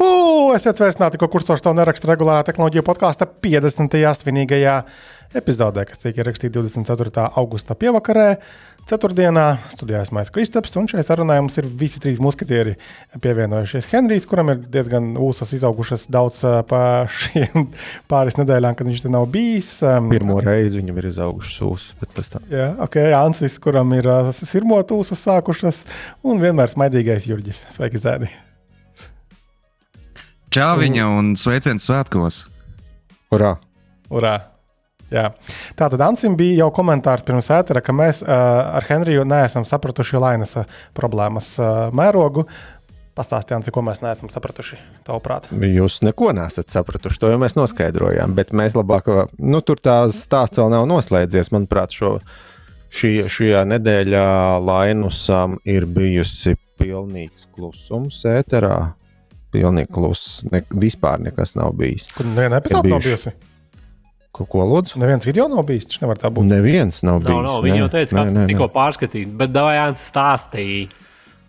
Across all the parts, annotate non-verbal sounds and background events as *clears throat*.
Juhu! Esiet sveicināti, ko kursors tev neraksta regulārā tehnoloģija podkāsta 50. svinīgajā epizodē, kas tiek ierakstīta 24. augusta pievakarē. Ceturtdienā studijā esmu Maijas Kristaps, un šeit sarunā mums ir visi trīs muskatieri pievienojušies. Henrijs, kuram ir diezgan ūsas izaugušas daudz pa šiem *laughs* pāris nedēļām, kad viņš te nav bijis. Pirmo reizi viņam ir izaugušas ūsas, bet tas tā. Jā, ok, Ansis, kuram ir sirmot ūsas sākušas, un vienmēr smaidīgais Jurģis. Sveiki, Zēdi! Čāviņa un sveiciens svētkos! Urā! Urā! Jā. Tā tad Ansim bija jau komentārs pirms ētera, ka mēs uh, ar Henriju neesam sapratuši Lainas problēmas uh, mērogu. Pastāstījām, ko mēs neesam sapratuši. Tavuprāt, jūs neko nesat sapratuši. To jau mēs noskaidrojām. Bet mēs labāk, nu, tur tā stāsts vēl nav noslēdzies. Manuprāt, šo, šī, šajā nedēļā Lainusam ir bijusi pilnīgs klusums ēterā. Pilnīgi kluss. Ne, vispār nekas nav bijis. Kur neviena epizode nav bijusi? Ko, ko lūdzu? Neviens video nav bijis. Tas nevar tā būt. Neviens nav bijis. No, no, viņi jau teica, ka tas tikko pārskatīts, bet Dāvāns stāstīja.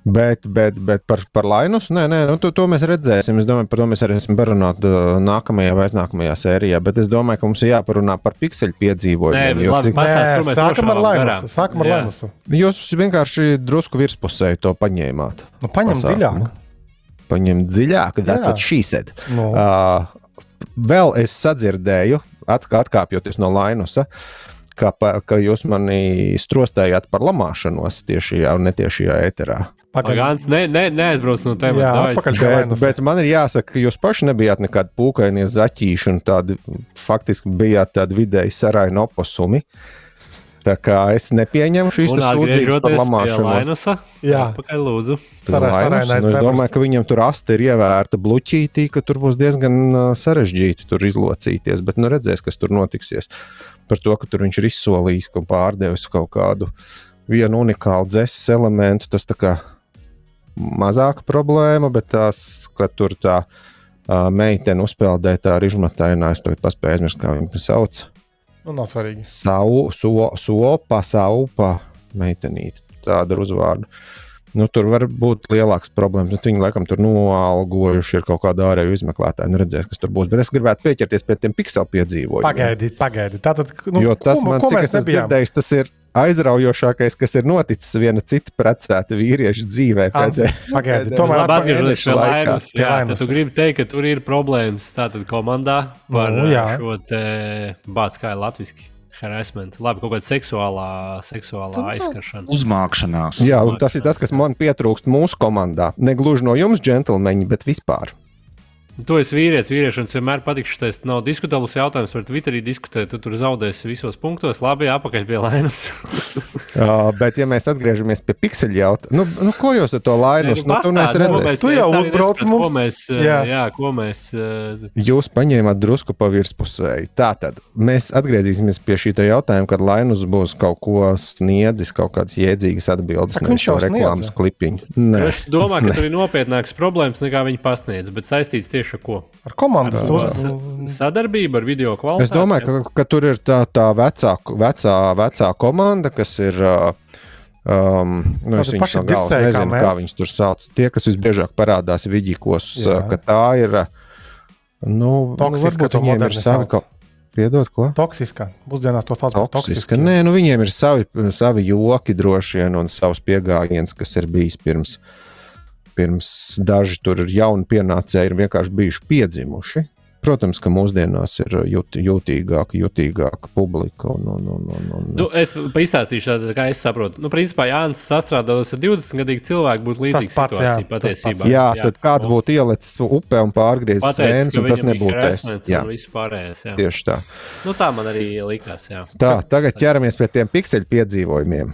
Bet, bet, bet par, par Lainus, nē, nē nu, to, to mēs redzēsim. Es domāju, par to mēs arī esam parunāti uh, nākamajā vai aiznākamajā sērijā. Bet es domāju, ka mums ir jāparunā par pikseļu piedzīvojumiem. Nē, labi, pastāst, nē, sākam ar Lainusu. Sākam ar Lainusu. Jūs vienkārši drusku virspusēji to paņēmāt. Nu, paņem Pasāk, dziļāk. Paņem dziļāk, that's what she said. No. Uh, vēl es sadzirdēju, atkāpjoties no Lainusa, ka, ka jūs mani strostējāt par lamāšanos tiešajā un netiešajā ēterā. Pagaidām, ne, ne, neaizbrauc no tevis. Bet, bet man ir jāsaka, ka jūs paši nebijāt nekādi pūkainie zaķīši un tādi faktiski bijāt tādi vidēji saraini oposumi. Tā kā es nepieņemu šīs sūdzības par lamāšanos. Jā, pakaļ lūdzu. Lainus, nu, es domāju, ka viņam tur asti ir ievērta bluķītī, ka tur būs diezgan sarežģīti tur izlocīties, bet nu redzēs, kas tur notiksies. Par to, ka tur viņš ir izsolījis, ka pārdevis kaut kādu vienu unikālu dzēses elementu, tas tā kā mazāka problēma, bet tās, ka tur tā uh, meitene uzpeldē tā rižmatainā, es tagad paspēju aizmirst, kā viņu sauc. Nu, nav svarīgi. Sau, so, sopa, saupa, meitenīte. Tāda ir uzvārda. Nu, tur var būt lielākas problēmas. Nu, viņi laikam tur noalgojuši ir kaut kādu ārēju izmeklētāju. Nu, redzēs, kas tur būs. Bet es gribētu pieķerties pie tiem pikselu piedzīvojumiem. Pagaidiet, pagaidiet. Tātad, nu, jo tas ko, man, ko cik es esmu dzirdējis, tas ir aizraujošākais, kas ir noticis viena cita precēta vīrieša dzīvē. Pagaidiet, tomēr atgriežoties pie lainas. Jā, tad tu gribi teikt, ka tur ir problēmas tātad komandā par nu, jā. šo te bāts kā ir latviski. Harassment. Labi, kaut kāda seksuālā, seksuālā aizskaršana. Uzmākšanās. Jā, un tas ir tas, kas man pietrūkst mūsu komandā. Ne gluži no jums, džentlmeņi, bet vispār. Tu esi vīrietis, vīrietis, un vienmēr patīk šis nav diskutabls jautājums. Par Twitterī diskutēt, tu tur zaudēsi visos punktos. Labi, apakaļ pie lainas. *laughs* uh, bet, ja mēs atgriežamies pie pikseļa jautājuma, nu, nu, ko jūs ar to lainus? Nu, tu, redzēji, tu jau uzbrauc mums. Ko mēs, jā. jā, ko mēs. Uh... Jūs paņēmāt drusku pa virspusēji. Tātad mēs atgriezīsimies pie šī jautājuma, kad lainus būs kaut ko sniedzis, kaut kādas jēdzīgas atbildes. Viņš jau reklāmas klipiņu. Es domāju, ka tur ir *laughs* nopietnākas problēmas nekā viņi pasniedz, bet saistīts tieši ar ko? Ar komandas uzmanību. Sadarbību ar video kvalitāti. Es domāju, ka, ka tur ir tā, tā vecā, vecā, vecā komanda, kas ir. Um, nu, es viņus no galvas nezinu, kā, kā viņus tur sauc. Tie, kas visbiežāk parādās vidīkos, ka tā ir. Nu, Toksiska, nu, viņiem ir savi. Sauc. Piedod, ko? Toksiska. Pusdienās to sauc par toksisku. Nē, nu viņiem ir savi, savi joki droši vien un savs pieejams, kas ir bijis pirms pirms daži tur ir jauni pienācēji, ir vienkārši bijuši piedzimuši. Protams, ka mūsdienās ir jūt, jūtīgāka, jutīgāka publika. Un, un, un, un, un... Nu, es izstāstīšu, tādu, kā es saprotu. Nu, principā, Jānis sastrādātos ar 20 gadīgu cilvēku, būtu līdzīga situācija jā, patiesībā. Jā, jā, tad kāds būtu ielicis upē un pārgriezis sēnes, un tas nebūtu es. Jā, pārējais, jā. Tieši tā. Nu, tā man arī likās. Jā. Tā, tagad ķeramies pie tiem pikseļu piedzīvojumiem.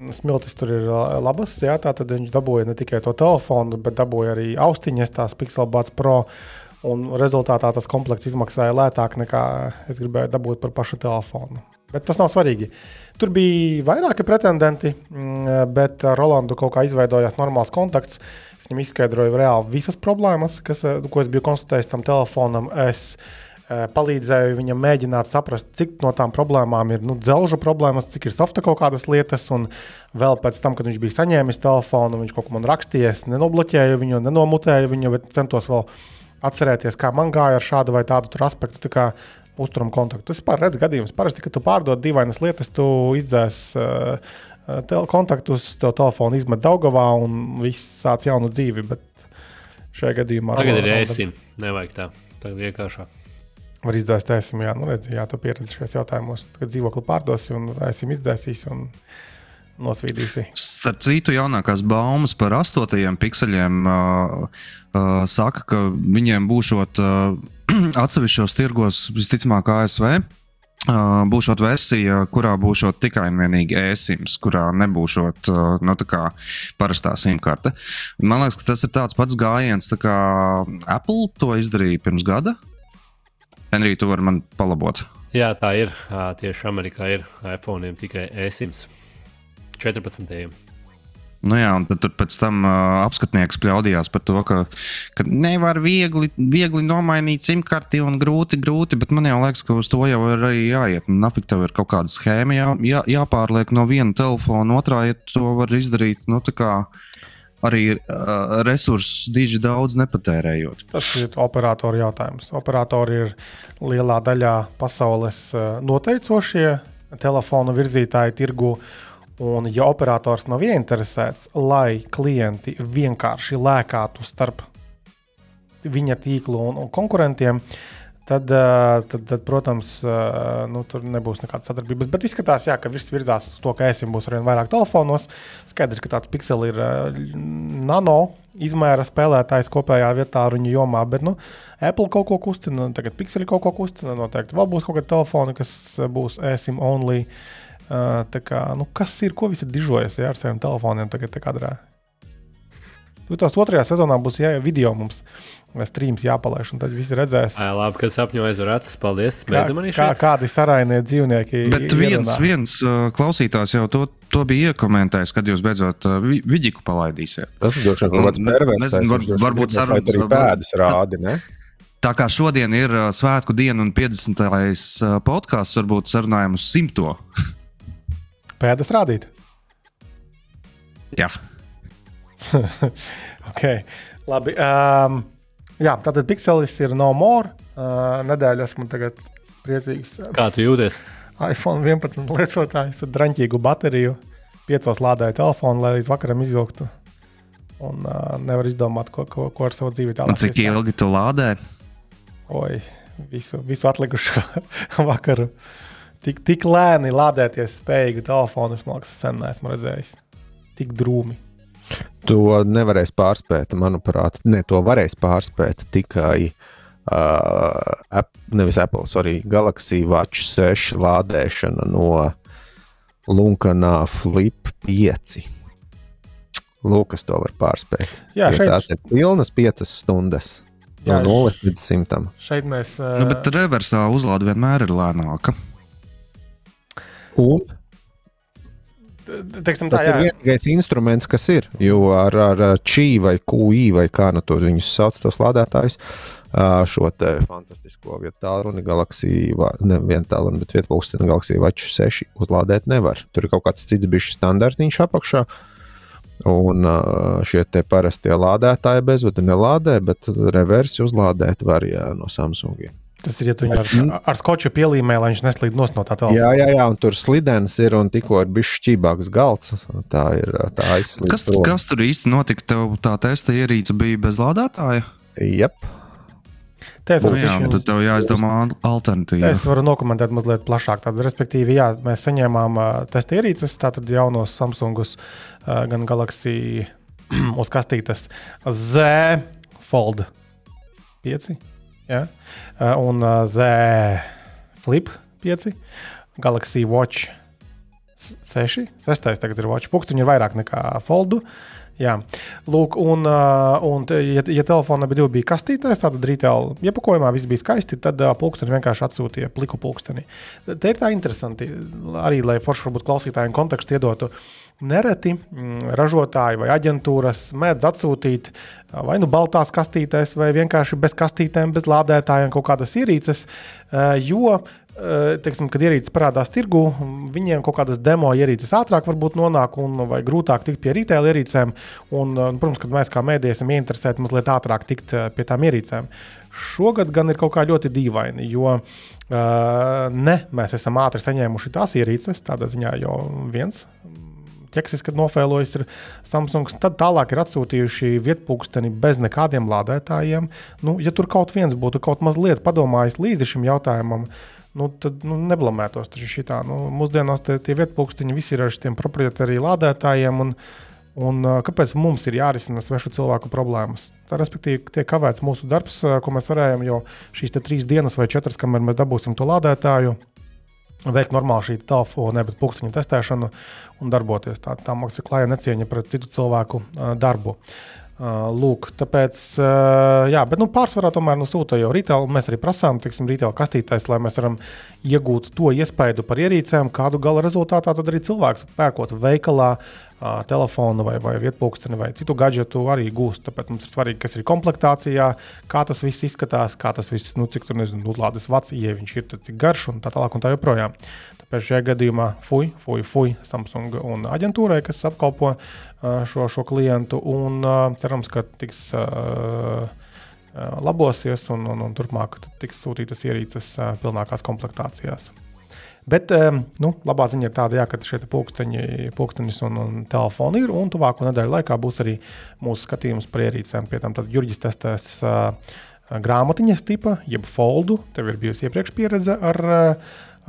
noticis. Jā. Jā, un kāds arī solīja vietā pirkt Apple Watch SE versiju 2. Tā tad pikseli telefons tika pārdots. Jā. Un, tagad šo telefonu lieto Lāga Zēns Rolands. Tāpēc, lai viņam labi tas telefons darbojas, protams, vieglas smiltis. Tur ir labas, jā, tā tad viņš dabūja ne tikai to telefonu, bet dabūja arī austiņas, tās Pixelbuds Pro. Un rezultātā tas komplekts izmaksāja lētāk nekā es gribēju dabūt par pašu telefonu. Bet tas nav svarīgi. Tur bija vairāki pretendenti, mm, bet Rolandu kaut kā izveidojās normāls kontakts. Es viņam izskaidroju reāli visas problēmas, kas, ko es biju konstatējis tam telefonam. Es palīdzēju viņam mēģināt saprast, cik no tām problēmām ir nu, dzelžu problēmas, cik ir softa kaut kādas lietas. Un vēl pēc tam, kad viņš bija saņēmis telefonu, viņš kaut ko man rakstīja, nenobloķēju viņu, nenomutēju viņu, bet centos vēl atcerēties, kā man gāja ar šādu vai tādu aspektu. Tā uzturam kontaktu. Tas ir redzams gadījums. Parasti, kad tu pārdod dīvainas lietas, tu izdzēs uh, kontaktus, tev telefonu izmet Daugavā un viss sāc jaunu dzīvi. Bet šajā gadījumā tagad ir ēsim. Nevajag tā. Tagad vienkāršāk. Var izdzēst ēsim, jā, nu redz, jā, tu pieredzi šajos jautājumos, kad dzīvokli pārdosi un ēsim izdzēsīs. Un nosvīdīsi. Starp citu, jaunākās baumas par astotajiem pikseļiem uh, uh, saka, ka viņiem būšot uh, *clears throat* atsevišķos tirgos, visticamāk, ASV. Uh, būšot versija, kurā būs tikai un vienīgi e-sims, kurā nebūs uh, nu, parastā simkarte. Man liekas, ka tas ir tāds pats gājiens, kā Apple to izdarīja pirms gada. Henrij, tu vari man palabot. Jā, tā ir. Tieši Amerikā ir iPhone tikai e-sims 14. Nu jā, un tad pēc tam uh, apskatnieks pļaudījās par to, ka, ka nevar viegli, viegli nomainīt simkarti un grūti, grūti, bet man jau liekas, ka uz to jau ir arī jāiet. Nafik tev ir kaut kāda schēma jā, jā, jāpārliek no viena telefona otrā, ja to var izdarīt. Nu, arī uh, resursus diži daudz nepatērējot. Tas ir operatoru jautājums. Operatori ir lielā daļā pasaules noteicošie telefonu virzītāji tirgu. Un, ja operators nav ieinteresēts, lai klienti vienkārši lēkātu starp viņa tīklu un, un konkurentiem, uh, tad, tad, tad protams, nu, tur nebūs nekādas sadarbības. Bet izskatās, jā, ka viss virzās uz to, ka esim būs arvien vairāk telefonos. Skaidrs, ka tāds pikseli ir nano izmēra spēlētājs kopējā vietā ar viņu jomā. Bet nu, Apple kaut ko kustina, tagad pikseli kaut ko kustina. Noteikti vēl būs kaut kādi telefoni, kas būs esim only. Kā, nu, kas ir, ko visi dižojas ja, ar saviem telefoniem tagad? Kadrā? Nu, tās otrajā sezonā būs jā, video mums. Streams jāpalaiž, un tad visi redzēs. Jā, labi, kad sapņojas ar acis. Paldies. Kā, kā, kādi sarainie dzīvnieki. Bet viens, viens uh, klausītājs jau to, to bija iekomentējis, kad jūs beidzot uh, vidiku palaidīsiet. Tas ir droši vien kaut kāds perverss. Var, varbūt sarunas arī pēdas rādi, ne? Tā kā šodien ir uh, svētku diena un 50. Uh, podkāsts, varbūt sarunājam uz simto. Pēdas rādīt? Jā. *laughs* ok, labi. Um, jā, tātad Pixelis ir no more. Uh, nedēļa esmu tagad priecīgs. Kā tu jūties? iPhone 11 lietotājs ar drāmīgu bateriju. Piecos lādēju telefonu, lai līdz vakaram izvilktu. Un uh, nevar izdomāt, ko, ko, ko ar savu dzīvi tālāk. Cik ilgi tu lādē? Oi, visu, visu atlikušo *laughs* vakaru. Tik, tik lēni lādēties spējīgu telefonu, es domāju, sen neesmu redzējis. Tik drūmi. To nevarēs pārspēt, manuprāt, ne to varēs pārspēt tikai uh, ap, nevis Apple, sorry, Galaxy Watch 6 lādēšana no Lunkanā Flip 5. Lūkas to var pārspēt. Jā, šeit... tās ir pilnas 5 stundas. Jā, no 0 līdz 100. Šeit mēs. Uh... Nu, bet reversā uzlāde vienmēr ir lēnāka. Un teiksim, tā, tas jā. ir vienīgais instruments, kas ir. Jo ar, ar čī vai QI vai kā nu tos viņus sauc, tos lādētājus, šo fantastisko vietu tālruni galaxiju, ne vienu tālruni, bet vietu pulksteni galaxiju Watch 6 uzlādēt nevar. Tur ir kaut kāds cits bišķi standartiņš apakšā. Un šie parastie lādētāji bezvadu nelādē, bet reversi uzlādēt var jā, no Samsungiem. Tas ir, ja tu viņu ar, ar skoču pielīmē, lai viņš neslīd no tā telefona. Jā, jā, jā, un tur slidens ir un tikko ir bijis šķībāks galds. Tā ir tā aizslīd. Kas, prom. kas tur īsti notika? Tev tā testa ierīce bija bez lādētāja? Jep. Es varu, jā, tad tev jāizdomā alternatīva. Es varu nokomentēt mazliet plašāk. Tad, respektīvi, jā, mēs saņēmām uh, testa ierīces, tātad jaunos Samsungus, uh, gan Galaxy *clears throat* uz kastītes Z Fold 5. Ja? Un Z Flip 5, Galaxy Watch 6, 6. tagad ir Watch. Pukstiņi ir vairāk nekā Foldu. Jā, lūk, un, un ja, ja telefonā bija divi kastītēs, tad retail iepakojumā viss bija skaisti, tad pulksteni vienkārši atsūtīja pliku pulksteni. Te ir tā interesanti, arī lai forši varbūt klausītājiem kontekstu iedotu. Nereti mm, ražotāji vai aģentūras mēdz atsūtīt vai nu baltās kastītēs, vai vienkārši bez kastītēm, bez lādētājiem kaut kādas ierīces, jo teiksim, kad ierīces parādās tirgu, viņiem kaut kādas demo ierīces ātrāk varbūt nonāk un vai grūtāk tikt pie retail ierīcēm. Un, eh, protams, kad mēs kā mēdī esam ieinteresēti mazliet ātrāk tikt pie tām ierīcēm. Šogad gan ir kaut kā ļoti dīvaini, jo uh, ne mēs esam ātri saņēmuši tās ierīces, tādā ziņā jau viens ķeksis, kad nofēlojas ir Samsung. Tad tālāk ir atsūtījuši vietpūksteni bez nekādiem lādētājiem. Nu, ja tur kaut viens būtu kaut mazliet padomājis līdzi šim jautājumam, nu, tad nu, neblamētos. Šitā, nu, mūsdienās tie, tie vietpunktiņi visi ir ar šiem proprietāriem lādētājiem. Un, un, kāpēc mums ir jārisina svešu cilvēku problēmas? Tā, respektīvi, tiek kavēts mūsu darbs, ko mēs varējām jau šīs trīs dienas vai četras, kamēr mēs dabūsim to lādētāju. Veikt normālu šī telefona, nevis putekļu testēšanu un darboties. Tā, tā mākslinieka klāja necieņa pret citu cilvēku uh, darbu. Uh, lūk, tāpēc, uh, jā, bet nu, pārsvarā tomēr nu, sūta jau retail. Mēs arī prasām, teiksim, retail kastītājs, lai mēs varam iegūt to iespēju par ierīcēm, kādu gala rezultātā tad arī cilvēks pērkot veikalā. Uh, telefonu vai, vai vietpunktu vai citu gadgetu arī gūst. Tāpēc mums ir svarīgi, kas ir komplektācijā, kā tas viss izskatās, kā tas viss, nu, cik tur nezinu, uzlādes vats, ja viņš ir, cik garš un tā tālāk un tā joprojām. Tāpēc šajā gadījumā fuj, fuj, fuj Samsung un aģentūrai, kas apkalpo šo, šo klientu, un cerams, ka tiks labosies un, un, un turpmāk tiks sūtītas ierīces pilnākās komplektācijās. Bet nu, labā ziņa ir tāda, jā, ka šie pulksteņi, pulkstenis un, un telefoni ir. Un tuvāko nedēļu laikā būs arī mūsu skatījums par ierīcēm. Pie tam Jurģis testēs uh, grāmatiņas tipa, jeb foldu. Tev ir bijusi iepriekš pieredze ar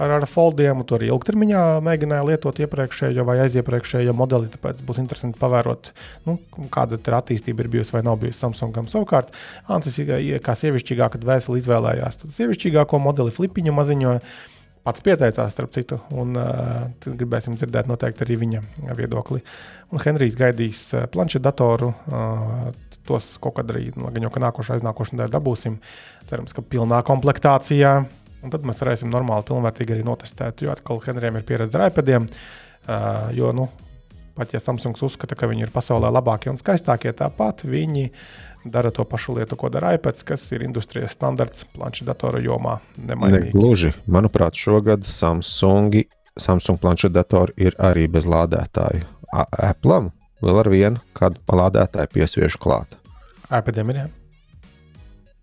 ar, ar foldiem. Tur arī ilgtermiņā mēģināja lietot iepriekšējo vai aiziepriekšējo modeli. Tāpēc būs interesanti pavērot, nu, kāda ir attīstība ir bijusi vai nav bijusi Samsungam. Savukārt, Ansis kā sievišķīgāka dvēseli izvēlējās sievišķīgāko modeli, flipiņu maziņo. Pats pieteicās, starp citu, un uh, gribēsim dzirdēt noteikti arī viņa viedokli. Un Henrijs gaidīs uh, planšetdatoru, uh, tos kaut kad arī, jau ka nākošais, aiznākošais nedēļa dabūsim. Cerams, ka pilnā komplektācijā Un tad mēs varēsim normāli, pilnvērtīgi arī notestēt. Jo atkal Henrijam ir pieredze ar iPadiem. Uh, jo, nu, pat ja Samsungs uzskata, ka viņi ir pasaulē labākie un skaistākie, tāpat viņi dara to pašu lietu, ko dara iPads, kas ir industrijas standarts planšetdatoru jomā. Ne gluži. Manuprāt, šogad Samsungi, Samsung planšetdatori ir arī bez lādētāju. Apple vēl ar vienu kādu lādētāju piesviež klāt. iPadiem ir. Jā.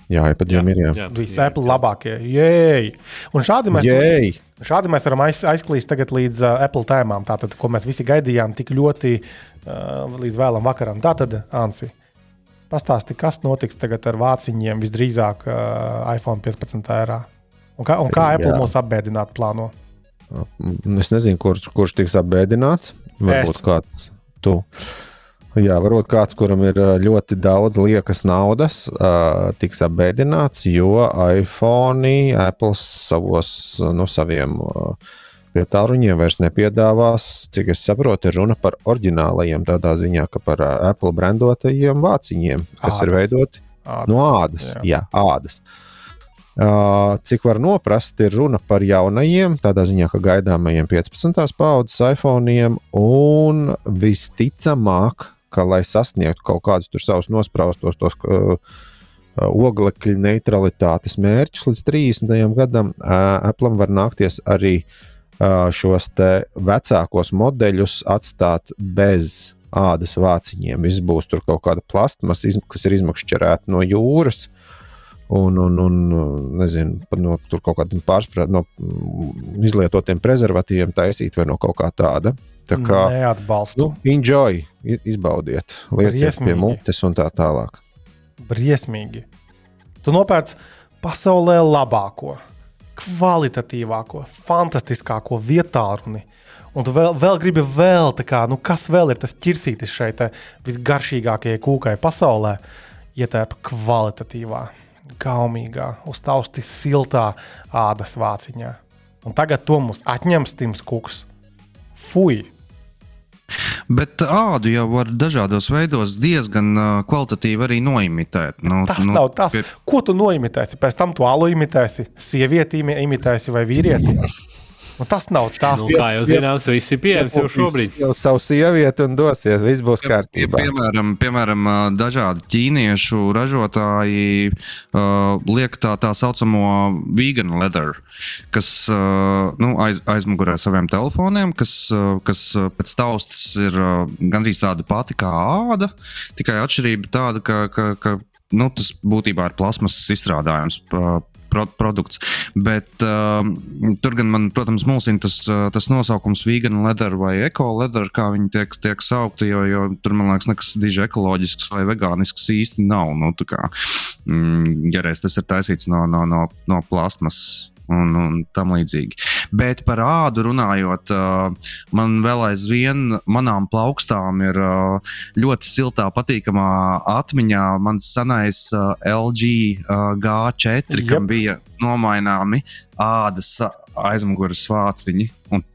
Jā, jau ir. Jā, jā. Visi Apple labākie. Jēj! Un šādi mēs, Jēj! šādi mēs varam aiz, aizklīst līdz uh, Apple tēmām, tātad, ko mēs visi gaidījām tik ļoti uh, līdz vēlam vakaram. Tātad, Ansi, pastāsti, kas notiks tagad ar vāciņiem visdrīzāk uh, iPhone 15. ērā? Un kā, un kā Apple jā. mūs apbēdināt plāno? Es nezinu, kurš, kurš tiks apbēdināts. Varbūt es. kāds tu. Jā, varbūt kāds, kuram ir ļoti daudz liekas naudas, uh, tiks apbēdināts, jo iPhone, Apple savos no nu, saviem uh, vietāluņiem vairs nepiedāvās. Cik es saprotu, ir runa par oriģinālajiem, tādā ziņā, ka par Apple brandotajiem vāciņiem, kas ādas. ir veidoti ādas. no ādas. Jā, jā ādas. Uh, cik var noprast, ir runa par jaunajiem, tādā ziņā, ka gaidāmajiem 15. paudzes iPhone, un visticamāk, ka, lai sasniegtu kaut kādus savus nospraustos tos, uh, oglekļa neutralitātes mērķus līdz 30. gadam, Apple var nākties arī šos vecākos modeļus atstāt bez ādas vāciņiem. Viss būs tur kaut kāda plastmas, kas ir izmakšķerēta no jūras. Un, un, un nezinu, no kaut kādiem pārspēlētiem, no izlietotiem prezervatīviem taisīt vai no kaut kā tāda. Tā kā neatbalstu. Nu, enjoy, izbaudiet, lieciet pie mutes un tā tālāk. Briesmīgi. Tu nopērci pasaulē labāko, kvalitatīvāko, fantastiskāko vietālu. Un tu vēl, vēl gribi vēl, kā, nu kas vēl ir tas ķirsītis šeit, visgaršīgākajai kūkai pasaulē, ietērpa kvalitatīvā gaumīgā, uztausti siltā ādas vāciņā. Un tagad to mums atņems Tims Kuks. Fui! Bet ādu jau var dažādos veidos diezgan kvalitatīvi arī noimitēt. Nu, tas nu, nav tas, pie... ko tu noimitēsi. Pēc tam tu alu imitēsi, sievieti imitēsi vai vīrieti. Un nu, tas nav tas, nu, kā jau zināms, viss ir pieejams jau šobrīd. Jau savu sievieti un dosies, viss būs kārtībā. Piemēram, piemēram dažādi ķīniešu ražotāji uh, liek tā, tā saucamo vegan leather, kas uh, nu, aiz, aizmugurē saviem telefoniem, kas, uh, kas pēc taustas ir uh, gandrīz tāda pati kā āda, tikai atšķirība tāda, ka, ka, ka nu, tas būtībā ir plasmas izstrādājums. Uh, pro, produkts. Bet uh, tur gan man, protams, mulsina tas, uh, tas nosaukums vegan leather vai eco leather, kā viņi tiek, tiek saukti, jo, jo tur man liekas, nekas diži ekoloģisks vai vegānisks īsti nav. Nu, kā, mm, ja reiz tas ir taisīts no, no, no, no plastmas un, un tam līdzīgi. Bet par ādu runājot, man vēl aizvien manām plaukstām ir ļoti siltā, patīkamā atmiņā mans senais LG G4, kam bija nomaināmi ādas aizmugures vāciņi.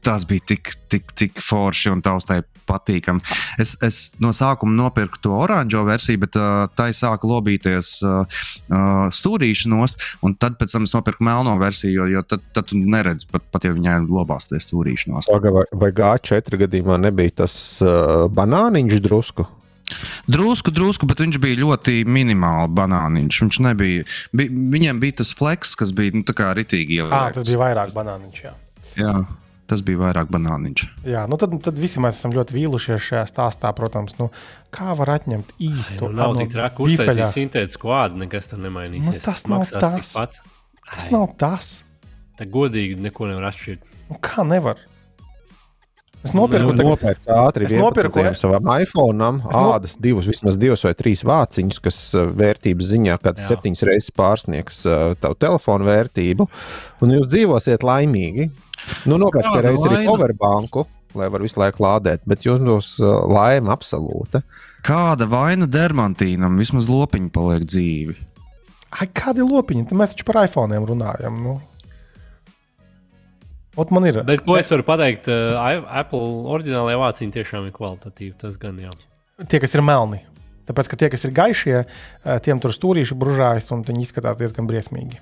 Tas bija tik, tik, tik forši un taustai patīkami. Es, es no sākuma nopirku to oranžo versiju, bet uh, tai sāka lobīties uh, uh, stūrīša nost, un tad pēc tam es nopirku melno versiju, jo, jo tad, tad tu neredzi pat, pat ja viņai lobās tie stūrīša nost. Vai, vai G4 gadījumā nebija tas uh, banāniņš drusku? Drusku, drusku, bet viņš bija ļoti minimāli banāniņš. Viņš nebija. Bi, viņiem bija tas fleks, kas bija nu, tā kā ritīgi ieliekts. Ah, tas bija vairāk banāniņš. Jā. jā. Tas bija vairāk banāniņš. Jā, nu tad, tad visi mēs esam ļoti vīlušies šajā stāstā. Protams, nu, kā var atņemt īstu? Ai, nu, nav tik traki uztaisīt sintētisku ādu, nekas tur nemainīsies. Nu, tas nav Maksās tas. Tas nav tas. Tā godīgi neko nevar atšķirt. Nu, kā nevar? Es nopirku nu, nopirku ātri es nopirku savam iPhone, ādas divus, vismaz divus vai trīs vāciņus, kas uh, vērtības ziņā kāds septiņas reizes pārsniegs uh, tavu telefonu vērtību. Un jūs dzīvosiet laimīgi. Nu, Nopērciet reizes arī powerbanku, lai var visu laiku lādēt, bet jums būs uh, laime absolūta. Kāda vaina dermantīnam? Vismaz lopiņi paliek dzīvi. Ai, kādi lopiņi? Tad mēs taču par iPhone runājam. Nu. Ot man ir. Bet, ko es varu pateikt? Uh, Apple oriģinālajā vāciņā tiešām ir kvalitatīva. Tas gan jā. Tie, kas ir melni. Tāpēc, ka tie, kas ir gaišie, uh, tiem tur stūrīši bružājas un viņi izskatās diezgan briesmīgi.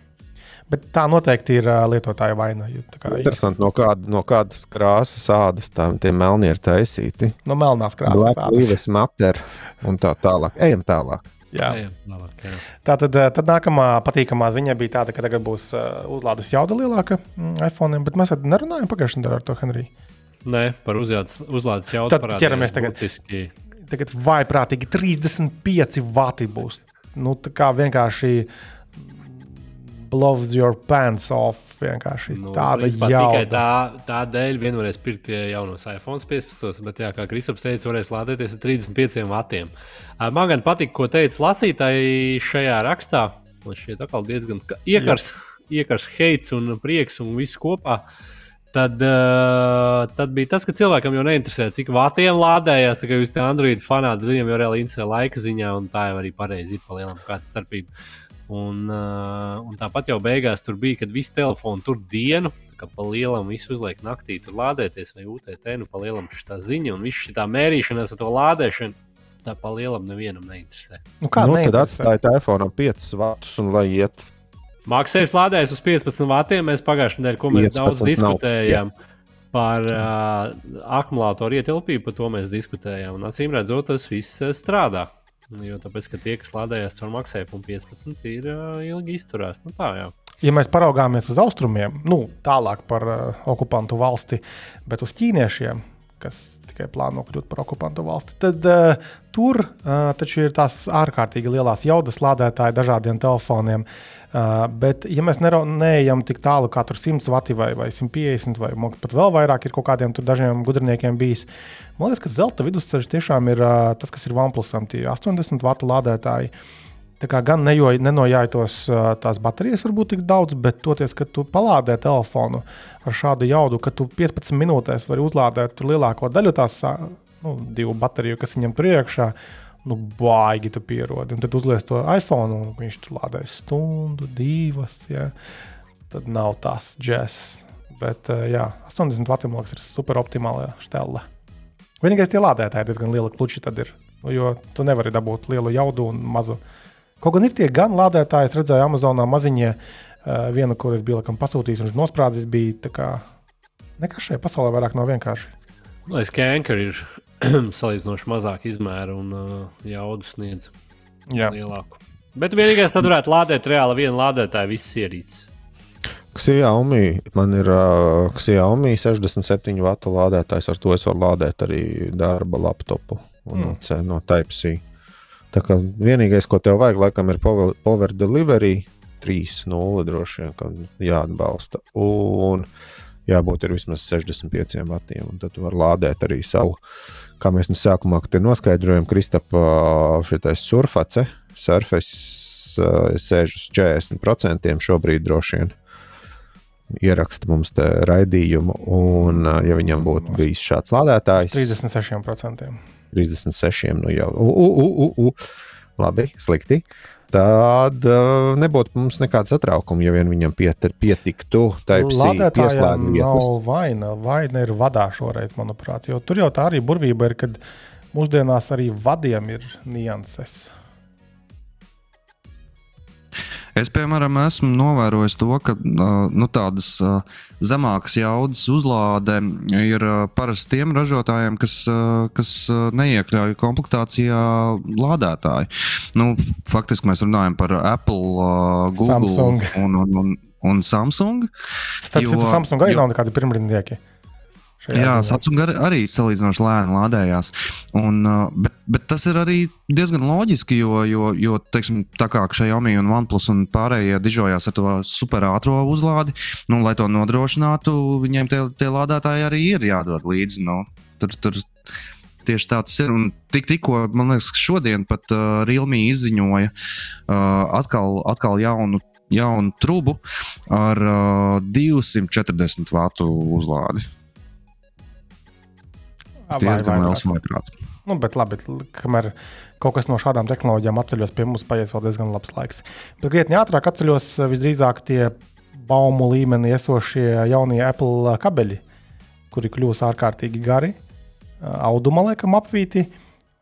Bet tā noteikti ir uh, lietotāja vaina. Kā, Interesanti, no, kāda, no kādas krāsas ādas tam melni ir taisīti. No melnās krāsas. Līves mater un tā tālāk. Ejam tālāk. Jā. Ejam, labāk, jā. Tā tad, tad nākamā patīkamā ziņa bija tāda, ka tagad būs uh, uzlādes jauda lielāka mm, iPhone, bet mēs nerunājam pagājušajā nedēļā ar to Henriju. Nē, par uzlādes, uzlādes jaudu. Tad ķeramies tagad. Būtiski. Tagad vaiprātīgi 35 vati būs. Nu, tā kā vienkārši blows your pants off. Vienkārši nu, tāda jauda. Tikai tā, tā dēļ vien varēs pirkt jaunos iPhone 15, bet, jā, kā Kristaps teica, varēs lādēties ar 35 vatiem. Man gan patīk, ko teica lasītāji šajā rakstā. Man šķiet, atkal diezgan iekars, iekars heits un prieks un viss kopā. Tad, uh, tad bija tas, ka cilvēkam jau neinteresē, cik vatiem lādējās. Tā kā jūs te Android fanāti, bet viņam jau reāli interesē laika ziņā, un tā jau arī pareizi ir palielinām kāda starpība. Un, uh, un tāpat jau beigās tur bija, kad visi telefoni tur dienu, ka pa lielam visu uzliek naktī, tur lādēties vai UTT, nu pa lielam šī ziņa un viss šī mērīšanās ar to lādēšanu. Tā pa lielam nevienam neinteresē. Nu, kā nu, tad atstāja telefonu 5 vatus un lai iet? Mākslinieks lādējas uz 15 vatiem. Mēs pagājušajā nedēļā, ko mēs daudz diskutējām nav. par uh, akumulātoru ietilpību, par to mēs diskutējām. Un acīm redzot, tas viss strādā. Jo tāpēc, ka tie, kas lādējās caur maksējumu 15, ir uh, ilgi izturās. Nu, tā, jā. ja mēs paraugāmies uz austrumiem, nu, tālāk par uh, okupantu valsti, bet uz ķīniešiem, kas tikai plāno kļūt par okupantu valsti, tad uh, tur uh, taču ir tās ārkārtīgi lielās jaudas lādētāji dažādiem telefoniem. Uh, bet, ja mēs neejam tik tālu kā 100 vati vai, vai 150 vai pat vēl vairāk, ir kaut kādiem dažiem gudriniekiem bijis. Man liekas, ka zelta vidusceļš tiešām ir uh, tas, kas ir OnePlusam, tie 80 vatu lādētāji. Uh, Tā kā gan nenojājas tās baterijas, varbūt tik daudz, bet toties, ka tu palādē telefonu ar šādu jaudu, ka tu 15 minūtēs vari uzlādēt lielāko daļu tās nu, divu bateriju, kas viņam tur iekšā. Nu, baigi tu pierodi. Un tad uzliek to iPhone, un viņš tur lādēs stundu, divas. Ja. Tad nav tas jazz. Bet, uh, jā, 80 vatiem liekas, ir super optimāla štela. Vienīgais tie lādētāji diezgan liela kluči tad ir. Jo tu nevari dabūt lielu jaudu un mazu. Kaut gan ir tie gan lādētāji, es redzēju Amazonā maziņie, uh, vienu, kur es biju laikam, pasūtījis, un viņš nosprādzis, bija tā kā nekas šajā pasaulē vairāk nav vienkārši. Lai skēnkar ir *clears throat* salīdzinoši mazāk izmēra un uh, jaudu sniedz Jā. lielāku. Bet vienīgais, tad varētu lādēt reāli vienu lādētāju visas ierīces. Xiaomi, man ir uh, Xiaomi 67 vatu lādētājs, ar to es varu lādēt arī darba laptopu un mm. no Type-C. Tā kā vienīgais, ko tev vajag, laikam, ir power, power delivery 3.0 droši vien, kad jāatbalsta. Un jābūt vismaz 65 vatiem, un tad tu vari lādēt arī savu kā mēs nu sākumā noskaidrojam, Kristapa šitais surface, surface sēž uz 40% šobrīd droši vien. Ieraksta mums te raidījumu, un, ja viņam būtu bijis šāds lādētājs, 36%. 36, nu jau, u, u, u, u. labi, slikti. Tad uh, nebūtu mums nekāda satraukuma, ja vien viņam piet, pietiktu tādu pieslēgumu. Nav vaina, vaina ir vadā šoreiz, manuprāt, jo tur jau tā arī burvība ir, kad mūsdienās arī vadiem ir nianses. Es, piemēram, esmu novērojis to, ka nu, tādas zemākas jaudas uzlāde ir parasti tiem ražotājiem, kas, kas neiekļauj komplektācijā lādētāju. Nu, faktiski mēs runājam par Apple, Google Samsung. un, un, un, un Samsung. Starp citu, Samsung arī jo, nav nekādi pirmrindnieki. Jā, Samsung ar, arī salīdzinoši lēni lādējās. Un, uh, bet, bet tas ir arī diezgan loģiski, jo, jo, jo teiksim, tā kā Xiaomi un OnePlus un pārējie dižojās ar to superātro uzlādi, nu, lai to nodrošinātu, viņiem tie, tie lādētāji arī ir jādod līdzi. Nu, tur, tur, Tieši tāds ir. Un tik, tikko, man liekas, šodien pat uh, Realme izziņoja uh, atkal, atkal jaunu, jaunu trubu ar uh, 240 vatu uzlādi. Diezgan liels vājprāts. Nu, bet labi, kamēr kaut kas no šādām tehnoloģijām atceļos pie mums, paies vēl diezgan labs laiks. Bet krietni ātrāk atceļos visdrīzāk tie baumu līmenī esošie jaunie Apple kabeļi, kuri kļūs ārkārtīgi gari, auduma laikam apvīti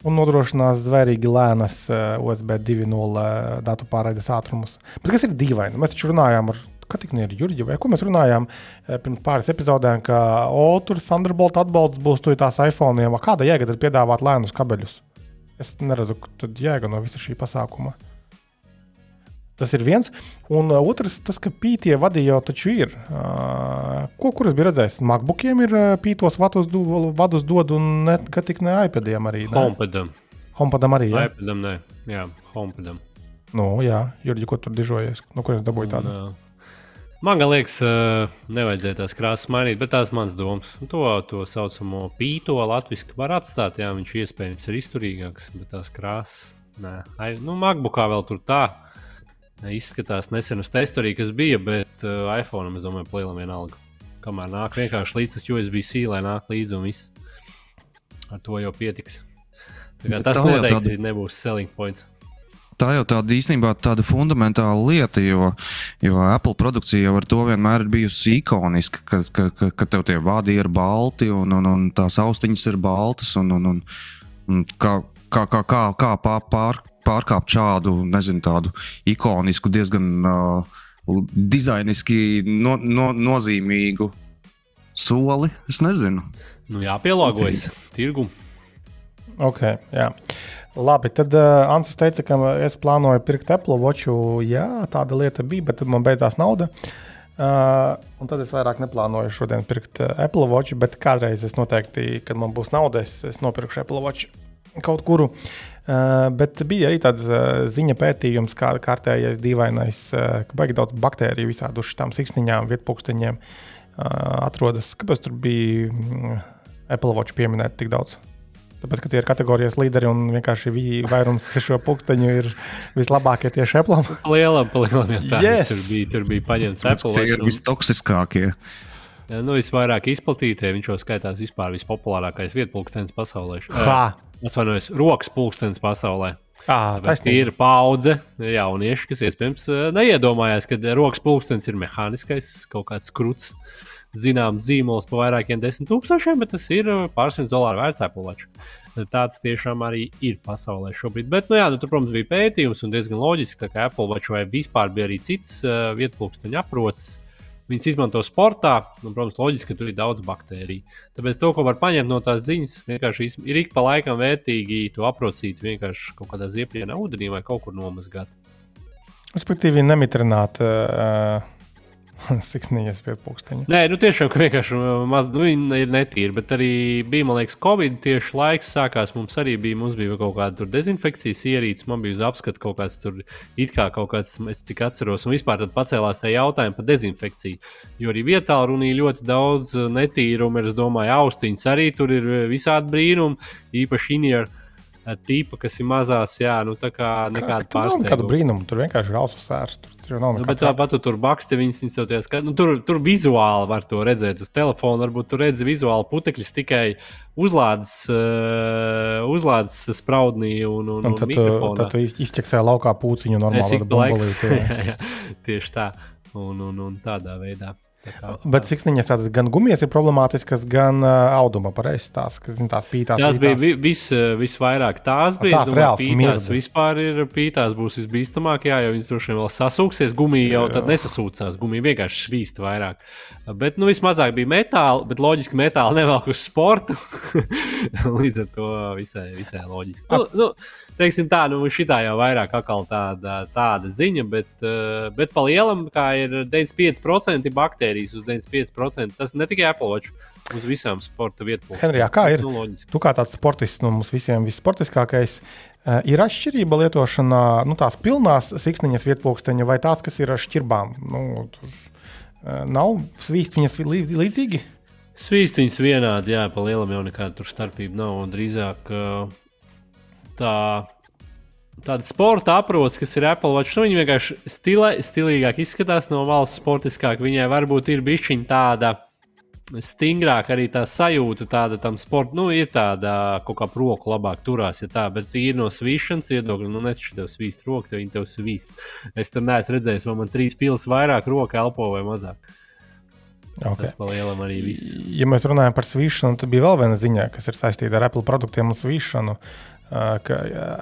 un nodrošinās zvērīgi lēnas USB 2.0 datu pārraides ātrumus. Bet kas ir dīvaini? Mēs taču runājām ar kad tik ir Jurģa, vai ko mēs runājām eh, pirms pāris epizodēm, ka o, tur Thunderbolt atbalsts būs tur tās iPhone. Kāda jēga tad piedāvāt lēnus kabeļus? Es neredzu, tad jēga no visa šī pasākuma. Tas ir viens. Un uh, otrs, tas, ka pītie vadīja jau taču ir. Uh, ko kur es biju redzējis? Macbookiem ir uh, pītos vadus, do, vadus dod, un ne, ka tik ne iPadiem arī. Ne? Homepadam. Homepadam arī. Ja? iPadam, nē, jā, Homepadam. Nu, jā, Jurģi, ko tur dižojies? Nu, kur es dabūju tādu? Un, uh, Man liekas, nevajadzēja tās krāsas mainīt, bet tās manas domas. To, to saucamo pīto latviešu var atstāt. Jā, viņš iespējams ir izturīgāks, bet tās krāsas, nē, Ai, nu, MacBookā vēl tur tā. Izskatās nesen uz testu arī, kas bija, bet uh, iPhone, es domāju, plēlam vienalga. Kamēr nāk vienkārši līdz tas USB-C, lai nāk līdzi un viss. Ar to jau pietiks. Tas noteikti tāda... nebūs selling points tā jau tāda īstenībā tāda fundamentāla lieta, jo, jo Apple produkcija jau ar to vienmēr ir bijusi ikoniska, ka, ka, ka, ka tev tie vadi ir balti un, un, un tās austiņas ir baltas. Un, un, un, un kā, kā, kā, kā, kā pār, pār, pārkāpt šādu, nezinu, tādu ikonisku, diezgan uh, dizainiski no, no, nozīmīgu soli, es nezinu. Nu, jāpielāgojas tirgu. Ok, jā. Labi, tad uh, Ansis teica, ka es plānoju pirkt Apple Watch. Jā, tāda lieta bija, bet tad man beidzās nauda. Uh, un tad es vairāk neplānoju šodien pirkt uh, Apple Watch, bet kādreiz es noteikti, kad man būs nauda, es, es nopirkšu Apple Watch kaut kuru. Uh, bet bija arī tāds uh, ziņa pētījums, kā kārtējais dīvainais, uh, ka baigi daudz baktēriju visādi uz šīm siksniņām, vietpunktiņiem uh, atrodas. Kāpēc tur bija mm, Apple Watch pieminēta tik daudz? Tāpēc, ka tie ir kategorijas līderi un vienkārši vairums *laughs* šo pulksteņu ir vislabākie tieši Apple. Lielam, palielam, ja tā yes. tur bija. Tur bija paņemts Apple. Tie ir vistoksiskākie. Nu, visvairāk izplatītie, viņš jau skaitās vispār vispopulārākais vietpulkstenis pasaulē. Kā? Es vainojos, rokas pulkstenis pasaulē. Ah, tas ir paudze jaunieši, kas iespējams neiedomājās, ka rokas pulkstenis ir mehāniskais kaut kāds krūts. Zināms, zīmols par vairākiem desmit tūkstošiem, bet tas ir pārsimt dolāru vērts Apple Watch. Tāds tiešām arī ir pasaulē šobrīd. Bet, nu, jā, nu, tur, protams, bija pētījums un diezgan loģiski, ka Apple Watch vai vispār bija arī cits uh, vietpulksteņa aprocis. Uh, Viņas izmanto sportā, un, protams, loģiski, ka tur ir daudz baktēriju. Tāpēc to, ko var paņemt no tās ziņas, vienkārši ir ik pa laikam vērtīgi to aprocīt vienkārši kaut kādā ziepienā ūdenī vai kaut kur nomazgāt. Respektīvi, nemitrināt. Uh *laughs* siksniņas pie pūksteņa. Nē, nu tiešām vienkārši uh, maz, nu, ir netīra, bet arī bija, man liekas, Covid tieši laiks sākās. Mums arī bija, mums bija kaut kāda dezinfekcijas ierīce, man bija uz apskatu kaut kāds tur, it kā kaut kāds, es cik atceros, un vispār tad pacēlās tie jautājumi par dezinfekciju. Jo arī vietā runīja ļoti daudz uh, netīrumu, es domāju, austiņas arī tur ir uh, visādi brīnumi, īpaši inieru tīpa, kas ir mazās, jā, nu tā kā nekāda pārsteiguma. Kādu brīnumu tur vienkārši ir ausu sērs. Tur, tur nav nu, bet tāpat tu tur baksti viņas institūcijās, ka nu, tur, tur vizuāli var to redzēt uz telefona. Varbūt tur redzi vizuāli putekļus tikai uzlādes, uh, uzlādes spraudnī un, un, un, un tad, mikrofonā. Tad tu izķeksē laukā pūciņu normāli. *laughs* Tieši tā. Un, un, un tādā veidā. Kā, Bet siksniņas tādas gan gumijas ir problemātiskas, gan uh, auduma pareizes tās, kas zin, tās pītās. Tās bija vi, vis, visvairāk tās bija. Tās reāls pītās vispār ir pītās būs visbīstamākajā, jo viņas droši vien vēl sasūksies. Gumija jau tad nesasūcās, gumija vienkārši švīst vairāk. Bet nu, vismazāk bija metāla, bet loģiski metāla nevelk uz sportu. *laughs* Līdz ar to visai, visai loģiski. Nu, nu, teiksim tā, nu šitā jau vairāk tāda, tāda ziņa, bet, bet pa lielam, kā ir 95% baktēriju baktērijas uz 95%. Tas ne tikai Apple Watch, uz visām sporta vietām. Henrijā, kā ir? Nu, tu kā tāds sportists, no nu, mums visiem vissportiskākais. Uh, ir atšķirība lietošanā, nu, tās pilnās siksniņas vietpūksteņa vai tās, kas ir ar šķirbām. Nu, tur, uh, nav svīst viņas līdzīgi. Svīst viņas vienādi, jā, pa lielam jau nekāda starpība nav. Drīzāk uh, tā tāda sporta aprots, kas ir Apple Watch. Nu, viņa vienkārši stila, stilīgāk izskatās no valsts sportiskāk. Viņai varbūt ir bišķiņa tāda stingrāka arī tā sajūta, tāda tam sportam, nu, ir tāda kaut kā roku labāk turās, ja tā, bet ir no svīšanas viedokļa, nu, netaču tev svīst roku, tev viņi tev svīst. Es tur neesmu redzējis, vai man trīs pilas vairāk roka elpo vai mazāk. Okay. Tas palielam arī viss. Ja mēs runājam par svīšanu, tad bija vēl viena ziņa, kas ir saistīta ar Apple produktiem un svīšanu. Uh, ka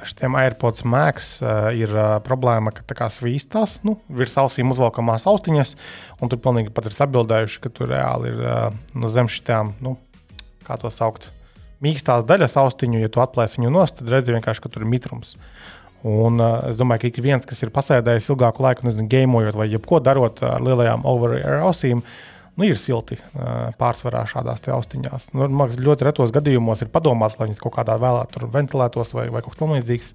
šiem AirPods Max ir problēma, ka tā svīstās nu, virs ausīm uzvelkamās austiņas, un tur pilnīgi pat ir atbildējuši, ka tur reāli ir nu, zem šitām, nu, kā to saukt, mīkstās daļas austiņu. Ja tu atplēsi viņu nost, tad redzi vienkārši, ka tur ir mitrums. Un, uh, es domāju, ka ik viens, kas ir pasēdējis ilgāku laiku, nezinu, gamojot vai jebko darot ar lielajām over-air ausīm, uh, nu, ir silti pārsvarā šādās austiņās. Nu, man ļoti retos gadījumos ir padomāts, lai viņas kaut kādā vēlā tur ventilētos vai, vai kaut kas tamlīdzīgs.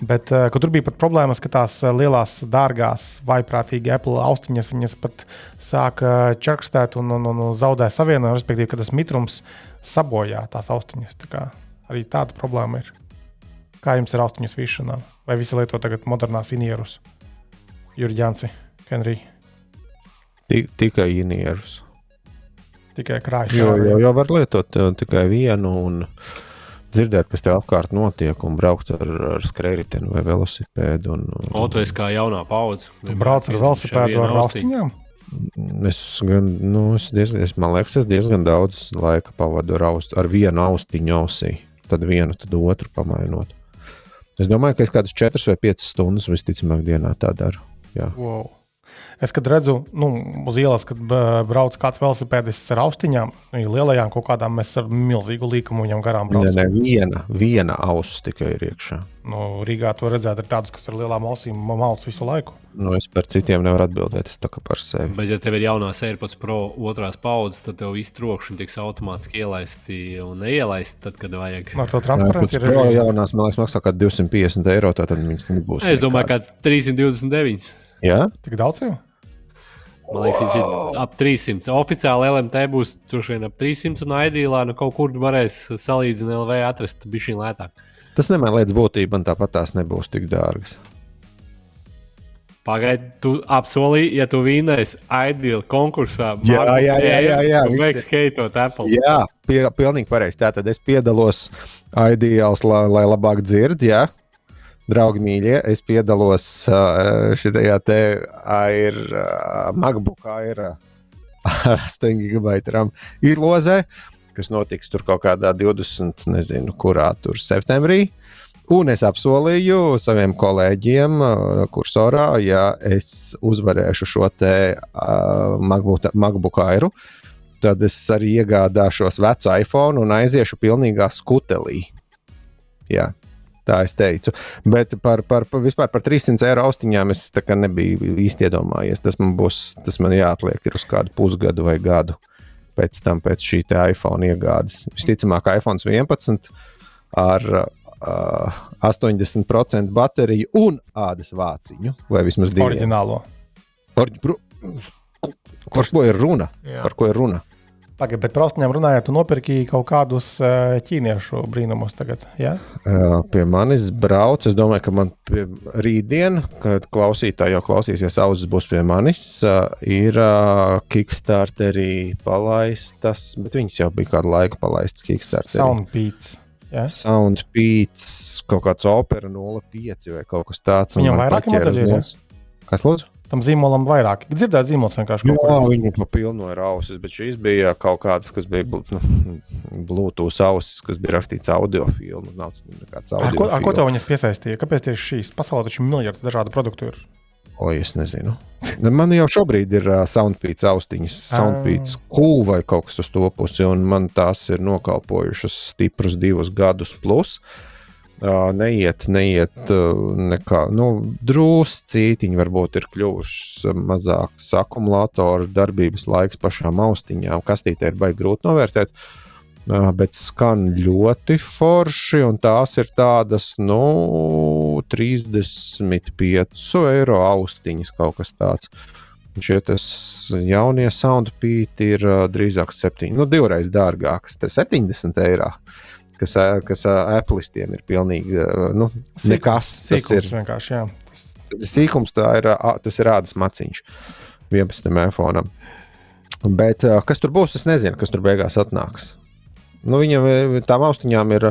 Bet tur bija pat problēmas, ka tās lielās, dārgās, vaiprātīgi Apple austiņas viņas pat sāka čerkstēt un, un, un zaudē savienojumu, respektīvi, ka tas mitrums sabojā tās austiņas. Tā arī tāda problēma ir. Kā jums ir austiņu svīšanā? Vai visi lieto tagad modernās inierus? Jurģānci, Henrija. Tikai inierus. Tikai krājas. Jo, jo, jo var lietot uh, tikai vienu un dzirdēt, kas tev apkārt notiek, un braukt ar, ar skrējēju vai velosipēdu. Un, un... O, tu esi kā jaunā paudze. Tu brauc ar velosipēdu ar austiņām? Es, gan, nu, es, diezgan, es man liekas, es diezgan daudz laika pavadu ar, aust, ar vienu austiņu ausī, tad vienu, tad otru pamainot. Es domāju, ka es kādas 4 vai 5 stundas visticamāk dienā tā daru. Jā. Wow. Es, kad redzu, nu, uz ielas, kad brauc kāds velosipēdists ar austiņām, nu, lielajām kaut kādām, mēs ar milzīgu līkumu viņam garām braucam. Nē, nē, viena, viena auss tikai ir iekšā. Nu, Rīgā to redzēt, ir tādus, kas ar lielām ausīm malc visu laiku. Nu, es par citiem nevaru atbildēt, es tā kā par sevi. Bet, ja tev ir jaunās AirPods Pro otrās paudzes, tad tev viss trokšņi tiks automātiski ielaisti un neielaisti, tad, kad vajag. No, tā transparents ir arī. Jaunās, man liekas, maksā kā 250 eiro, tad viņas nebūs. Es domāju, kāds 329. Jā? Tik daudz jau? Man liekas, viņš ir ap 300. Oficiāli LMT būs droši vien ap 300, un Aidīlā nu, kaut kur varēs salīdzināt LV atrast bija šī lētāk. Tas nemaina lietas būtību, man tāpat tās nebūs tik dārgas. Pagaidiet, tu apsolīji, ja tu vinnēsi Ideal konkursā. Jā, jā, jā, jā, jā. Tu beigs heitot Apple. Jā, pie, pilnīgi pareizi. Tātad es piedalos Ideals, lai, lai labāk dzird, jā. Draugi mīļie, es piedalos šajā te ir MacBook ir ar 8 gigabaitu izlozē, kas notiks tur kaut kādā 20, nezinu, kurā tur septembrī. Un es apsolīju saviem kolēģiem, kursorā, ja es uzvarēšu šo te uh, MacBook Airu, tad es arī iegādāšos vecu iPhone un aiziešu pilnīgā skutelī. Jā, tā es teicu. Bet par, par, par, vispār par 300 eiro austiņām es nebiju īsti iedomājies. Tas man būs, tas man jāatliek uz kādu pusgadu vai gadu pēc tam, pēc šī iPhone iegādes. Visticamāk, iPhone 11 ar uh, 80% bateriju un ādas vāciņu, vai vismaz divu. Orģinālo. Or, bru, par ko ir runa? Jā. Par ko ir runa? Pagaidiet, bet par austiņām runājot, tu nopirki kaut kādus ķīniešu brīnumus tagad. Ja? Pie manis brauc. Es domāju, ka man rītdien, kad klausītāji jau klausīsies, ausis būs pie manis, ir Kickstarterī palaistas, bet viņas jau bija kādu laiku palaistas Kickstarterī. Soundbeats. Ja? Soundbeats, kaut kāds opera 05 vai kaut kas tāds. Viņam vairāk modeļi ir. Kas lūdzu? Tam zīmolam vairāk. Dzirdēt, zīmols vienkārši kaut kā. Jā, viņi pa pilnu ir ausis, bet šīs bija kaut kādas, kas bija nu, Bluetooth ausis, kas bija rakstīts audio filmu. Nav nekāds audio. Ar ko, ar ko tev viņas piesaistīja? Kāpēc tieši šīs? Pasaulē taču miljards dažādu produktu ir. O, es nezinu. Man jau šobrīd ir uh, soundpīts austiņas, soundpīts kūl vai kaut kas uz to pusi, un man tās ir nokalpojušas stiprus divus gadus plus. Uh, neiet, neiet uh, nekā, nu, druscītiņi varbūt ir kļuvušas mazākas akumulātoru darbības laiks pašām austiņām. Kastītē ir baigi grūti novērtēt. Uh, bet skan ļoti forši. Tās ir tādas, nu, 35 eiro austiņas, kaut kas tāds. Šie jaunie soundpīti ir uh, drīzāk 7, nu, divreiz dārgākas. Tas ir 70 eiro. Kas, kas Apple'istiem ir pilnīgi nu, Sīkums, nekas. Tas ir vienkārši. Jā. Tas, sīkums, ir, tas ir rādas maciņš 11. iPhone. Bet kas tur būs, es nezinu, kas tur beigās atnāks. Nu, viņam e, tām austiņām ir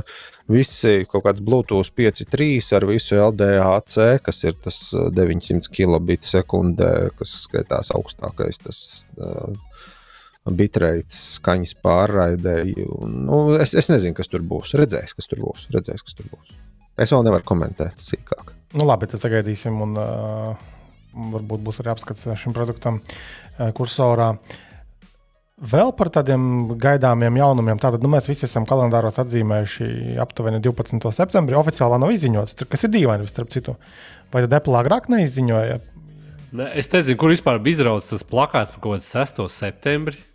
visi kaut kāds Bluetooth 5.3 ar visu LDAC, kas ir tas 900 kilobit sekundē, kas skaitās augstākais. Tas, Bitreits, skaņas pārraidēji. Nu, es, es nezinu, kas tur būs. Redzēs, kas tur būs. Redzēs, kas tur būs. Es vēl nevaru komentēt sīkāk. Nu, labi, tad sagaidīsim, un uh, varbūt būs arī apskats šim produktam uh, kursorā. Vēl par tādiem gaidāmiem jaunumiem. Tātad nu, mēs visi esam kalendāros atzīmējuši aptuveni 12. septembrī. Oficiālā nav izziņots, kas ir dīvaini, starp citu. Vai tad Apple agrāk neizziņoja? Ne, es nezinu, kur vispār bija izrauts tas plakāts par kaut kādu 6. septembri.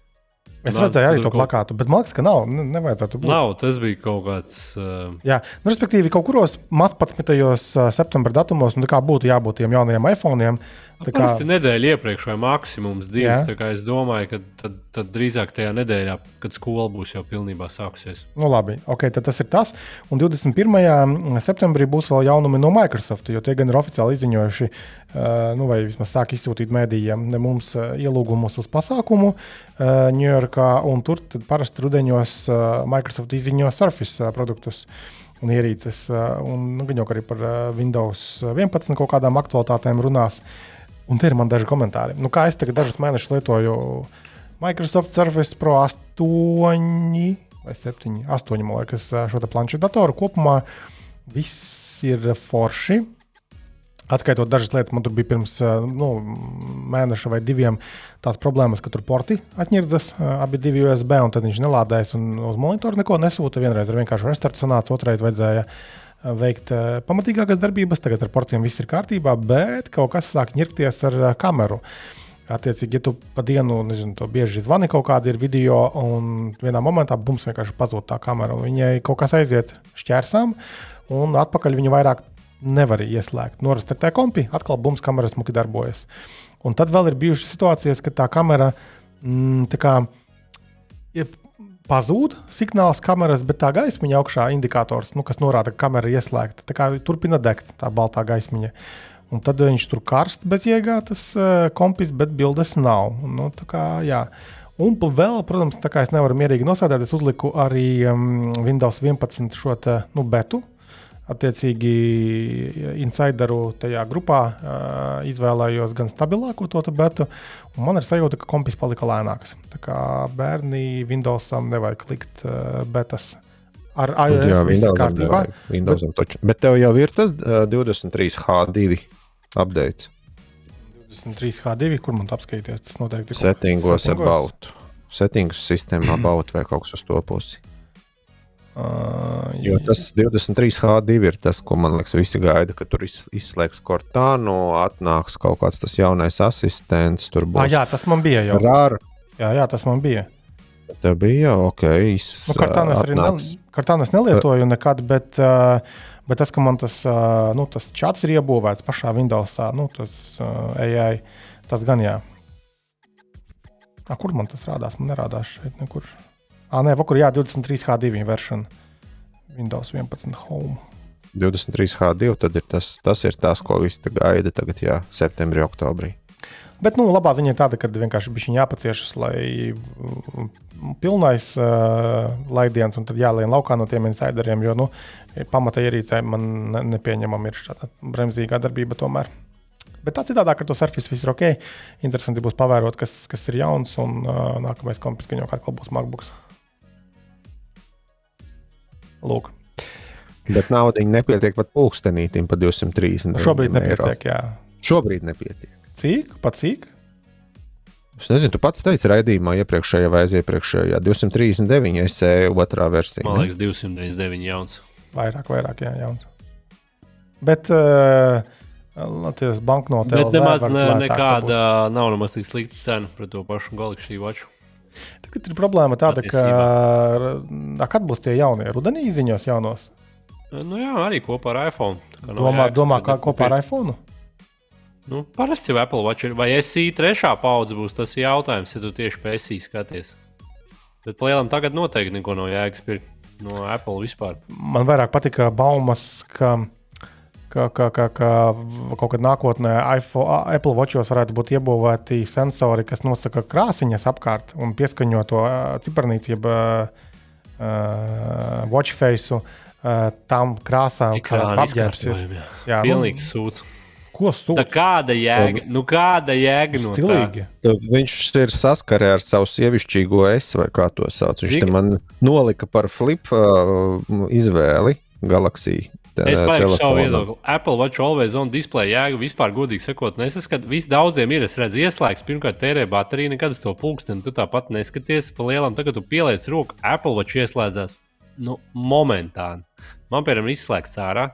Es Nāc, redzēju arī to plakātu, bet man liekas, ka nav. Ne, nevajadzētu būt. Nav, tas bija kaut kāds. Uh... Jā, nu, respektīvi, kaut kuros 11. septembra datumos nu, būtu jābūt tiem jaunajiem iPhone. Tā kā tas ir nedēļa iepriekš, vai maksimums divas. Es domāju, ka tad, tad drīzāk tajā nedēļā, kad skola būs jau pilnībā sākusies. Nu, labi, okay, tas ir tas. Un 21. septembrī būs vēl jaunumi no Microsoft, jo tie gan ir oficiāli izziņojuši, nu, vai vismaz sāk izsūtīt mēdījiem ne mums ielūgumus uz pasākumu Ņujorkā. Tur parasti rudeņos Microsoft izziņo Surface produktus un ierīces. Un, nu, gan jau arī par Windows 11 kaut kādām aktualitātēm runās. Uh, Un te ir man daži komentāri. Nu, kā es tagad dažus mēnešus lietoju Microsoft Surface Pro 8 vai 7, 8, man liekas, šo planšetu datoru kopumā. Viss ir forši. Atskaitot dažas lietas, man tur bija pirms nu, mēneša vai diviem tās problēmas, ka tur porti atņirdzas, abi divi USB, un tad viņš nelādējas un uz monitoru neko nesūta. Vienreiz ar vienkāršu restartu sanāca, otrreiz vajadzēja uh, veikt eh, pamatīgākas darbības. Tagad ar portiem viss ir kārtībā, bet kaut kas sāk ņirkties ar eh, kameru. Attiecīgi, ja tu pa dienu nezinu, bieži zvani kaut kādu video, un vienā momentā bums vienkārši pazūd tā kamera. Viņai kaut kas aiziet šķērsām, un atpakaļ viņa vairāk nevar ieslēgt. Norastē kompi, atkal bums kameras muki darbojas. Un tad vēl ir bijušas situācijas, kad tā kamera mm, tā kā, pazūd signāls kameras, bet tā gaismiņa augšā indikators, nu, kas norāda, ka kamera ir ieslēgta, turpina degt tā baltā gaismiņa. Un tad viņš tur karst bezjēgā tas uh, kompis, bet bildes nav. Nu, kā, jā. Un vēl, protams, tā kā es nevaru mierīgi nosēdēt, es uzliku arī um, Windows 11 šo te, nu, betu. Attiecīgi, insideru tajā grupā uh, izvēlējos gan stabilāko to betu, un man ir sajūta, ka kompis palika lēnāks. Tā kā bērni Windowsam nevajag likt uh, betas ar iOS Jā, Windows kārtībā. Windows bet, toču. bet tev jau ir tas uh, 23H2 update. 23H2, kur man apskatīties, tas noteikti ir. Settingos, settingos about. Settings sistēmā *clears throat* about vai kaut kas uz to pusi. Uh, jo tas 23H2 ir tas, ko man liekas, visi gaida, ka tur izslēgs Cortānu, atnāks kaut kāds tas jaunais asistents. Tur būs. Ah, jā, tas man bija jau. Rāra. Jā, jā, tas man bija. Tas tev bija ok. Iz, nu, Cortānu es arī ne, Cortānu es nelietoju nekad, bet, bet tas, ka man tas, nu, tas čats ir iebūvēts pašā Windowsā, nu, tas AI, tas gan jā. A, kur man tas rādās? Man nerādās šeit nekur. Ah, nē, vakarā jā, 23H2 versija. Windows 11 Home. 23H2, tad ir tas, tas ir tas, ko visi gaida tagad, jā, septembrī, oktobrī. Bet nu, labā ziņa ir tāda, ka vienkārši bija jāpaciešas, lai mm, pilnais uh, laidiens un tad jālien laukā no tiem insideriem, jo nu, pamata ierīcē man ne, nepieņemama ir šāda bremzīga darbība tomēr. Bet tā citādi, ka to surface viss ir ok. Interesanti būs pavērot, kas, kas ir jauns un uh, nākamais kompis, ka jau atkal būs MacBooks. Lūk. Bet nauda nepietiek pat pulkstenītam par 230 eiro. Šobrīd nepietiek, jā. Šobrīd nepietiek. Cik? Pat cik? Es nezinu, tu pats teici raidījumā, iepriekšējā vai aiziepriekšējā 239 SE otrā versija. Man liekas, 299 jauns. Vairāk, vairāk, jā, jauns. Bet uh, Latvijas banknotē. Bet nemaz ne, nekāda nav nemaz tik slikta cena pret to pašu Galaxy Watch. Tagad ir problēma tāda, ka kad būs tie jaunie rudenī ziņos jaunos? Nu jā, arī kopā ar iPhone. Domā, jāks, domā kā kopā ar iPhone? Nu, parasti jau Apple Watch ir. Vai SI trešā paudze būs tas jautājums, ja tu tieši pēc SI skaties? Bet plēlam tagad noteikti neko nav jēgas pirkt no Apple vispār. Man vairāk patika baumas, ka ka, ka, ka, ka kaut kad nākotnē iPhone, Apple Watchos varētu būt iebūvēti sensori, kas nosaka krāsiņas apkārt un pieskaņo to ciparnīcu, jeb uh, watch face uh, tam krāsām, kāda apģērbs ir. Jā, nu, pilnīgs sūds. Ko sūta? Kāda jēga? Nu, kāda jēga no tā? Viņš ir saskarē ar savu sievišķīgo es, vai kā to sauc. Viņš man nolika par flip uh, izvēli Galaxija Es pateikšu savu viedokli. Apple Watch Always On display jēga vispār, godīgi sakot, nesaskatu. Vis daudziem ir, es redzu, ieslēgts. Pirmkārt, tērē bateriju, nekad uz to pulksteni. Tu tāpat neskaties pa lielam. Tagad tu pieliec roku, Apple Watch ieslēdzās nu, momentāni. Man, piemēram, izslēgts ārā.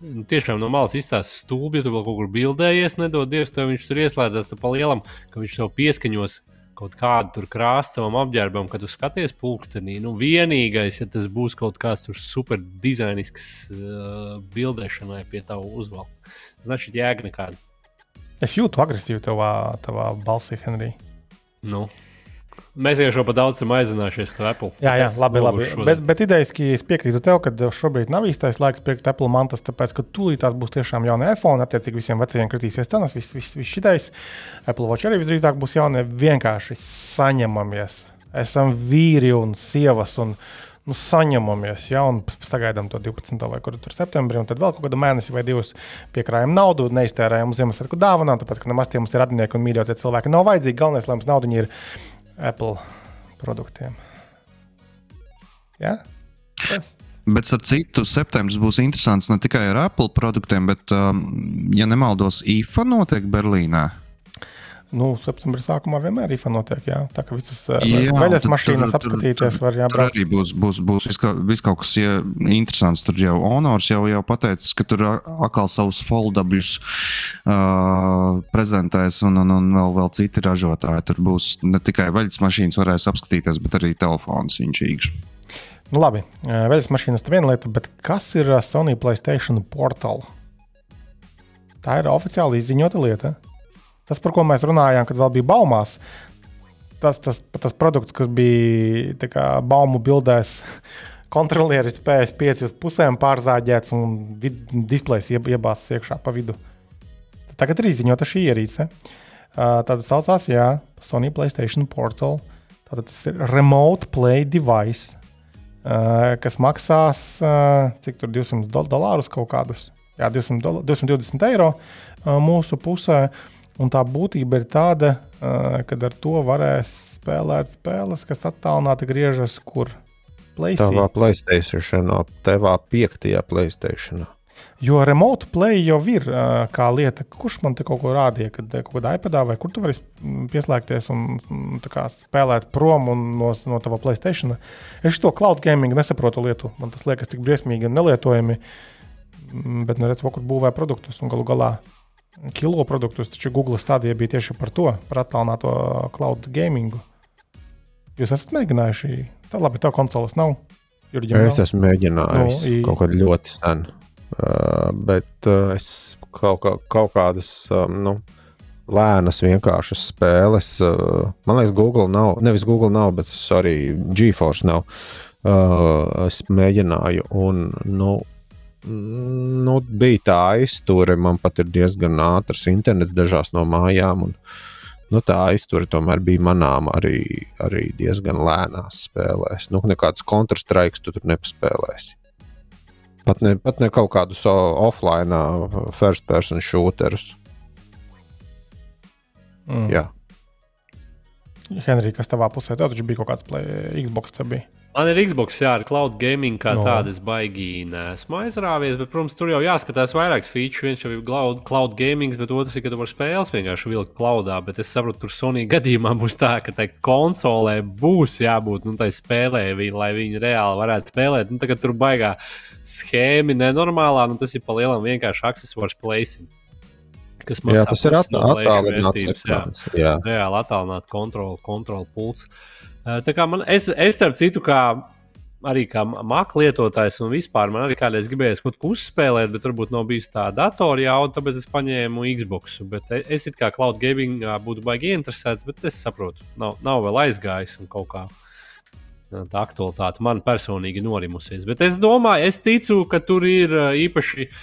Tiešām no malas izstāsta stūbi, ja tu vēl kaut kur bildējies, nedod Dievs, tev viņš tur ieslēdzās pa lielam, ka viņš tev pieskaņos kaut kādu krāsu savam apģērbam, kad tu skaties pulkstenī. Nu, vienīgais, ja tas būs kaut kāds super dizainisks uh, bildēšanai pie tava uzvalka, значит, jēga nekāda. Es jūtu agresīvu tavā, tavā balsī, Henrij. Nu. Mēs jau par daudz esam aizinājušies par Apple. Jā, jā labi. labi. Bet, bet idejaski es piekrītu tev, ka šobrīd nav īstais laiks pirkt Apple mantas, tāpēc, ka tūlīt tās būs tiešām jauni iPhone. Attiecīgi visiem vecajiem kritīsies cenas, viss vis, vis šitais. Apple Watch arī visdrīzāk būs jaunie. Vienkārši saņemamies. Esam vīri un sievas. Un, nu, saņemamies, ja, un sagaidām to 12. vai kur tur septembrī, un tad vēl kaut kādu mēnesi vai divus piekrājam naudu, neiztērējam Ziemassvētku dāvanām, tāpēc, ka nemaz tie mums ir radinieki un mīļotie cilvēki nav vajadzīgi. Galvenais, lai mums naudu ir Apple produktiem. Ja? Tas. Bet ar citu septembris būs interesants ne tikai ar Apple produktiem, bet, um, ja nemaldos, IFA notiek Berlīnē. Nu, septembrī sākumā vienmēr ir notiek, jā. Tā kā visas veļas mašīnas apskatīties tur, var jābrauc. Tur arī būs, būs, būs vis, kā, vis kaut kas ja, interesants. Tur jau Honors jau, jau pateicis, ka tur atkal savus foldabļus uh, prezentēs un, un, un vēl, vēl citi ražotāji. Tur būs ne tikai veļas mašīnas varēs apskatīties, bet arī telefons viņš īkšķi. Nu, labi, veļas mašīnas ir viena lieta, bet kas ir Sony Playstation portāls? Tā ir oficiāli izziņota lieta. Tas, par ko mēs runājām, kad vēl bija baumās, tas, tas, tas produkts, kas bija kā, baumu bildēs, *laughs* kontrolieris PS5 uz pusēm pārzāģēts un displejs iebāzts iekšā pa vidu. tagad ir izziņota šī ierīce. Uh, tāda saucās, jā, Sony Playstation Portal. Tātad tas ir Remote Play Device, uh, kas maksās uh, cik tur 200 dolārus kaut kādus. Jā, 200 dola, 220 eiro uh, mūsu pusē. Un tā būtība ir tāda, uh, ka ar to varēs spēlēt spēles, kas attālināti griežas kur PlayStation. Tavā PlayStation, tevā piektajā PlayStation. Jo remote play jau ir uh, kā lieta, kurš man te kaut ko rādīja, kad kaut kādā iPadā vai kur tu vari pieslēgties un kā, spēlēt prom no, no tava Playstation. Es to cloud gaming nesaprotu lietu. Man tas liekas tik briesmīgi un nelietojami. Bet, nu, redz, kur būvē produktus un galu galā kilo produktus. Taču Google stādīja bija tieši par to, par attālināto cloud gamingu. Jūs esat mēģinājuši, tā labi, tā konsoles nav. Jurģim, es esmu mēģinājis nu, kaut kādu ļoti senu. Uh, bet uh, es kaut, kā, kaut kādas um, nu, lēnas, vienkāršas spēles. Uh, man liekas, Google nav, nevis Google nav, bet arī GeForce nav. Uh, es mēģināju, un nu, nu, bija tā aizture. Man pat ir diezgan ātrs internets dažās no mājām. Un, nu, tā aizture tomēr bija manām arī, arī diezgan lēnās spēlēs. Nu, nekādus kontrastraikus tu tur nepaspēlēsi. Pat ne, pat ne kaut kādus offline, first person shooterus. Mm. Jā. Henrij, kas tavā pusē? Tev taču bija kaut kāds play, Xbox. Bija. Man ir Xbox, jā, ar cloud gaming kā no. tādu es baigi nesmu aizrāvies, bet, protams, tur jau jāskatās vairākas features. Viens jau ir cloud, cloud gaming, bet otrs ir, ka tu vari spēles vienkārši vilkt cloudā. Bet es saprotu, tur Sony *laughs* gadījumā būs tā, ka tai konsolē būs jābūt nu, tai spēlē, lai viņi reāli varētu spēlēt. Nu, tagad tur baigā schēma nenormālā, nu, tas ir pa lielam vienkārši accessors placing. Kas man jā, tas ir attālināts. Jā, jā. reāli attālināt kontroli, kontroli pulsu. Tā kā man, es, es starp citu, kā arī kā mākslinieks lietotājs, un vispār man arī kādreiz gribējās kaut ko uzspēlēt, bet varbūt nav bijis tā datora jauda, tāpēc es paņēmu Xbox. Bet es it kā cloud gaming būtu baigi interesēts, bet es saprotu, nav, nav vēl aizgājis un kaut kā. Tā aktualitāte man personīgi norimusies. Bet es domāju, es ticu, ka tur ir īpaši uh,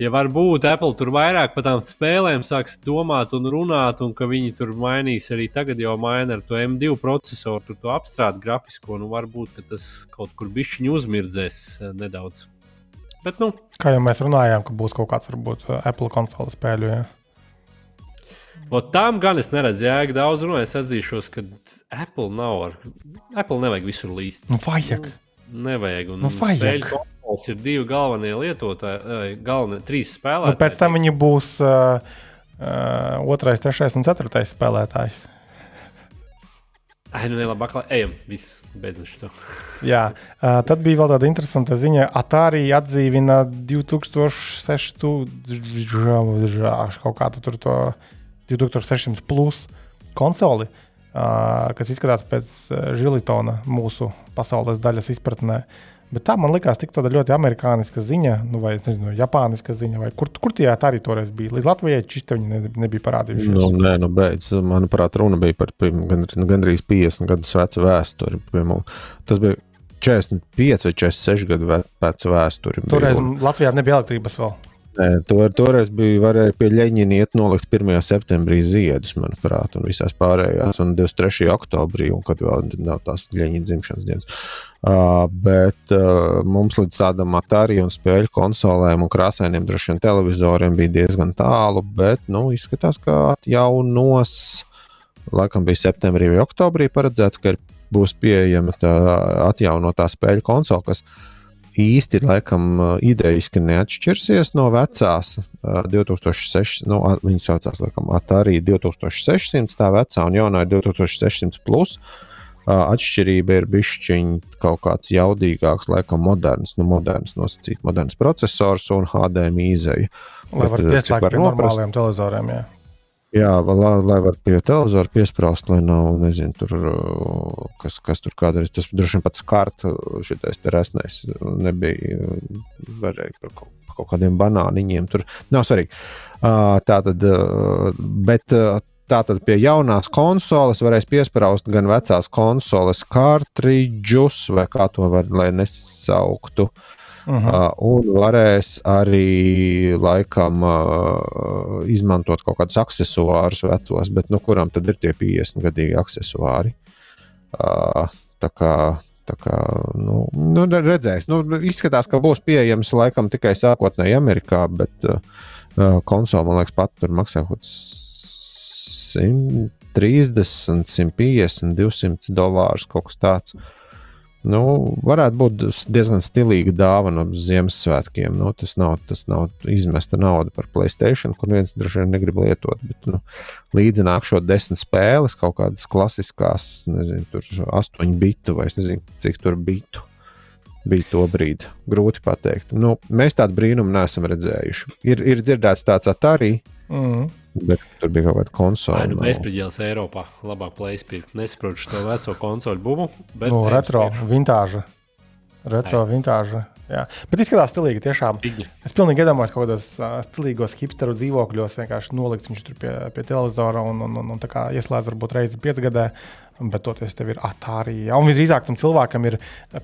ja varbūt Apple tur vairāk par tām spēlēm sāks domāt un runāt, un ka viņi tur mainīs arī tagad jau maina ar to M2 procesoru, tur to apstrādi grafisko, nu varbūt tas kaut kur bišķiņu uzmirdzēs eh, nedaudz. Bet, nu, Kā jau mēs runājām, ka būs kaut kāds varbūt Apple konsoles spēļu. Ja? Ot, tām gan es neredzu jēgu daudz runāt. Es atzīšos, ka Apple nav ar. Apple nevajag visur līst. Nu, vajag. Nu, nevajag. Un nu, vajag. Spēļu Mums ir divi galvenie lietotāji, galvenie trīs spēlētāji. Un pēc tam viņi būs uh, uh, otrais, trešais un ceturtais spēlētājs. Ai, nu, labi, ejam, viss, beidzam šo. *laughs* Jā, uh, tad bija vēl tāda interesanta ziņa. Atari atdzīvina 2006. kaut kādu tur to 2600 plus konsoli, uh, kas izskatās pēc žilitona mūsu pasaules daļas izpratnē. Uh, Bet tā man likās tik ļoti amerikāniska ziņa, nu, vai nezinu, japāniska ziņa, vai kur, kur tie arī toreiz bija. Līdz Latvijai šis te ne, nebija parādījušies. Nu, nē, nu, beidz, manuprāt, runa bija par gan, gandrīz 50 gadus vecu vēsturi. Tas bija 45 vai 46 gadu vecu vēsturi. Toreiz. Latvijā nebija elektrības vēl. Nē, to, toreiz bija varēja pie Leņķina iet nolikt 1. septembrī ziedus, manuprāt, un visās pārējās, un 23. oktobrī, un kad vēl nav tās Leņķina dzimšanas dienas. Uh, bet uh, mums līdz tādam Atari un spēļu konsolēm un krāsainiem droši vien televizoriem bija diezgan tālu, bet, nu, izskatās, ka jaunos, laikam bija septembrī vai oktobrī paredzēts, ka būs pieejama tā atjaunotā spēļu konsole, kas īsti laikam idejiski neatšķirsies no vecās 2006. Nu, viņa saucās laikam Atari 2600, tā vecā un jaunā ir 2600. Plus. Atšķirība ir bišķiņa kaut kāds jaudīgāks, laikam, moderns, nu, moderns nosacīt, moderns processors un HDMI izēja. Lai varētu pieslēgt pie normāliem televizoriem, jā. Jā, lai, lai var pie televizora piesprāst, lai nav, nezinu, tur, uh, kas, kas tur kādreiz, tas droši vien pats kārt, uh, šitais te resnais nebija, uh, varēja par kaut, kaut kādiem banāniņiem, tur nav svarīgi. Tā tad, bet tā tad pie jaunās konsoles varēs piesprāst gan vecās konsoles kartridžus, vai kā to var, lai nesauktu. Uh -huh. uh, un varēs arī laikam uh, izmantot kaut kādus accessorus vecos, bet nu, kuram tad ir tie 50 gadīgi accessori? Uh, tā kā Tā kā, nu, nu, redzēs, nu, izskatās, ka būs pieejams laikam tikai sākotnēji Amerikā, bet uh, konsole, man liekas, pat tur maksā kaut kāds 130, 150, 200 dolārus kaut kas tāds. Nu, varētu būt diezgan stilīga dāvana Ziemassvētkiem. Nu, tas, nav, tas nav izmesta nauda par Playstation, kur viens droši vien negrib lietot. Bet, nu, līdzi nākšot desmit spēles, kaut kādas klasiskās, nezinu, tur astoņu bitu vai nezinu, cik tur bitu bija to brīdi. Grūti pateikt. Nu, mēs tādu brīnumu neesam redzējuši. Ir, ir dzirdēts tāds arī. Mm. Bet tur bija kaut kāda konsole. Nu, Bezspridzēlis Eiropā. Labāk pirkt. Nesaprotu šo veco konsoli. Bet nu, retro, vintāža. Retro, Ai. vintāža. Jā. Bet izskatās stilīgi. Tiešām. Es pilnīgi iedomājos kaut kādos uh, stilīgos hipsteru dzīvokļos. Vienkārši nolikt viņš tur pie, pie televizora un, un, un, un ieslēgt varbūt reizi piecgadē. Bet toties tev ir Atari. Ja? Un visdrīzāk tam cilvēkam ir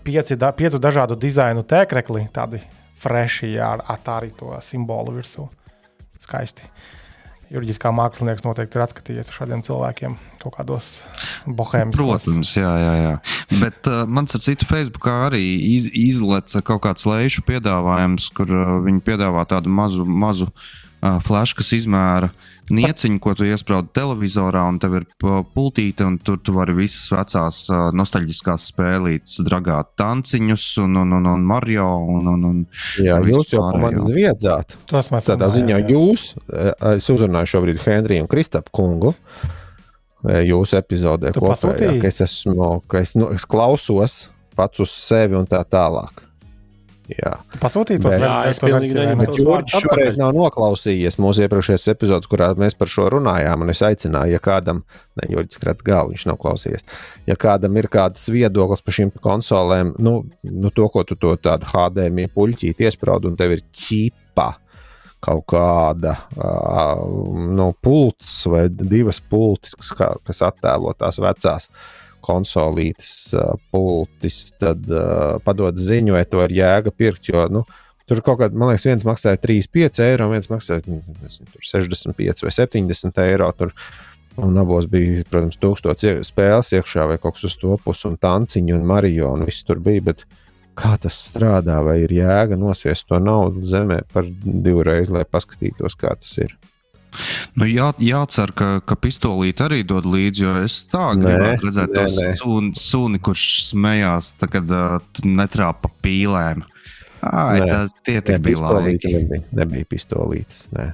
pieci, da, piecu dažādu dizainu tēkrekli, tādi freši ar Atari to simbolu virsū. Skaisti juridiskā mākslinieks noteikti ir atskatījies uz šādiem cilvēkiem kaut kādos bohēmijos. Protams, jā, jā, jā. Bet uh, mans ar citu Facebookā arī iz, izleca kaut kāds lejušu piedāvājums, kur uh, viņi piedāvā tādu mazu, mazu uh, flashkas izmēra nieciņu, ko tu iesprādi televizorā, un tev ir pultīte, un tur tu vari visas vecās nostalģiskās spēlītes, dragāt tanciņus, un, un, un, un Mario. Un, un, un jā, jūs jau man zviedzāt. Tas mēs tādā ziņā jā. jūs, es uzrunāju šobrīd Henriju un Kristapu kungu. Jūsu epizodē kopējā, ka es esmu, ka es, nu, es klausos pats uz sevi un tā tālāk. Jā, pasūtīt to. Jurģis šoreiz nav noklausījies mūsu iepriekšējās epizodes, kurā mēs par šo runājām. Es aicināju, ja kādam, ne Jurģis Krats galvu, viņš nav klausījies. Ja kādam ir kāds viedoklis par šīm konsolēm, nu, nu to, ko tu to tādu HDMI puļķīt iesprādi un tev ir ķipa kaut kāda uh, no pults vai divas pultis, kas, kas attēlo tās vecās konsolītes, uh, pultis, tad uh, padod ziņu, vai to ir jēga pirkt. Jo, nu, tur kaut kādā, man liekas, viens maksāja 35 eiro, viens maksāja nezinu, 65 vai 70 eiro. Tur, Un abos bija, protams, tūkstoši spēles iekšā, vai kaut kas uz to pusi, un tanciņu, un Mariju, un viss tur bija. Bet kā tas strādā, vai ir jēga nosviest to naudu zemē par divreiz, lai paskatītos, kā tas ir. Nu, jā, jācer, ka, ka pistolīte arī dod līdzi, jo es tā gribētu redzēt to suni, suni, kurš smējās, tā, kad uh, netrāpa pīlēm. Ai, tas tie ne, bija laiki. Nebija, nebija pistolītes. Ne.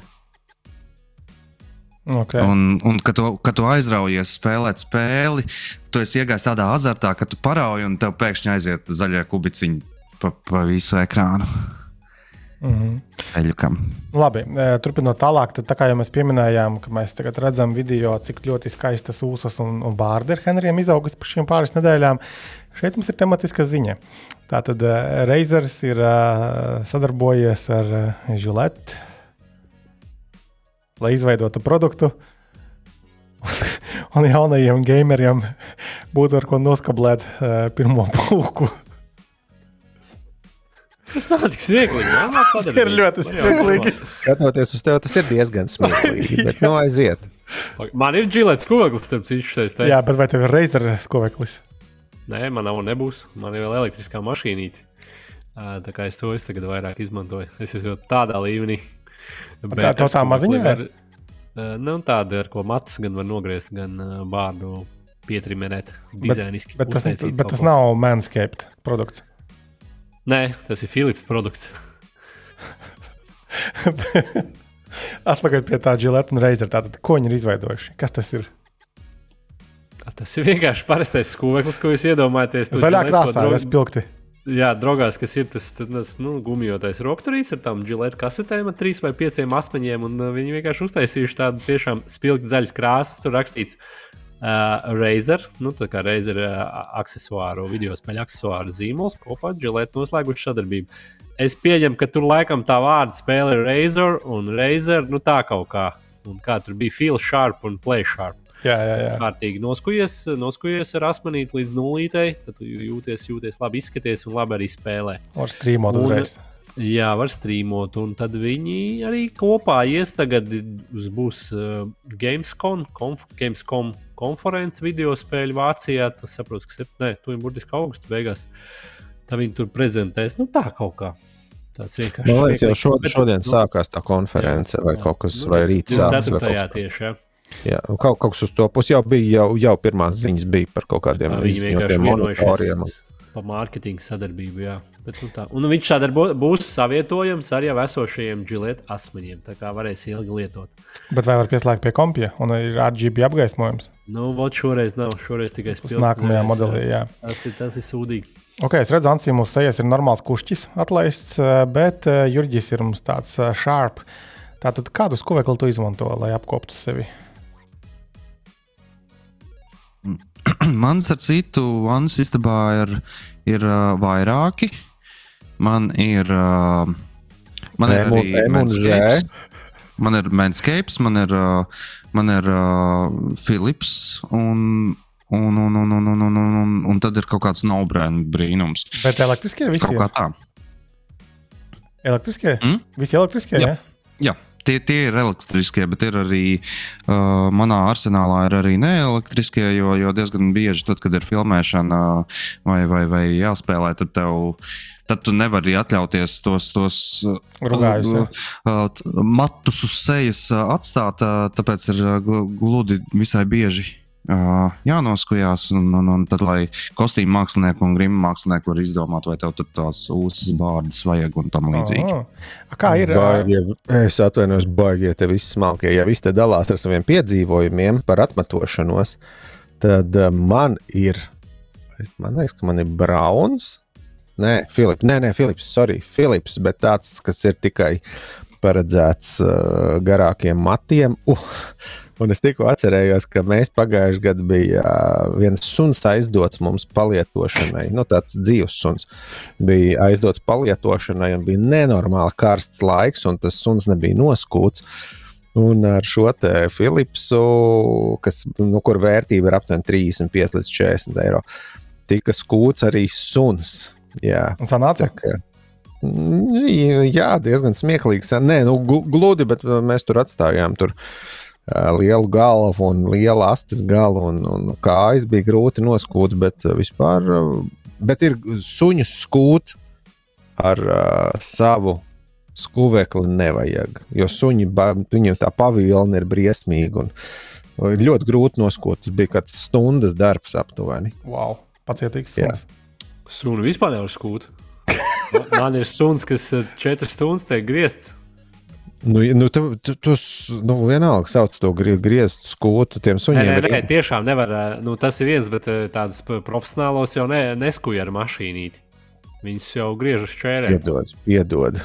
Okay. Un, un kad, tu, kad tu aizraujies spēlēt spēli, tu esi iegājis tādā azartā, ka tu parauji un tev pēkšņi aiziet zaļie kubiciņi pa, pa visu ekrānu. Mm -hmm. Labi, e, turpinot tālāk, tad, tā kā jau mēs pieminējām, ka mēs tagad redzam video, cik ļoti skaistas ūsas un, un bārdi ir Henrijam izaugusi par šīm pāris nedēļām. Šeit mums ir tematiska ziņa. Tātad e, Reizers ir e, sadarbojies ar Gillette, lai izveidotu produktu. *laughs* un jaunajiem gameriem būtu ar ko noskablēt pirmo pulku. Tas nav tik smieklīgi. Tas ir ļoti smieklīgi. Skatoties uz tevi, tas ir diezgan smieklīgi. Bet, nu, aiziet. Man ir džilets skuveklis, starp citu, šeit. Jā, bet vai tev ir reizes skuveklis? Nē, man nav nebūs. Man ir vēl elektriskā mašīnīte. Tā kā es to es tagad vairāk izmantoju. Es esmu tādā līmenī. Bet tā tā, tā maziņa? Ar, nu, tāda, ar ko matus gan var nogriezt, gan bārdu pietrimerēt dizainiski. Bet, bet tas, bet tas nav manscaped produkts. Nē, tas ir Filips produkts. *laughs* Atpakaļ pie tā Gillette un. Tātad, ko viņi ir izveidojuši? Kas tas ir? Tas ir vienkārši parastais skūveklis, ko jūs iedomājaties. Zaļā krāsā, jau spilgti. Jā, draugās, kas ir tas, tas nu, gumijotais rokturīts ar tām Gillette kasetēm, ar trīs vai pieciem asmeņiem. Uh, viņi vienkārši uztaisījuši tādu tiešām spilgti zaļas krāsas. Tur rakstīts Uh, Razer, nu, tā kā Razer uh, accessoāru, video spēļu accessoāru zīmols kopā ar Gillette noslēguši sadarbību. Es pieņemu, ka tur laikam tā vārda spēle ir Razer un Razer, nu tā kaut kā. Un kā tur bija Feel Sharp un Play Sharp. jā, jā, jā. kārtīgi noskujies, noskujies ar asmenīti līdz nulītei, tad jūties, jūties labi, izskaties un labi arī spēlē. Var strīmot uzreiz. Un, Jā, var strīmot, un tad viņi arī kopā ies. Tagad būs uh, Gamescom, konf Gamescom konferences video spēļu Vācijā. Tas saprotu, ka ne, tu ir burtiski augusta beigās. Tā viņi tur prezentēs. Nu, tā kaut kā. Tas vienkārši ir. Man liekas, jau šodien, šodien nu, sākās tā konference, jā, vai jā. kaut kas, nu, vai rīt sākās. Jā, tieši. Jā. Jā, kaut, kaut kas uz to pusi jau bija, jau, jau pirmās ziņas bija par kaut kādiem izņemtiem monitoriem. Par mārketinga sadarbību, jā. Bet, nu, tā. un viņš sadarbo, būs savietojams ar jau esošajiem džilietu asmeņiem. Tā kā varēs ilgi lietot. Bet vai var pieslēgt pie kompija un ir RGB apgaismojums? Nu, vot šoreiz nav. Šoreiz tikai spēlē. Nākamajā zēs, modelī, jā. Tas ir, tas ir sūdīgi. Ok, es redzu, Ansī, mūsu sejas ir normāls kušķis atlaists, eh, bet eh, Jurģis ir mums tāds eh, sharp. Tātad kādu skuvekli tu izmanto, lai apkoptu sevi? *clears throat* Mans ar citu vannas istabā ir, ir uh, vairāki. Man ir. Uh, man ir arī Manscapes. Man ir Manscapes, man ir, uh, man ir uh, Philips un. Un, un, un, un, un, un, un, un tad ir kaut kāds nobrēna brīnums. Bet elektriskie visi? Kaut kā tā. Elektriskie? Mm? Visi elektriskie? Jā. jā. jā. Tie, tie ir elektriskie, bet ir arī uh, manā arsenālā ir arī neelektriskie, jo, jo diezgan bieži, tad, kad ir filmēšana uh, vai, vai, vai jāspēlē, tad tev uh, tad tu nevari atļauties tos, tos Rugājus, uh, uh, matus uz sejas uh, atstāt. Uh, tāpēc ir uh, gludi visai bieži. Uh, jānoskujās, un, un, un tad, lai kostīmu mākslinieku un grimu mākslinieku var izdomāt, vai tev tur tās ūsas bārdas vajag un tam līdzīgi. Oh. Kā ir? Baigie, es atvainojos, baigie te viss smalkie. Ja visi te dalās ar saviem piedzīvojumiem par atmetošanos, tad man ir, man liekas, ka man ir brauns Nē, Filips, nē, nē, Filips, sorry, Filips, bet tāds, kas ir tikai paredzēts uh, garākiem matiem. Uh, un es tikko atcerējos, ka mēs pagājušajā gadā bija uh, viens suns aizdots mums palietošanai. Nu, tāds dzīves suns bija aizdots palietošanai, un bija nenormāli karsts laiks, un tas suns nebija noskūts. Un ar šo Philipsu, kas, nu, kur vērtība ir aptuveni 35 līdz 40 eiro, tika skūts arī suns. Jā, un sanāca. Tā, jā, diezgan smieklīgs. Nē, nu, gludi, bet mēs tur atstājām. Tur. Lielu galvu un lielu astes galu, un, un kājas bija grūti noskūt, bet vispār, bet ir suņu skūt ar uh, savu skuvekli nevajag. Jo suņi, viņiem tā pavilna ir briesmīga ir ļoti grūti noskūt. Tas bija kāds stundas darbs aptuveni. Wow, pacietīgs. Jā. Sunu vispār nevar skūt. Man ir suns, kas četras stundas tiek griezts. Nu, nu, tu, tu, tu nu, vienalga sauc to griezt skūtu tiem suņiem. Nē, nē, nē tiešām nevar. Nu, tas ir viens, bet tādus profesionālos jau ne, neskuja ar mašīnīti. Viņus jau griež uz čērēm. Piedod, piedod.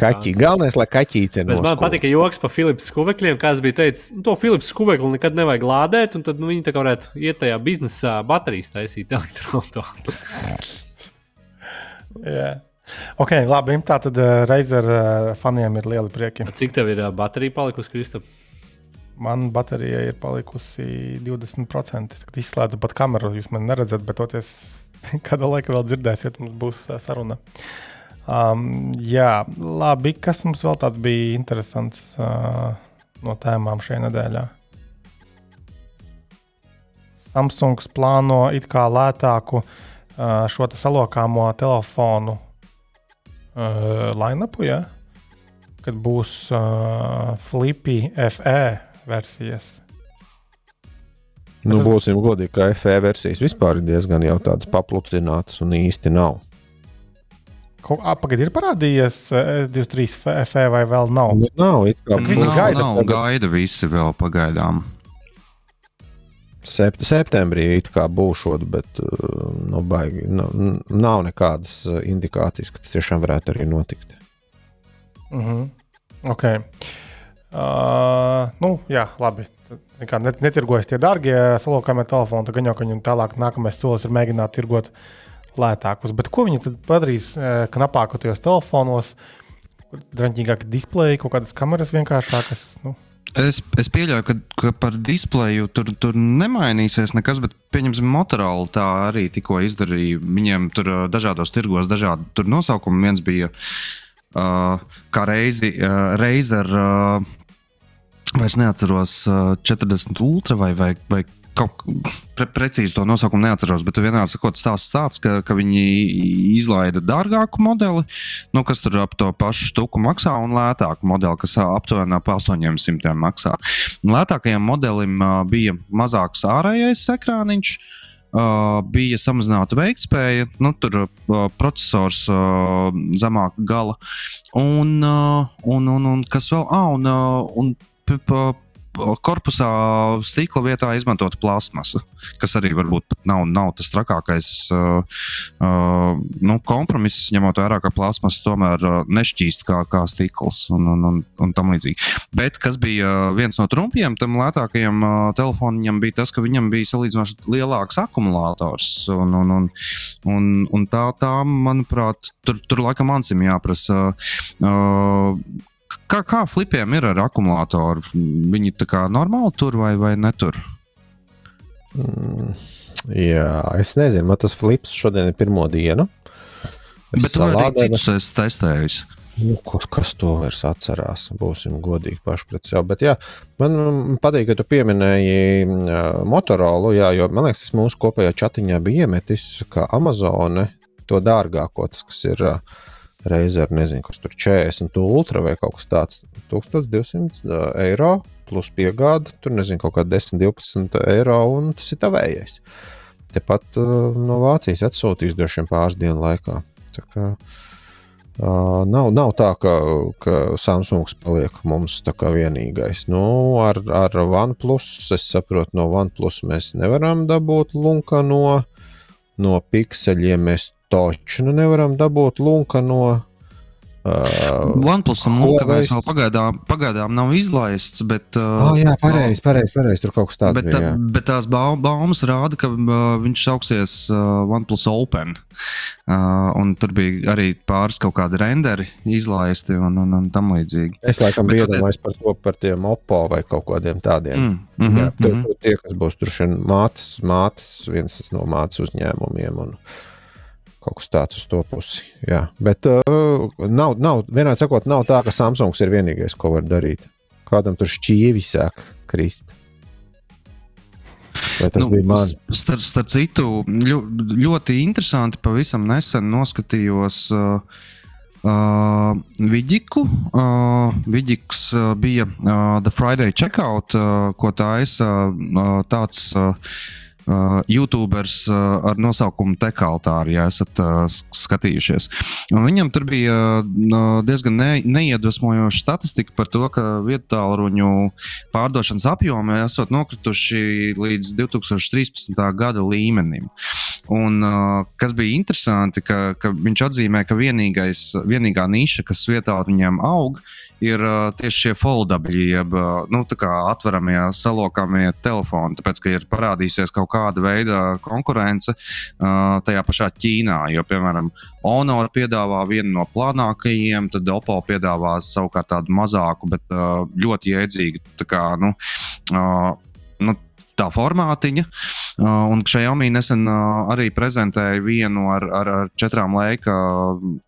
Kaķi. Galvenais, lai kaķīte ir. Man patika joks par Filips skuvekļiem, kāds bija teicis, nu, to Filips skuvekli nekad nevajag lādēt, un tad nu, viņi tā kā varētu iet tajā biznesā baterijas taisīt elektroautorātu. yeah. *laughs* Ok, labi. Tā tad uh, reiz ar uh, faniem ir lieli prieki. Cik tev ir uh, baterija palikusi, Kristap? Man baterija ir palikusi 20%. Kad izslēdzu pat kameru, jūs man neredzat, bet toties *laughs* kādu laiku vēl dzirdēsiet, mums būs uh, saruna. Um, jā, labi. Kas mums vēl tāds bija interesants uh, no tēmām šajā nedēļā? Samsungs plāno it kā lētāku uh, šo salokāmo telefonu uh, line-upu, ja? kad būs uh, Flippy FE versijas. Nu, tas... Būsim godīgi, ka FE versijas vispār ir diezgan jau tādas papludinātas un īsti nav. Pagaid, ir parādījies 23 FE vai vēl nav? Nu, nav, kā, visi nav, gaida, nav, gaida visi vēl pagaidām. Sept, septembrī it kā būšot, bet nu, baigi, nav, nav nekādas indikācijas, ka tas tiešām varētu arī notikt. Uh mhm. -huh. okay. Uh, nu, jā, labi. Net, netirgojas tie dārgie salokāmie telefoni, tad gan jau, ka viņam tālāk nākamais solis ir mēģināt tirgot lētākus. Bet ko viņi tad padarīs knapākos telefonos? Draņķīgāki displeji, kaut kādas kameras vienkāršākas. Nu. Es, es pieļauju, ka, ka par displeju tur, tur nemainīsies nekas, bet pieņemsim, Motorola tā arī tikko izdarīja. Viņiem tur dažādos tirgos dažādi nosaukumi. Viens bija uh, kā reizi, uh, Razer, uh, vairs neatceros, uh, 40 ultra vai, vai, vai kaut pre, precīzi to nosaukumu neatceros, bet vienā sakot, stāsts tāds, ka, ka viņi izlaida dārgāku modeli, nu, kas tur ap to pašu štuku maksā, un lētāku modeli, kas aptuveni ap 800 maksā. Lētākajam modelim bija mazāks ārējais ekrāniņš. Uh, bija samazināta veiktspēja, nu, tur uh, processors uh, zemāka gala, un, uh, un, un, un kas vēl, ah, un, uh, un korpusā stikla vietā izmantot plasmasu, kas arī varbūt nav, nav tas trakākais uh, uh, nu, kompromiss, ņemot vērā, ka plasmas tomēr uh, nešķīst kā, kā stikls un, un, un, un tam līdzīgi. Bet kas bija viens no trumpiem tam lētākajam uh, telefonam, bija tas, ka viņam bija salīdzinoši lielāks akumulators. Un, un, un, un, un tā, tā, manuprāt, tur, tur laikam Ansim jāprasa. Uh, Kā, kā flipiem ir ar akumulātoru? Viņi tā kā normāli tur vai, vai netur? Mm, jā, es nezinu, man tas flips šodien ir pirmo dienu. Es Bet vai arī citus esmu testējis? Nu, kas, kas to vairs atcerās? Būsim godīgi paši pret sevi. Bet, jā, man patīk, ka tu pieminēji uh, Motorola, jā, jo man liekas, tas mūsu kopējā chatiņā bija iemetis, ka Amazone to dārgāko, tas, kas ir uh, Razer, nezinu, kas tur 40 ultra vai kaut kas tāds - 1200 eiro plus piegāde. Tur nezinu, kaut kāda 10, 12 eiro, un tas ir tavējais. Tepat uh, no Vācijas atsūtīs droši vien pāris dienu laikā. Tā kā, Uh, nav, nav tā, ka, ka Samsungs paliek mums tā kā vienīgais. Nu, ar, ar OnePlus es saprotu, no OnePlus mēs nevaram dabūt lunka no, no pikseļiem. Mēs taču nu nevaram dabūt lunka no. Uh, OnePlusam Lukas vēl pagaidām, pagaidām nav izlaists. Bet, uh, oh, jā, pareizi, pareizi, pareiz, tur kaut kas tāds. Bet, bija, jā. bet tās baumas rāda, ka uh, viņš sauksies uh, OnePlus Open. Uh, un tur bija arī pāris kaut kādi renderi izlaisti un, un, un tam līdzīgi. Es laikam biju iedomājies par to, par tiem Oppo vai kaut kādiem tādiem. Mm, mm -hmm, jā, tur, mm -hmm. Tie, kas būs tur šeit mātes, mātes, viens no mātes uzņēmumiem. Un, uh, Kaut kas tāds uz to pusi. Jā. Bet uh, nav, nav, vienādi sakot, nav tā, ka Samsungs ir vienīgais, ko var darīt. Kādam tur šķīvi sāk krist. Vai tas nu, bija mans? Starp, starp citu, ļo, ļoti interesanti. Pavisam nesen noskatījos uh, uh, Vidiku. Uh, Vidiks uh, bija uh, The Friday Checkout, uh, ko taisa uh, tāds. Uh, uh, YouTubers uh, ar nosaukumu Tekaltāri, ja esat uh, skatījušies. Un viņam tur bija uh, diezgan ne, neiedvesmojoša statistika par to, ka vietāluņu pārdošanas apjomi esot nokrituši līdz 2013. gada līmenim. Un, uh, kas bija interesanti, ka, ka viņš atzīmē, ka vienīgais, vienīgā niša, kas vietā viņam aug, ir uh, tieši šie foldabļi, jeb uh, nu, atveramie, salokāmie telefoni. Tāpēc, ka ir parādījusies kaut kāda veida konkurence uh, tajā pašā Ķīnā. Jo, piemēram, Honor piedāvā vienu no plānākajiem, tad Oppo piedāvā savukārt tādu mazāku, bet uh, ļoti jēdzīgu. Kā, nu, uh, nu, tā formātiņa. Un Xiaomi nesen arī prezentēja vienu ar, ar, ar četrām laika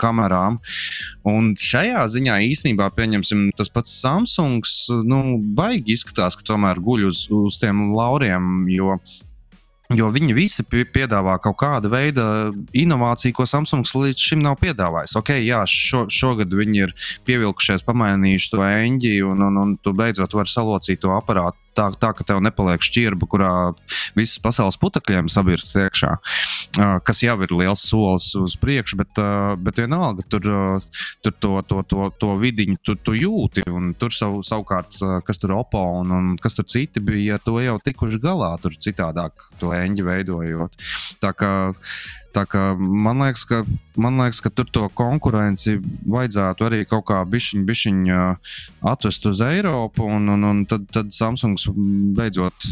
kamerām. Un šajā ziņā īstenībā pieņemsim tas pats Samsungs. Nu, baigi izskatās, ka tomēr guļ uz, uz tiem lauriem, jo Jo viņi visi piedāvā kaut kādu veidu inovāciju, ko Samsungs līdz šim nav piedāvājis. Ok, jā, šo, šogad viņi ir pievilkušies, pamainījuši to eņģi, un, un, un tu beidzot vari salocīt to aparātu tā, tā ka tev nepaliek šķirba, kurā visas pasaules putekļiem sabirst iekšā, kas jau ir liels solis uz priekšu, bet, bet vienalga tur, tur to, to, to, to vidiņu tu, tu jūti. Tur sav, savukārt, kas tur opo un, un kas tur citi bija, to jau tikuši galā, tur citādāk to eņģi veidojot. Tā kā man liekas, ka, man liekas, ka tur to konkurenci vajadzētu arī kaut kā bišķiņ, bišķiņ atvest uz Eiropu, un, un, un tad, tad Samsungs beidzot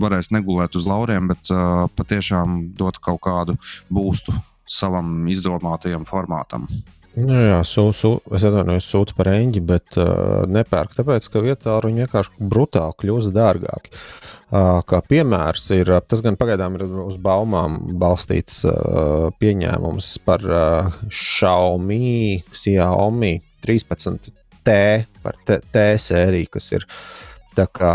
varēs negulēt uz lauriem, bet uh, patiešām dot kaut kādu būstu savam izdomātajam formātam. Nu, jā, sūsu, es atvainojos, sūtu par eņģi, bet uh, nepērku, tāpēc, ka vietā viņi vienkārši brutāli kļūst dārgāki. Uh, kā piemērs ir, tas gan pagaidām ir uz baumām balstīts pieņēmums par Xiaomi, Xiaomi 13T, par T, T sēriju, kas ir Tā kā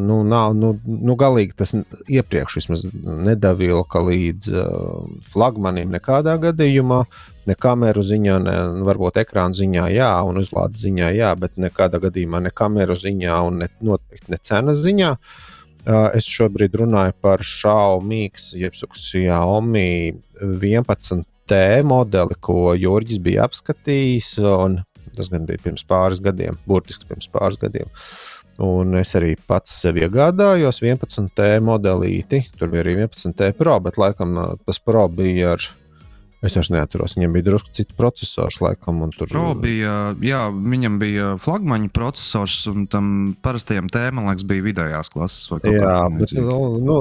nu, nav nu, nu, galīgi tas iepriekš nedavilka līdz uh, flagmanim nekādā gadījumā ne kameru ziņā, ne varbūt ekrāna ziņā, jā, un uzlādes ziņā, jā, bet nekādā gadījumā ne kameru ziņā un ne, noteikti ne cenas ziņā. Uh, es šobrīd runāju par Xiaomi, jeb Xiaomi 11T modeli, ko Jurģis bija apskatījis. Tas gan bija pirms pāris gadiem, burtiski pirms pāris gadiem. Un es arī pats sev iegādājos 11T modelīti. Tur bija arī 11T Pro, bet laikam tas Pro bija ar Es vairs neatceros, viņam bija drusku cits processors, laikam. Tur... Pro bija, jā, viņam bija flagmaņa processors, un tam parastajam tēmam, liekas, bija vidējās klases. Jā, bet nu, nu,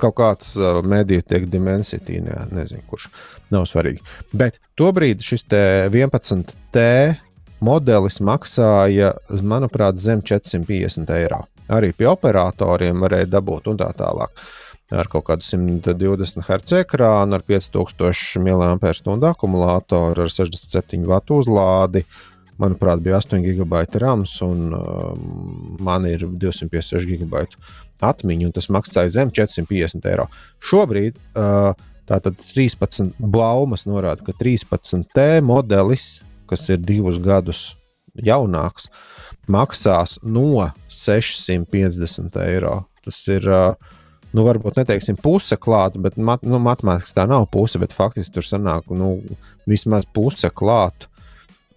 kaut kāds uh, mediju tiek dimensity, ne, nezinu, kurš nav svarīgi. Bet tobrīd šis 11T modelis maksāja, manuprāt, zem 450 eiro. Arī pie operatoriem varēja dabūt un tā tālāk ar kaut kādu 120 Hz ekrānu, ar 5000 mAh akumulātoru, ar 67 W uzlādi. Manuprāt, bija 8 GB RAMs, un uh, man ir 256 GB atmiņa, un tas maksāja zem 450 eiro. Šobrīd uh, tātad 13 baumas norāda, ka 13T modelis, kas ir divus gadus jaunāks, maksās no 650 eiro. Tas ir uh, nu, varbūt neteiksim puse klāta, bet mat, nu, matemātiski tā nav puse, bet faktiski tur sanāk nu, vismaz puse klāta.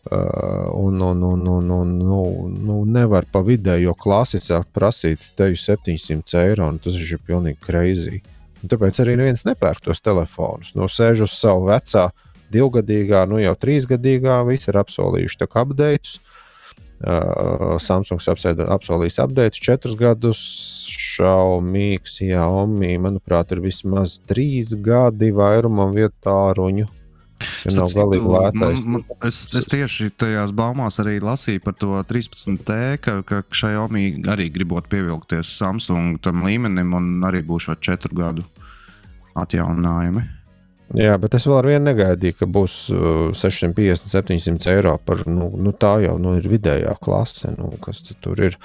Uh, un, un, un, un, un nu, nu, nevar pa vidējo klasi sākt prasīt teju 700 eiro. Tas ir pilnīgi greizi. Tāpēc arī neviens nepērk tos telefonus. Nu, sēž uz savu vecā, divgadīgā, nu jau trīsgadīgā, visi ir apsolījuši updates. Uh, Samsungs apsolījis updates četrus gadus, Xiaomi, Xiaomi, manuprāt, ir vismaz trīs gadi vairumam vietā ruņu. Ja nav galīgi lētais. Man, man, es, es tieši tajās baumās arī lasīju par to 13T, ka, ka Xiaomi arī gribot pievilkties Samsung tam līmenim un arī būšot četru gadu atjauninājumi. Jā, bet es vēl ar vienu negaidīju, ka būs uh, 650, 700 eiro par nu, nu, tā jau nu, ir vidējā klase. Nu, kas tur ir?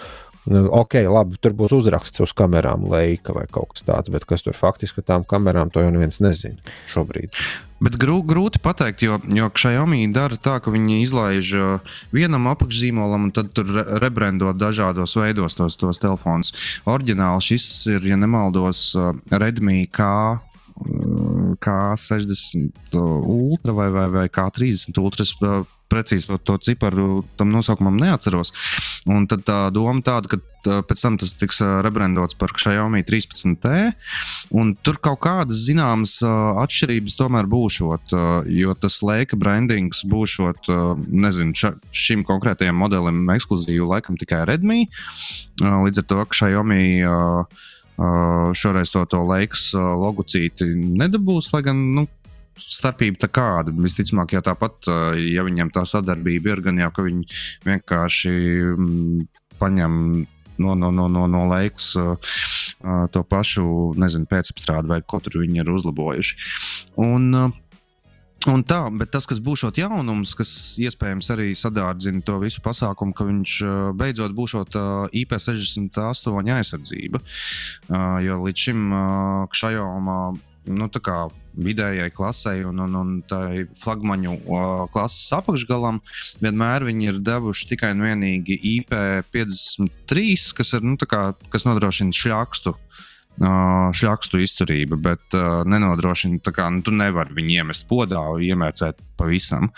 Nu, ok, labi, tur būs uzraksts uz kamerām, leika vai kaut kas tāds, bet kas tur faktiski tām kamerām, to jau neviens nezina šobrīd. Bet grū, grūti pateikt, jo, jo Xiaomi dara tā, ka viņi izlaiž uh, vienam apakšzīmolam un tad tur rebrandot dažādos veidos tos, tos telefonus. Oriģināli šis ir, ja nemaldos, uh, Redmi K K60 Ultra vai, vai, vai K30 Ultra. Precīzi to, to ciparu tam nosaukumam neatceros. Un tad tā doma tāda, ka pēc tam tas tiks rebrandots par Xiaomi 13T. Tur kaut kādas zināmas atšķirības tomēr būšot, jo tas laika brandings būšot, nezinu, ša, šim konkrētajam modelim ekskluzīvi laikam tikai Redmi. Līdz ar to, Xiaomi šoreiz to, to laiks logocīti nedabūs, lai gan nu, starpība tā kāda. Visticamāk, jau tāpat, ja viņiem tā sadarbība ir, gan jau ka viņi vienkārši mm, paņem no, no, no, no, no laiks to pašu nezinu, pēcapstrādi vai ko tur viņi ir uzlabojuši. Un, Un tā, bet tas, kas būs jaunums, kas iespējams arī sadārdzina to visu pasākumu, ka viņš beidzot būs IP68 aizsardzība. Jo līdz šim Xiaomi nu, vidējai klasei un, un, un tai flagmaņu klases apakšgalam vienmēr viņi ir devuši tikai un vienīgi IP53, kas, ir, nu, kā, kas nodrošina šļakstu. Uh, šļakstu izturība, bet uh, nenodrošina, ka nu, tu nevari viņu iemest podā iemērcēt pavisam.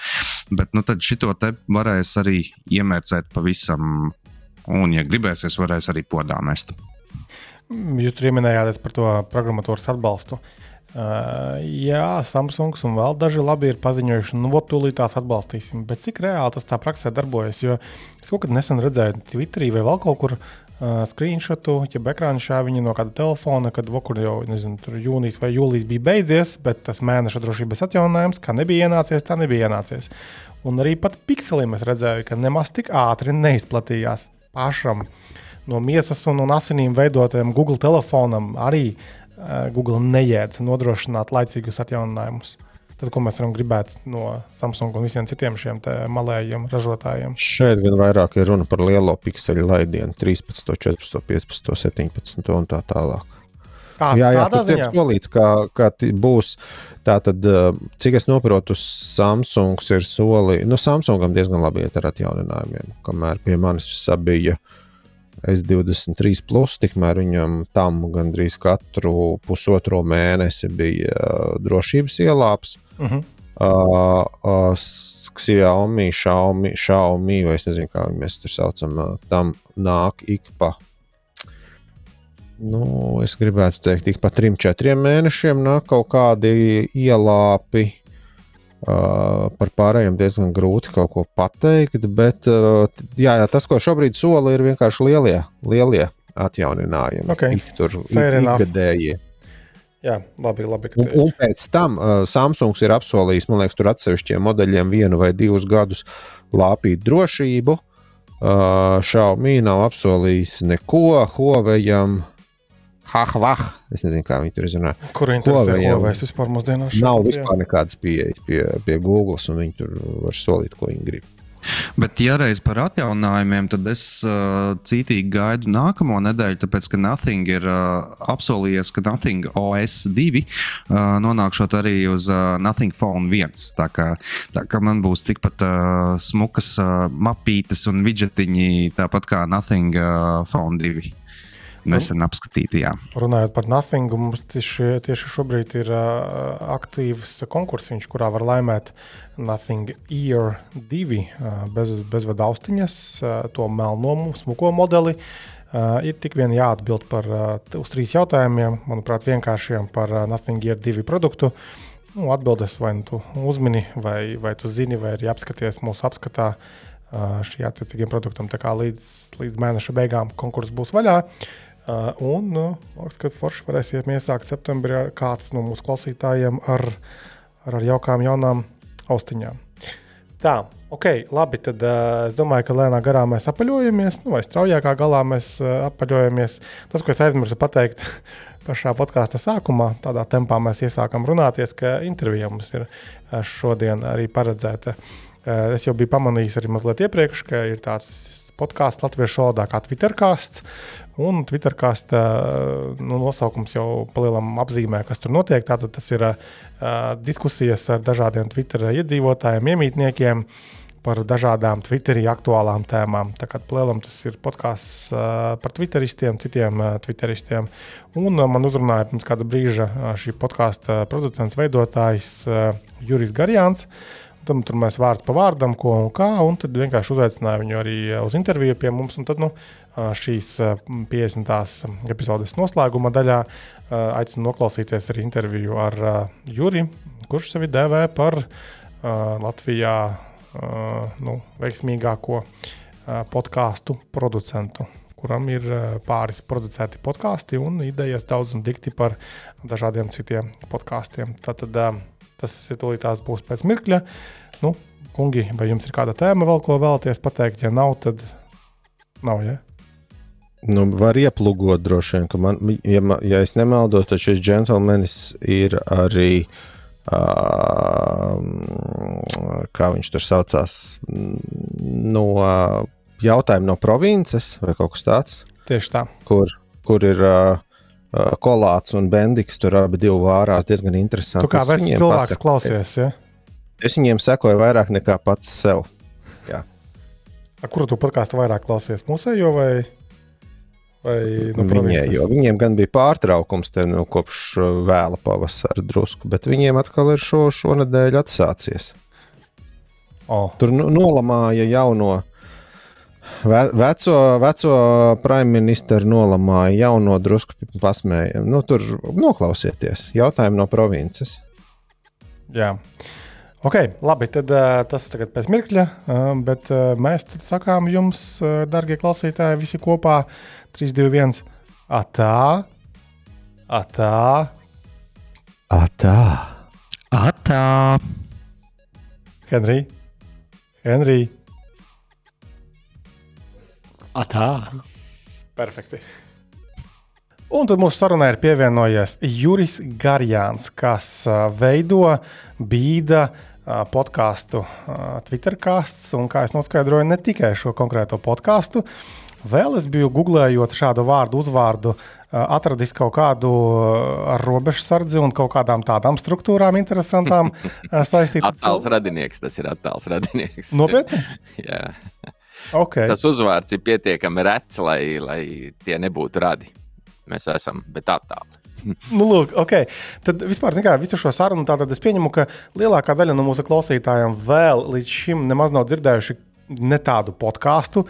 Bet nu, šito te varēs arī iemērcēt pavisam, un, ja gribēsies, varēs arī podā mest. Jūs tur minējāt par to programmatūras atbalstu. Uh, jā, Samsungs un vēl daži labi ir paziņojuši, nu, tūlīt tās atbalstīsim. Bet cik reāli tas tā praksē darbojas? Jo es kaut kad nesen redzēju Twitterī vai vēl kaut kur, uh, uh, screenshotu, ja ekrāna šāviņu no kāda telefona, kad vokur jau nezinu, jūnijas vai jūlijas bija beidzies, bet tas mēneša drošības atjauninājums, kā nebija ienācies, tā nebija ienācies. Un arī pat pikseliem es redzēju, ka nemaz tik ātri neizplatījās pašam no miesas un, un asinīm veidotajam Google telefonam. Arī uh, Google nejēdz nodrošināt laicīgus atjauninājumus. Tad, ko mēs varam gribēt no Samsung un visiem citiem šiem malējiem ražotājiem? Šeit gan vairāk ir runa par lielo pikseļu laidienu, 13, 14, 15, 17 un tā tālāk. À, jā, jā tas ir solīts, ka, ka būs tātad, cik es noprotu, Samsung ir soli. Nu, Samsungam diezgan labi iet ar atjauninājumiem, kamēr pie manis bija S23, plus, tikmēr viņam tam gandrīz katru pusotro mēnesi bija drošības ielāps. Uh -huh. uh, uh, Xiaomi, Xiaomi, Xiaomi, vai es nezinu, kā mēs tur saucam, uh, tam nāk ik pa. Nu, es gribētu teikt, ik pa trim, četriem mēnešiem nāk kaut kādi ielāpi. Uh, par pārējiem diezgan grūti kaut ko pateikt, bet uh, jā, jā, tas, ko šobrīd sola, ir vienkārši lielie, lielie atjauninājumi. Okay. Ik tur ir ikgadējie. Jā, labi, labi. Un, un pēc tam uh, Samsungs ir apsolījis, man liekas, tur atsevišķiem modeļiem vienu vai divus gadus lāpīt drošību. Uh, Xiaomi nav apsolījis neko, Huawei'am. Hahvah, es nezinu, kā viņi tur izrunā. Kur viņi tur strādā? Es vispār mūsdienās. Nav vispār nekādas pieejas pie, pie Google, un viņi tur var solīt, ko viņi grib. Bet, ja reiz par atjauninājumiem, tad es uh, cītīgi gaidu nākamo nedēļu, tāpēc, ka Nothing ir uh, apsolījies, ka Nothing OS 2 uh, nonākšot arī uz uh, Nothing Phone 1. Tā kā, tā kā man būs tikpat uh, smukas uh, mapītes un widgetiņi, tāpat kā Nothing uh, Phone 2 nesen apskatīti. Jā. Runājot par Nothing, mums tieši, tieši šobrīd ir uh, aktīvs konkursiņš, kurā var laimēt Nothing Ear 2 uh, bez, bezvada austiņas, uh, to melno smuko modeli. Uh, ir tik vien jāatbild par uh, uz trīs jautājumiem, manuprāt, vienkāršiem par uh, Nothing Ear 2 produktu. Nu, atbildes vai nu tu uzmini, vai, vai tu zini, vai arī apskaties mūsu apskatā šī attiecīgiem produktam. Tā kā līdz, līdz mēneša beigām konkurss būs vaļā. Uh, un uh, liekas, ka forši varēsiet iesākt septembrī kāds no mūsu klausītājiem ar, ar, ar jaukām, jaunām austiņām. Tā, ok, labi. Tad uh, es domāju, ka lēnā garā mēs apaļojamies, nu, vai straujākā galā mēs uh, apaļojamies. Tas, ko es aizmirsu pateikt *laughs* pašā podkāstu sākumā, tādā tempā mēs iesākam runāties, ka intervija mums ir uh, šodien arī paredzēta. Uh, es jau biju pamanījis arī mazliet iepriekš, ka ir tāds podkāsts latviešu valodā kā Twitterkāsts. Un Twitterkāsta nu, nosaukums jau palielam apzīmē, kas tur notiek. Tātad tas ir uh, diskusijas ar dažādiem Twitter iedzīvotājiem, iemītniekiem par dažādām Twitterī aktuālām tēmām. Tā kā plēlam tas ir podkāsts uh, par Twitteristiem, citiem uh, Twitteristiem. Un uh, man uzrunāja pirms kāda brīža uh, šī podkāsta producents, veidotājs uh, Juris Garjāns. Tam tur mēs vārds pa vārdam, ko un kā, un tad vienkārši uzaicināju viņu arī uz interviju pie mums. Tad, nu, šīs 50. epizodes noslēguma daļā aicinu noklausīties arī interviju ar Juri, kurš sevi dēvē par Latvijā nu, veiksmīgāko podkāstu producentu kuram ir pāris producēti podkāsti un idejas daudz un dikti par dažādiem citiem podkāstiem. Tad tas tūlītās būs pēc mirkļa. Nu, kungi, vai jums ir kāda tēma vēl, ko vēlaties pateikt? Ja nav, tad nav. Ja? Nu, var ieplūgot droši vien, ka man, ja, ja es nemaldos, tad šis džentlmenis ir arī. Uh, kā viņš tur saucās, no uh, jautājuma no provinces vai kaut kas tāds. Tieši tā. Kur, kur ir uh, kolāts un bendiks, tur abi vārās diezgan interesanti. Tu kā vecs cilvēks pasaku, klausies, ja? Es viņiem sekoju vairāk nekā pats sev. Jā. A, kuru tu podkāstu vairāk klausies? Mūsējo vai? Nu, Viņai, viņiem gan bija pārtraukums te, nu, kopš uh, vēla pavasara drusku, bet viņiem atkal ir šo, šonadēļ atsācies. Oh. Tur nu, nolamāja jauno, ve, veco, veco premjerministru, nolamāja jauno drusku pasmēju. Nu, tur noklausieties, jautājumu no provinces. Jā. Ok, labi, tad uh, tas tagad pēc mirkļa, uh, bet uh, mēs sakām jums, darbie klausītāji, visi kopā 3, 2, 1. Atā, atā, atā. atā. Henrij, Henrij. Atā. Perfekti. Un tad mūsu sarunai ir pievienojies Juris Garjāns, kas veido bīda podkāstu Twitter kāsts. Un kā es noskaidroju, ne tikai šo konkrēto podkāstu. Vēl es biju googlējot šādu vārdu, uzvārdu, atradis kaut kādu ar robežu sardzi un kaut kādām tādām struktūrām interesantām *laughs* saistītām. Attēls radinieks, tas ir attēls radinieks. Nopietni? *laughs* Jā. Okay. Tas uzvārds ir pietiekami rets, lai, lai tie nebūtu radi. Mēs esam, bet tā tālu. *laughs* nu, lūk, okay. Tad vispār, kā visu šo sarunu, tad es pieņemu, ka lielākā daļa no mūsu klausītājiem vēl līdz šim nemaz nav dzirdējuši ne tādu podkāstu.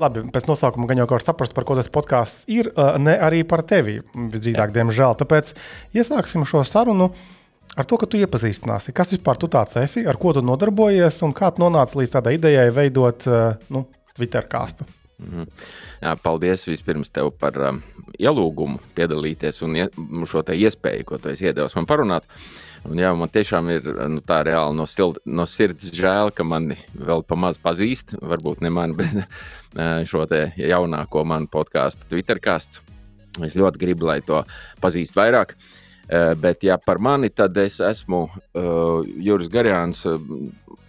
Labi, pēc nosaukuma gan jau var saprast, par ko tas podkāsts ir, ne arī par tevi. Visdrīzāk, diemžēl. Tāpēc iesāksim šo sarunu ar to, ka tu iepazīstināsi, kas vispār tu tāds esi, ar ko tu nodarbojies un kā tu nonāci līdz tādai idejai veidot nu, Twitter kāstu. Mm -hmm. Jā, paldies vispirms tev par um, ielūgumu piedalīties un ie, šo iespēju, ko tu esi iedevis man parunāt. Un, jā, man tiešām ir nu, tā reāli no, sil, no sirds žēl, ka mani vēl pamaz pazīst. Varbūt ne mani, *laughs* bet šo jaunāko manu podkāstu, Twitter kāstu. Es ļoti gribu, lai to pazīst vairāk. Bet, ja par mani, tad es esmu uh, Juris Garjāns.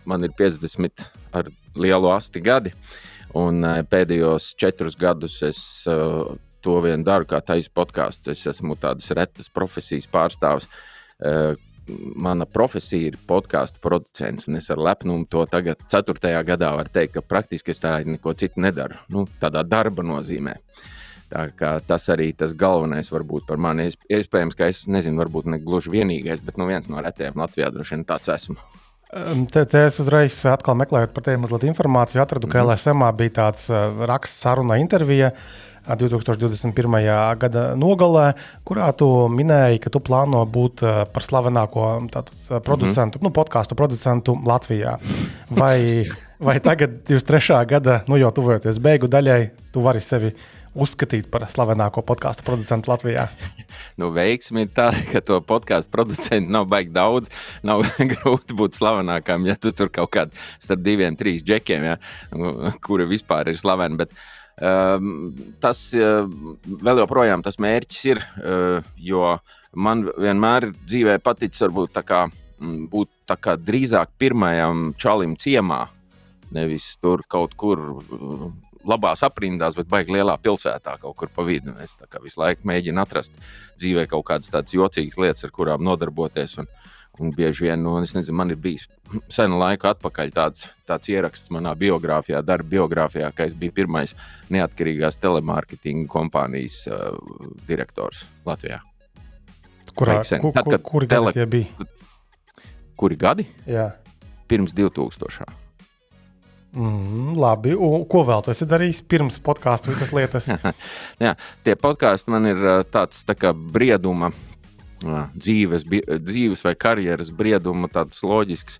Man ir 50 ar lielu asti gadi. Uh, Un eh, pēdējos četrus gadus es uh, to vien daru, kā taisa podkāsts. Es esmu tādas retas profesijas pārstāvs. Uh, mana profesija ir podkāstu producents, un es ar lepnumu to tagad, ceturtajā gadā, varu teikt, ka praktiski es tādu neko citu nedaru. Nu, tādā darba nozīmē. Tā tas arī tas galvenais varbūt par mani. Iespējams, ka es nezinu, varbūt ne gluži vienīgais, bet nu, viens no retiem Latvijā droši vien tāds esmu. Te, te es uzreiz atkal meklējot par tevi mazliet informāciju, atradu, ka LSM bija tāds raksts, saruna intervija 2021. gada nogalē, kurā tu minēji, ka tu plāno būt par slavenāko tātad, producentu, mm -hmm. nu, podkāstu producentu Latvijā. *laughs* Vai, vai tagad, 23. gada, nu jau tuvojoties beigu daļai, tu vari sevi uzskatīt par slavenāko podkāstu producentu Latvijā? *laughs* nu, veiksmi ir tāda, ka to podkāstu producentu nav baigi daudz. Nav *laughs* grūti būt slavenākam, ja tu tur kaut kādā starp diviem, trīs džekiem, ja, kuri vispār ir slaveni. Bet, um, tas uh, vēl joprojām tas mērķis ir, uh, jo man vienmēr dzīvē paticis varbūt tā kā, būt tā kā drīzāk pirmajam čalim ciemā. Nevis tur kaut kur labās aprindās, bet baigi lielā pilsētā kaut kur pa vidu. Es visu laiku mēģinu atrast dzīvē kaut kādas tādas jocīgas lietas, ar kurām nodarboties. Un, un bieži vien, nu, nezinu, man ir bijis *clears throat* senu laiku atpakaļ tāds, tāds ieraksts manā biogrāfijā, darba biogrāfijā, ka es biju pirmais neatkarīgās telemārketinga kompānijas uh, direktors Latvijā. Kurā, ku, Tad, kur, kuri tele... gadi tie bija? Kuri gadi? Jā. Pirms 2000. Mm, labi, un ko vēl tu esi darījis pirms podkāstu visas lietas? *laughs* Jā, tie podkāsti man ir tāds tā kā brieduma, dzīves, dzīves vai karjeras brieduma, tāds loģisks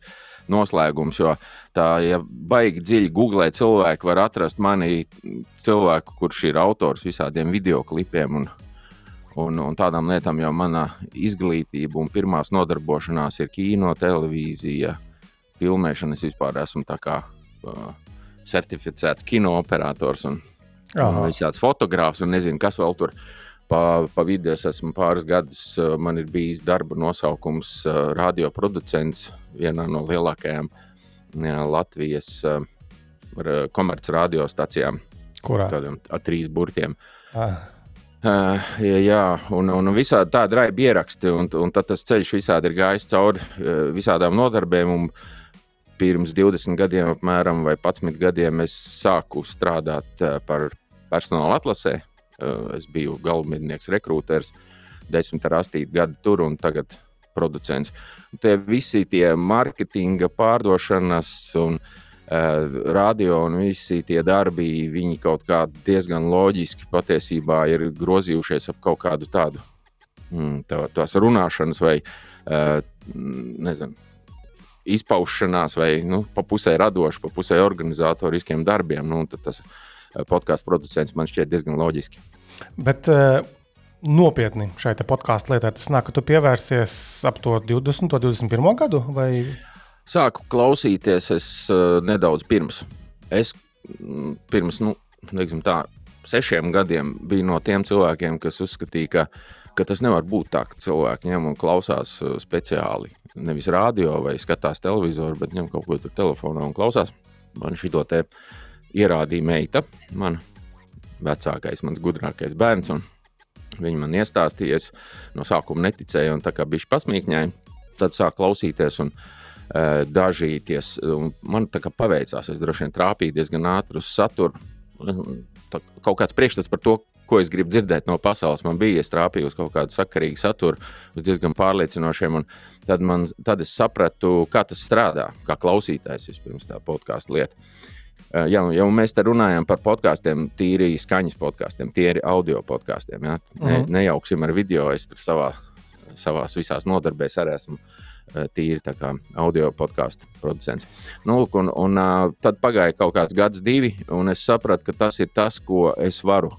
noslēgums. Jo tā, ja baigi dziļi googlē, cilvēki var atrast mani cilvēku, kurš ir autors visādiem video klipiem un, un, un tādām lietām, jo mana izglītība un pirmās nodarbošanās ir kino, televīzija, filmēšana. Es vispār esmu tā kā uh, certificēts kino operators un, un visāds fotogrāfs un nezinu, kas vēl tur. Pa, pa vidu es esmu pāris gadus, man ir bijis darba nosaukums uh, radioproducents vienā no lielākajām jā, Latvijas uh, komercradiostacijām. Kurā? Tādiem ar trīs burtiem. Ah. Uh, jā, jā, un, un visādi tādi raibi ieraksti, un, un tad tas ceļš visādi ir gājis cauri uh, visādām nodarbēm. Un, uh, pirms 20 gadiem, apmēram, vai 11 gadiem, es sāku strādāt par personāla atlasē. Es biju galvenais rekrūters, 10 ar 8 gadu tur un tagad producents. Tie visi tie mārketinga, pārdošanas un radio un visi tie darbi, viņi kaut kā diezgan loģiski patiesībā ir grozījušies ap kaut kādu tādu mm, tā, tās runāšanas vai nezinu izpaušanās, vai nu, pa pusē radošu, pa pusē organizatoriskiem darbiem, nu, tad tas podkāstu producents man šķiet diezgan loģiski. Bet, uh nopietni šai podkāstu lietai? Tas nāk, ka tu pievērsies ap to 20, 21 gadu? Vai? Sāku klausīties es uh, nedaudz pirms. Es pirms, nu, tā, sešiem gadiem biju no tiem cilvēkiem, kas uzskatīja, ka, ka tas nevar būt tā, ka cilvēki ņem un klausās uh, speciāli. Nevis radio vai skatās televizoru, bet ņem kaut ko tur telefonā un klausās. Man šī to te ierādīja meita, mana vecākais, mans gudrākais bērns. Viņa man iestāstīja, es no sākuma neticēju, un tā kā bija pasmīkņēji, tad sāk klausīties. Un, uh, Dažīties, un man tā kā paveicās, es droši vien trāpīju diezgan ātri uz saturu tā, kaut kāds priekšstats par to, ko es gribu dzirdēt no pasaules. Man bija iestrāpījusi uz kaut kādu sakarīgu saturu, uz diezgan pārliecinošiem. Tad, man, tad es sapratu, kā tas strādā, kā klausītājs vispirms tā podkāstu lieta. Uh, ja, ja mēs te runājam par podkāstiem, tīri skaņas podkāstiem, tīri audio podkāstiem, ja? ne, mhm. -huh. nejauksim ar video. Es tur savā, savās visās nodarbēs arī esmu Eh, tīri audio podkāstu producents. Nu, lūk, un, un, uh, tad pagāja kaut kāds gads, divi, un es sapratu, ka tas ir tas, ko es varu.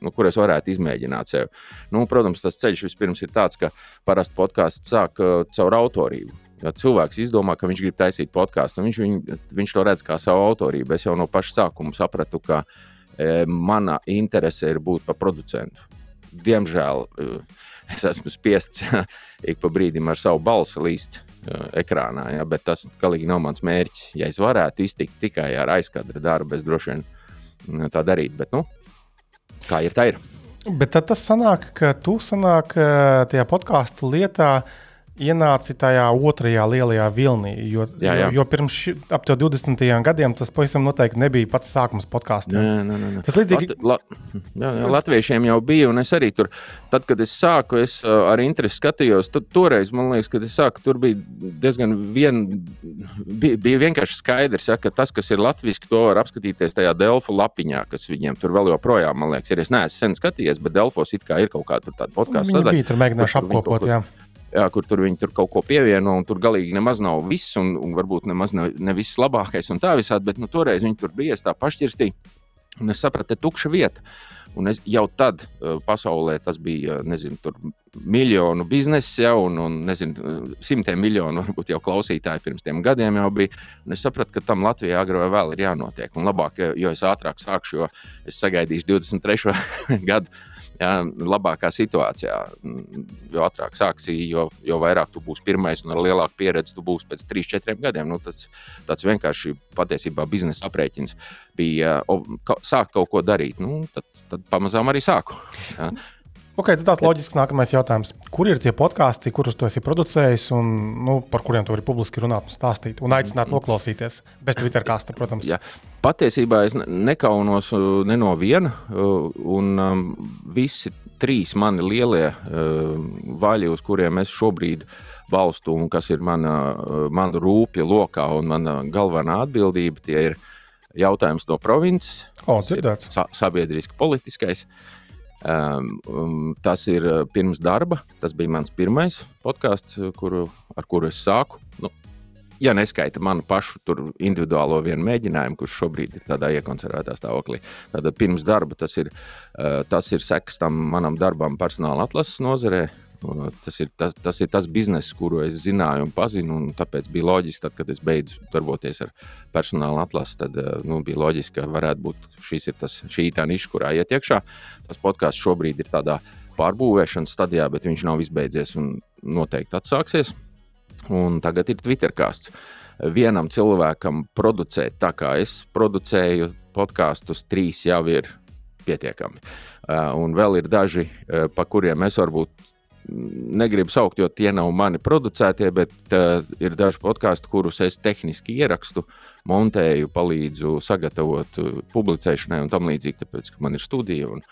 Nu, kur es varētu izmēģināt sevi. Nu, protams, tas ceļš vispirms ir tāds, ka parasti podkāsts sāk uh, caur autorību. Ja cilvēks izdomā, ka viņš grib taisīt podkāstu, viņš, viņ, viņš to redz kā savu autorību. Es jau no paša sākuma sapratu, ka e, mana interese ir būt par producentu. Diemžēl e, es esmu spiests ik pa brīdim ar savu balsi līst uh, ekrānā. Ja, bet tas galīgi nav mans mērķis. Ja es varētu iztikt tikai ar aizkadra darbu, es droši vien tā darītu. Bet, nu, kā ir, tā ir. Bet tad tas sanāk, ka tu sanāk tajā podkāstu lietā ienāci tajā otrajā lielajā vilnī. Jo, jā, jā. jo, jo pirms ši, ap 20. gadiem tas pavisam noteikti nebija pats sākums nē. Tas līdzīgi. Lat, la, jā, jā, latviešiem jau bija, un es arī tur, tad, kad es sāku, es ar interesi skatījos. Tad, toreiz man liekas, kad es sāku, tur bija diezgan vien, bija, bija vienkārši skaidrs, ja, ka tas, kas ir latviešu, to var apskatīties tajā Delfu lapiņā, kas viņiem tur vēl joprojām, man liekas, ir. Es neesmu sen skatījies, bet Delfos it kā ir kaut kāda tāda podkāstu sadaļa. Tur mēģinājuši apkopot. Kaut, jā, kur tur viņi tur kaut ko pievieno, un tur galīgi nemaz nav viss, un, un varbūt nemaz ne, ne viss labākais, un tā visādi, bet nu, toreiz viņi tur bija, es tā pašķirstīju, un es sapratu, ka tukša vieta. Un es jau tad uh, pasaulē tas bija nezinu, miljonu biznesa, ja, un, un nezinu, simtiem miljonu varbūt jau klausītāji pirms tiem gadiem jau bija. Un es sapratu, ka tam Latvijā agrāk vai vēl ir jānotiek. Un labāk, jo es ātrāk sākšu, jo es sagaidīšu 23. *laughs* gadu jā, labākā situācijā. Jo ātrāk sāksi, jo, jo vairāk tu būsi pirmais un ar lielāku pieredzi tu būsi pēc 3, 4 gadiem. Nu, tas tāds vienkārši patiesībā biznesa aprēķins bija sākt kaut ko darīt. Nu, tad, tad pamazām arī sāku. Jā. Okay, tas loģisks nākamais jautājums. Kur ir tie podkāsti, kurus tu esi producējis un nu, par kuriem tu vari publiski runāt un stāstīt un aicināt noklausīties? Bez Twitter kāsta, protams. Jā. Patiesībā es nekaunos uh, ne no viena, uh, un um, visi trīs mani lielie uh, vaļi, uz kuriem es šobrīd balstu, un kas ir mana, mana rūpja lokā un mana galvenā atbildība, tie ir jautājums no provinces. O, dzirdēts. Sa sabiedriski politiskais. Uh, Um, um, tas ir uh, pirms darba. Tas bija mans pirmais podkāsts, kuru, ar kuru es sāku. Nu, ja neskaita manu pašu individuālo vienu mēģinājumu, kurš šobrīd ir tādā iekonservētā stāvoklī. Tad pirms darba tas ir, uh, tas ir seks tam manam darbam personāla atlases nozarē, Tas ir tas, tas ir tas bizness, kuru es zināju un pazinu. Un tāpēc bija loģiski, tad, kad es beidzu darboties ar personāla atlasi, tad eh, nu, bija loģiski, ka varētu būt šis tas, šī tā niša, kurā iet iekšā. Tas podkāsts šobrīd ir tādā pārbūvēšanas stadijā, bet viņš nav izbeidzies un noteikti atsāksies. Un tagad ir Twitter kāsts. Vienam cilvēkam producēt tā, kā es producēju podkāstus, trīs jau ir pietiekami. Uh, un vēl ir daži, uh, pa kuriem es varbūt negribu saukt, jo tie nav mani producētie, bet uh, ir daži podkāsti, kurus es tehniski ierakstu, montēju, palīdzu sagatavot uh, publicēšanai un tam līdzīgi. Tāpēc, ka man ir studija un,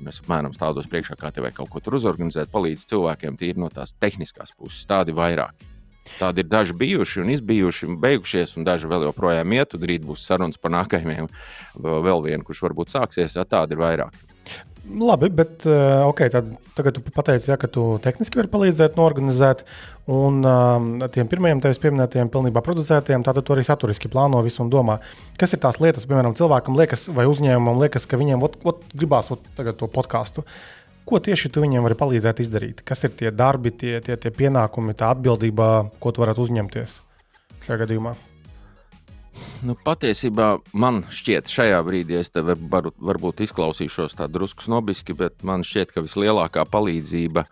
un es apmēram stādos priekšā, kā te vajag kaut ko tur uzorganizēt, palīdz cilvēkiem tīri no tās tehniskās puses. Tādi vairāk. Tādi ir daži bijuši un izbijuši, un beigušies, un daži vēl joprojām iet, un rīt būs sarunas par nākamajiem. Vēl vienu, kurš varbūt sāksies, ja tādi ir vairāk. Labi, bet uh, okay, tad, tagad tu pateici, ja, ka tu tehniski vari palīdzēt, norganizēt, un um, tiem pirmajiem tevis pieminētajiem, pilnībā producētiem, tātad tu arī saturiski plāno visu un domā. Kas ir tās lietas, piemēram, cilvēkam liekas, vai uzņēmumam liekas, ka viņiem ot, ot, gribās ot, to podkāstu. Ko tieši tu viņiem vari palīdzēt izdarīt? Kas ir tie darbi, tie, tie, tie pienākumi, tā atbildība, ko tu varētu uzņemties šajā gadījumā? Nu, patiesībā man šķiet, šajā brīdī es te var, varbūt izklausīšos tā drusku snobiski, bet man šķiet, ka vislielākā palīdzība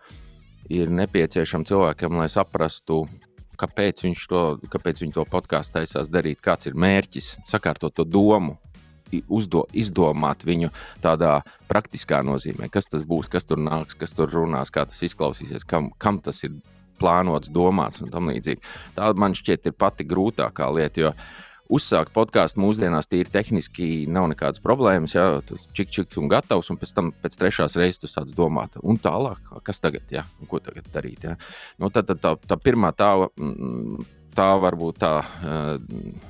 ir nepieciešama cilvēkam, lai saprastu, kāpēc viņš to, kāpēc to podkāstu taisās darīt, kāds ir mērķis, sakārtot to domu, uzdo, izdomāt viņu tādā praktiskā nozīmē, kas tas būs, kas tur nāks, kas tur runās, kā tas izklausīsies, kam, kam tas ir plānots, domāts un tam līdzīgi. Tā man šķiet ir pati grūtākā lieta, jo uzsākt podkāstu mūsdienās tīri tehniski nav nekādas problēmas. Jā, tas čik, čik un gatavs, un pēc tam pēc trešās reizes tu sāc domāt, un tālāk, kas tagad, jā, ko tagad darīt. Jā. Nu, tad, tad tā, tā pirmā tā. Mm, tā var būt tā uh,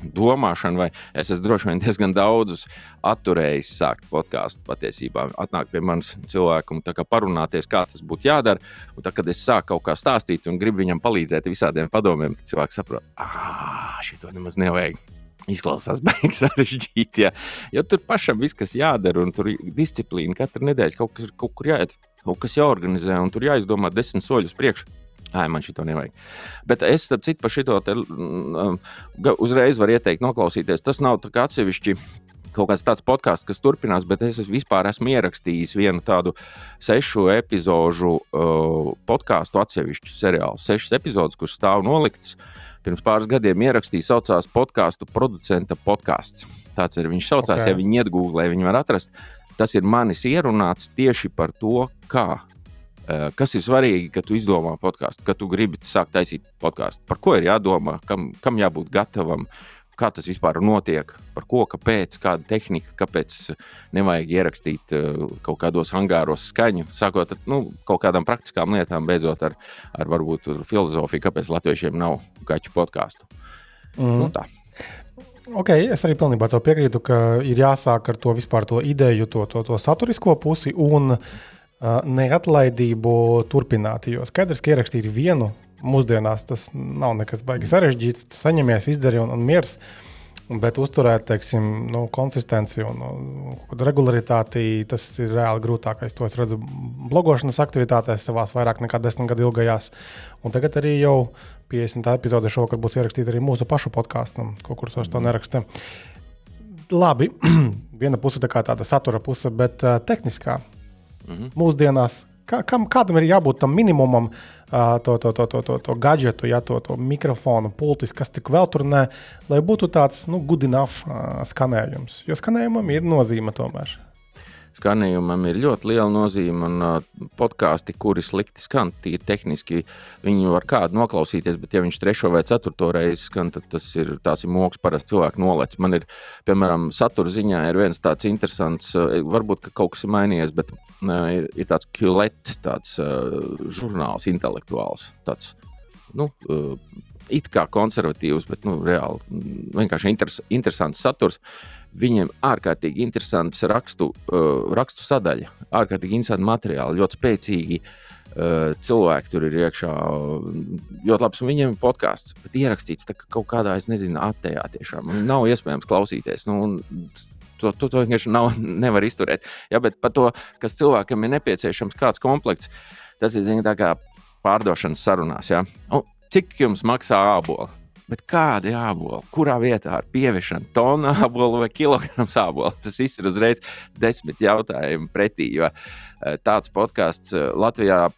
domāšana, vai es esmu droši vien diezgan daudzus atturējis sākt podkāstu. Patiesībā atnāk pie manis cilvēku un parunāties, kā tas būtu jādara. Un tad, kad es sāku kaut kā stāstīt un gribu viņam palīdzēt visādiem padomiem, tad cilvēks saprot, ah, šī to nemaz nevajag. Izklausās *laughs* beigas sarežģīti. Ja. Jo tur pašam viss, kas jādara, un tur ir disciplīna. Katru nedēļu kaut kas, kaut kur jāiet, kaut kas jāorganizē, un tur jāizdomā desmit soļus priekšā. Ai, man šī to nevajag. Bet es, starp citu, par šo te um, uzreiz varu ieteikt, noklausīties. Tas nav tā atsevišķi kaut kāds tāds podkāsts, kas turpinās, bet es vispār esmu ierakstījis vienu tādu sešu epizodu uh, podkāstu, atsevišķu seriālu, sešas epizodes, kurš stāv nolikts. Uh, pirms pāris gadiem ierakstīja, saucās podkāstu producenta podkāsts. Tāds ir viņš saucās, okay. ja viņi iegūlē, viņi var atrast. Tas ir manis ierunāts tieši par to, kā eh, kas ir svarīgi, kad tu izdomā podkāstu, kad tu gribi sākt taisīt podkāstu. Par ko ir jādomā, kam, kam jābūt gatavam, kā tas vispār notiek, par ko, kāpēc, kāda tehnika, kāpēc nevajag ierakstīt uh, kaut kādos angāros skaņu, sākot ar nu, kaut kādām praktiskām lietām, beidzot ar, ar varbūt filozofiju, kāpēc latviešiem nav gaču podkāstu. Mm. Nu, tā. Okay, es arī pilnībā piekrītu, ka ir jāsāk ar to vispār to ideju, to, to, to saturisko pusi un uh, neatlaidību turpināt. Jo skaidrs, ka ierakstīt vienu mūsdienās tas nav nekas baigi sarežģīts. Tu saņemies, izdarīji un, un miers. Bet uzturēt, teiksim, nu, konsistenci un, un regularitāti, tas ir reāli grūtākais. To es redzu blogošanas aktivitātēs, savās vairāk nekā desmit gadu ilgajās. Un tagad arī jau 50. epizode šovakar būs ierakstīta arī mūsu pašu podkāstam, ko kursos to neraksta. Labi, *clears throat* viena puse tā kā tāda satura puse, bet uh, tehniskā. Mm -hmm. Mūsdienās, kā, kam, kādam ir jābūt tam minimumam, uh, to, to, to, to, to, to gadgetu, ja, to, to mikrofonu, pultis, kas tik vēl tur nē, lai būtu tāds nu, good enough uh, skanējums. Jo skanējumam ir nozīme tomēr skanējumam ir ļoti liela nozīme. Un uh, podkāsti, kuri slikti skan, tie tehniski viņu var kādu noklausīties, bet, ja viņš trešo vai ceturto reizi skan, tad tas ir, ir moks, parasti cilvēku nolec. Man ir, piemēram, satura ziņā ir viens tāds interesants, uh, varbūt ka kaut kas ir mainījies, bet uh, ir, ir tāds QLET, tāds žurnāls, intelektuāls. Tāds, nu, it kā konservatīvs, bet nu, reāli vienkārši interes, interesants saturs. Viņiem ārkārtīgi interesants rakstu, uh, rakstu sadaļa, ārkārtīgi interesanti materiāli, ļoti spēcīgi. Uh, cilvēki tur ir iekšā ļoti labs, un viņiem ir podkāsts, bet ierakstīts kā kaut kādā, es nezinu, attējā tiešām. Nav iespējams klausīties. Nu, to, to, to vienkārši nav, *laughs* nevar izturēt. Ja, bet par to, kas cilvēkam ir nepieciešams, kāds komplekts, tas ir zini, pārdošanas sarunās. Ja. Un, cik jums maksā ābola? Bet kāda ir ābola? Kurā vietā ar pieviešanu tonu *laughs* ābolu vai kilogramu ābolu? Tas viss ir uzreiz desmit jautājumu pretī. Jo eh, tāds podkāsts eh, Latvijā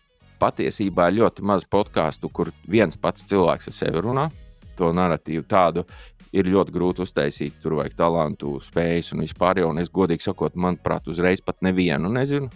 patiesībā ir ļoti maz podkāstu, kur viens pats cilvēks ar sevi runā. To narratīvu tādu ir ļoti grūti uztaisīt. Tur vajag talantu, spējas un vispār. Un es godīgi sakot, manuprāt, uzreiz pat nevienu nezinu.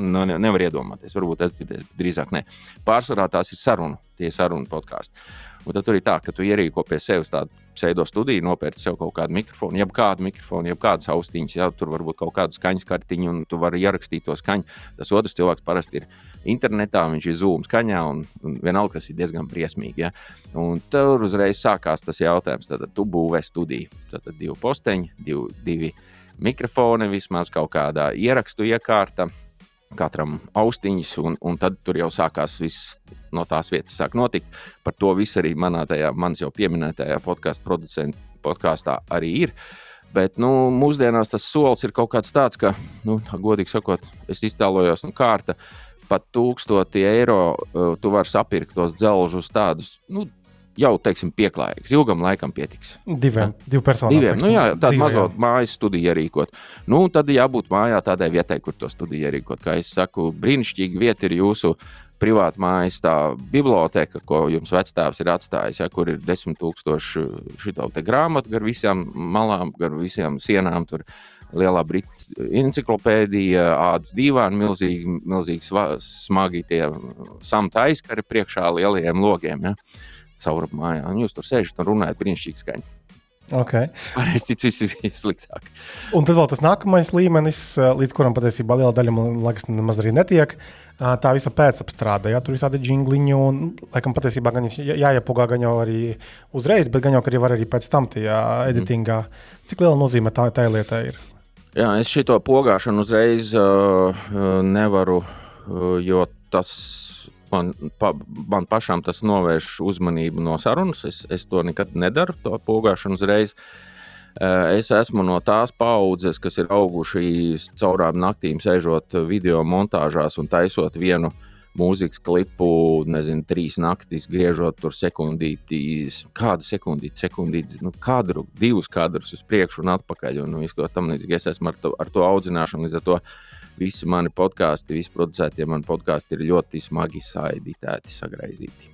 Nu, ne, nevar iedomāties, varbūt es dzirdēju, bet drīzāk ne. Pārsvarā tās ir sarunu, tie sarunu podkāsti. Un tad tur ir tā, ka tu ierīko pie sevis tādu pseido studiju, nopērci sev kaut kādu mikrofonu, jeb kādu mikrofonu, jeb kādas austiņas, ja tur varbūt kaut kādu skaņas kartiņu, un tu vari ierakstīt to skaņu. Tas otrs cilvēks parasti ir internetā, viņš ir zūmu skaņā, un, un vienalga tas ir diezgan briesmīgi. Ja? Un tur uzreiz sākās tas jautājums, tad tu būvē studiju. Tad divi posteņi, divi, divi mikrofoni, vismaz kaut kādā ierakstu iekārta katram austiņas, un, un tad tur jau sākās viss no tās vietas, sāk notikt. Par to viss arī manā tajā, manas jau pieminētajā podkāstu producentu podkāstā arī ir. Bet nu, mūsdienās tas solis ir kaut kāds tāds, ka, nu, godīgi sakot, es iztēlojos, nu, kārta pat tūkstoti eiro uh, tu vari sapirkt tos dzelžus tādus. Nu, jau teiksim, pieklājīgs. Ilgam laikam pietiks. Diviem, ja? divu personu. Diviem, teiksim, nu jā, tādu mazo mājas studiju ierīkot. Nu, tad jābūt mājā tādai vietai, kur to studiju ierīkot. Kā es saku, brīnišķīga vieta ir jūsu privāta mājas, tā biblioteka, ko jums vecāks ir atstājis, ja, kur ir desmit tūkstoši šito grāmatu gar visām malām, gar visām sienām. Tur lielā britu encyklopēdija, ādas divāni, milzīgi, milzīgi smagi tie samta aizkari priekšā lielajiem logiem. Ja caur mājā. Un jūs tur sēžat un runājat brīnišķīgi skaņi. Okay. Es ticu, viss ir sliktāk. Un tad vēl tas nākamais līmenis, līdz kuram patiesībā liela daļa man liekas, nemaz arī netiek. Tā visa pēcapstrāde, ja tur visādi jingliņi, un laikam patiesībā gan jāiepūgā gan jau arī uzreiz, bet gan jau arī var arī pēc tam tajā editingā. Mm. Cik liela nozīme tā, tā lietai ir? Jā, es šito pogāšanu uzreiz uh, nevaru, uh, jo tas man, pa, man pašam tas novērš uzmanību no sarunas. Es, es to nekad nedaru, to pogāšanu uzreiz. Eh, es esmu no tās paudzes, kas ir auguši caurām naktīm, sēžot video montāžās un taisot vienu mūzikas klipu, nezinu, trīs naktis, griežot tur sekundītīs, kādu sekundīti, sekundīti, nu, kadru, divus kadrus uz priekšu un atpakaļ. Un, un visu, tam es esmu ar to, ar to audzināšanu līdz ar to visi mani podkāsti, visi producētie mani podkāsti ir ļoti smagi saidītēti, sagraizīti.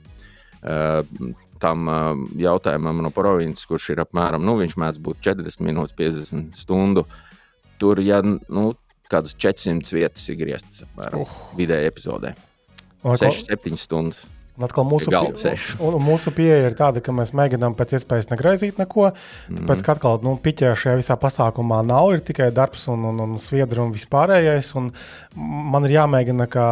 Uh, tam uh, jautājumam no provinces, kurš ir apmēram, nu, viņš mēdz būt 40 minūtes, 50 stundu. Tur, ja nu, kādas 400 vietas ir grieztas apmēram uh. vidēji epizodē. 6-7 stundas. Atkal mūsu, pie, *laughs* un, mūsu pieeja ir tāda, ka mēs mēģinām pēc iespējas negraizīt neko. Tāpēc, mm. ka atkal nu, piķē šajā visā pasākumā nav, ir tikai darbs un, un, un sviedri un vispārējais. Un man ir jāmēģina, kā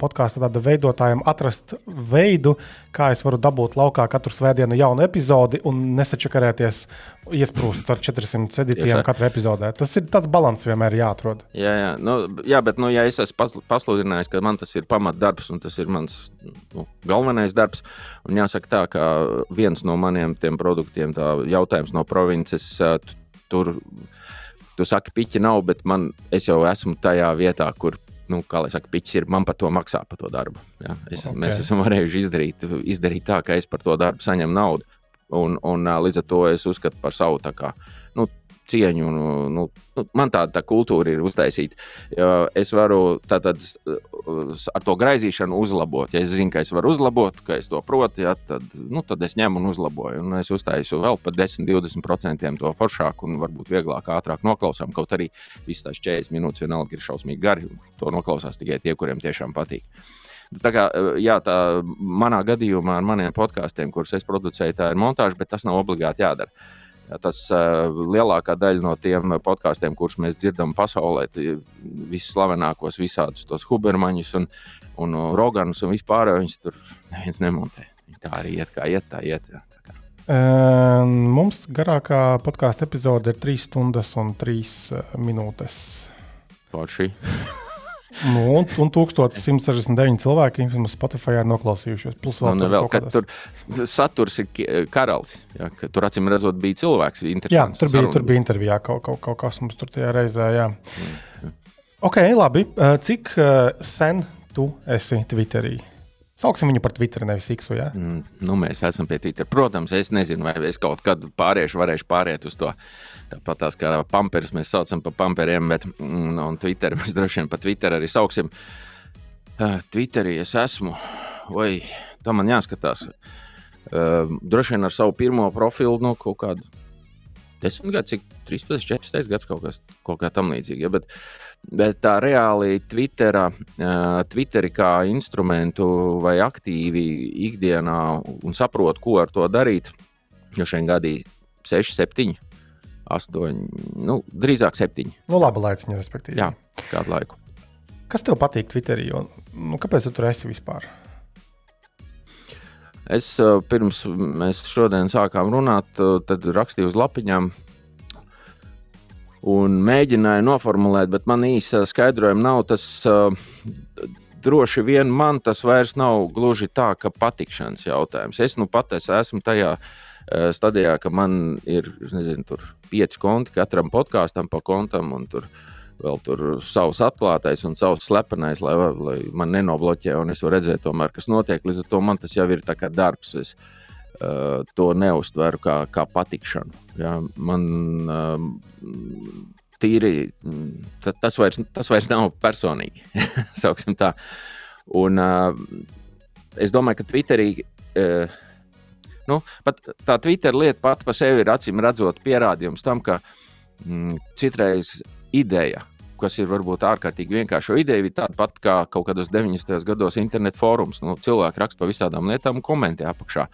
podkāstu veidotājiem, atrast veidu, kā es varu dabūt laukā katru svētdienu jaunu epizodi un nesačakarēties, iesprūst ar 400 editiem katrā epizodē. Tas ir tāds līdzsvars vienmēr jāatrod. Jā, jā, nu, jā bet nu, ja es esmu pasludinājis, ka man tas ir pamatdarbs un tas ir mans nu, galvenais darbs, un jāsaka tā, ka viens no maniem produktiem, tā jautājums no provinces, tur. Tu saki, piķi nav, bet man, es jau esmu tajā vietā, kur nu, kā lai saka, piķis ir, man par to maksā par to darbu. Ja? Es, okay. Mēs esam varējuši izdarīt, izdarīt tā, ka es par to darbu saņemu naudu. Un, un līdz ar to es uzskatu par savu kā, cieņu. Un, nu, nu, man tāda tā kultūra ir uztaisīta. Es varu tātad, ar to graizīšanu uzlabot. Ja es zinu, ka es varu uzlabot, ka es to protu, ja, tad, nu, tad es ņemu un uzlaboju. Un es uztaisu vēl par 10-20% to foršāku un varbūt vieglāk, ātrāk noklausām. Kaut arī visas tās 40 minūtes vienalga ir šausmīgi gari. To noklausās tikai tie, kuriem tiešām patīk. Tā kā, jā, tā manā gadījumā ar maniem podkāstiem, kurus es producēju, tā ir montāža, bet tas nav obligāti jādara. Tas uh, lielākā daļa no tiem podkāstiem, kurus mēs dzirdam pasaulē, visslavenākos, visādus tos hubermaņus un, un roganus un vispār viņus tur neviens nemontē. Tā arī iet, kā iet, tā iet. Jā, tā kā. Mums garākā podkāstu epizode ir 3 stundas un 3 minūtes. Forši. Nu, un, un 1169 cilvēki vismaz Spotify ir noklausījušies. Plus vēl, nu, vēl ka tur saturs ir karalis. Ja, tur acīm redzot, bija cilvēks. Jā, tur bija, tur bija intervijā kaut, kaut, kaut kas mums tur tajā reizē. Jā. Mm, jā. Ok, labi. Cik sen tu esi Twitterī? Sauksim viņu par Twitter, nevis X. Ja? Mm, nu, mēs esam pie Twitter. Protams, es nezinu, vai es kaut kad pāriešu, varēšu pāriet uz to. Tāpat tās kā pamperis mēs saucam par pamperiem, bet mm, un Twitter *laughs* mēs droši vien pa Twitter arī sauksim. Uh, Twitterī es esmu, vai tā man jāskatās. Uh, droši vien ar savu pirmo profilu, nu, kaut kādu desmit gadu, cik 13, 14 gads kaut, kas, kaut kā tam līdzīga. Ja, bet, uh, Bet tā reāli Twitterā, Twitteri kā instrumentu vai aktīvi ikdienā un saprotu, ko ar to darīt, jo šiem gadī 6, 7, 8, nu, drīzāk 7. Nu, labi, laiciņa, respektīvi. Jā, kādu laiku. Kas tev patīk Twitterī? Un, nu, kāpēc tu tur esi vispār? Es pirms mēs šodien sākām runāt, tad rakstīju uz lapiņām, un mēģināju noformulēt, bet man īsa skaidrojuma nav. Tas uh, droši vien man tas vairs nav gluži tā, ka patikšanas jautājums. Es nu pat es esmu tajā uh, stadijā, ka man ir nezinu, pieci konti katram podkāstam pa kontam. Tur vēl tur savs atklātais un savs slepenais, lai, lai man nenobloķē, un es varu redzēt, tomēr, kas notiek. Līdz ar to man tas jau ir darbs. Es, uh, to neuztveru kā, kā patikšanu. Ja, man uh, tīri tas vairs, tas vairs nav personīgi. *laughs* un, uh, es domāju, ka Twitterī. Uh, Nu, pat tā Twitter lieta pati par sevi ir acīm redzot pierādījums tam, ka mm, citreiz ideja kas ir varbūt ārkārtīgi vienkārša. Ideja ir tāda pati kā kaut kādos 90. gados internetu fórums. Nu, cilvēki raksta par visādām lietām un komentē apakšā.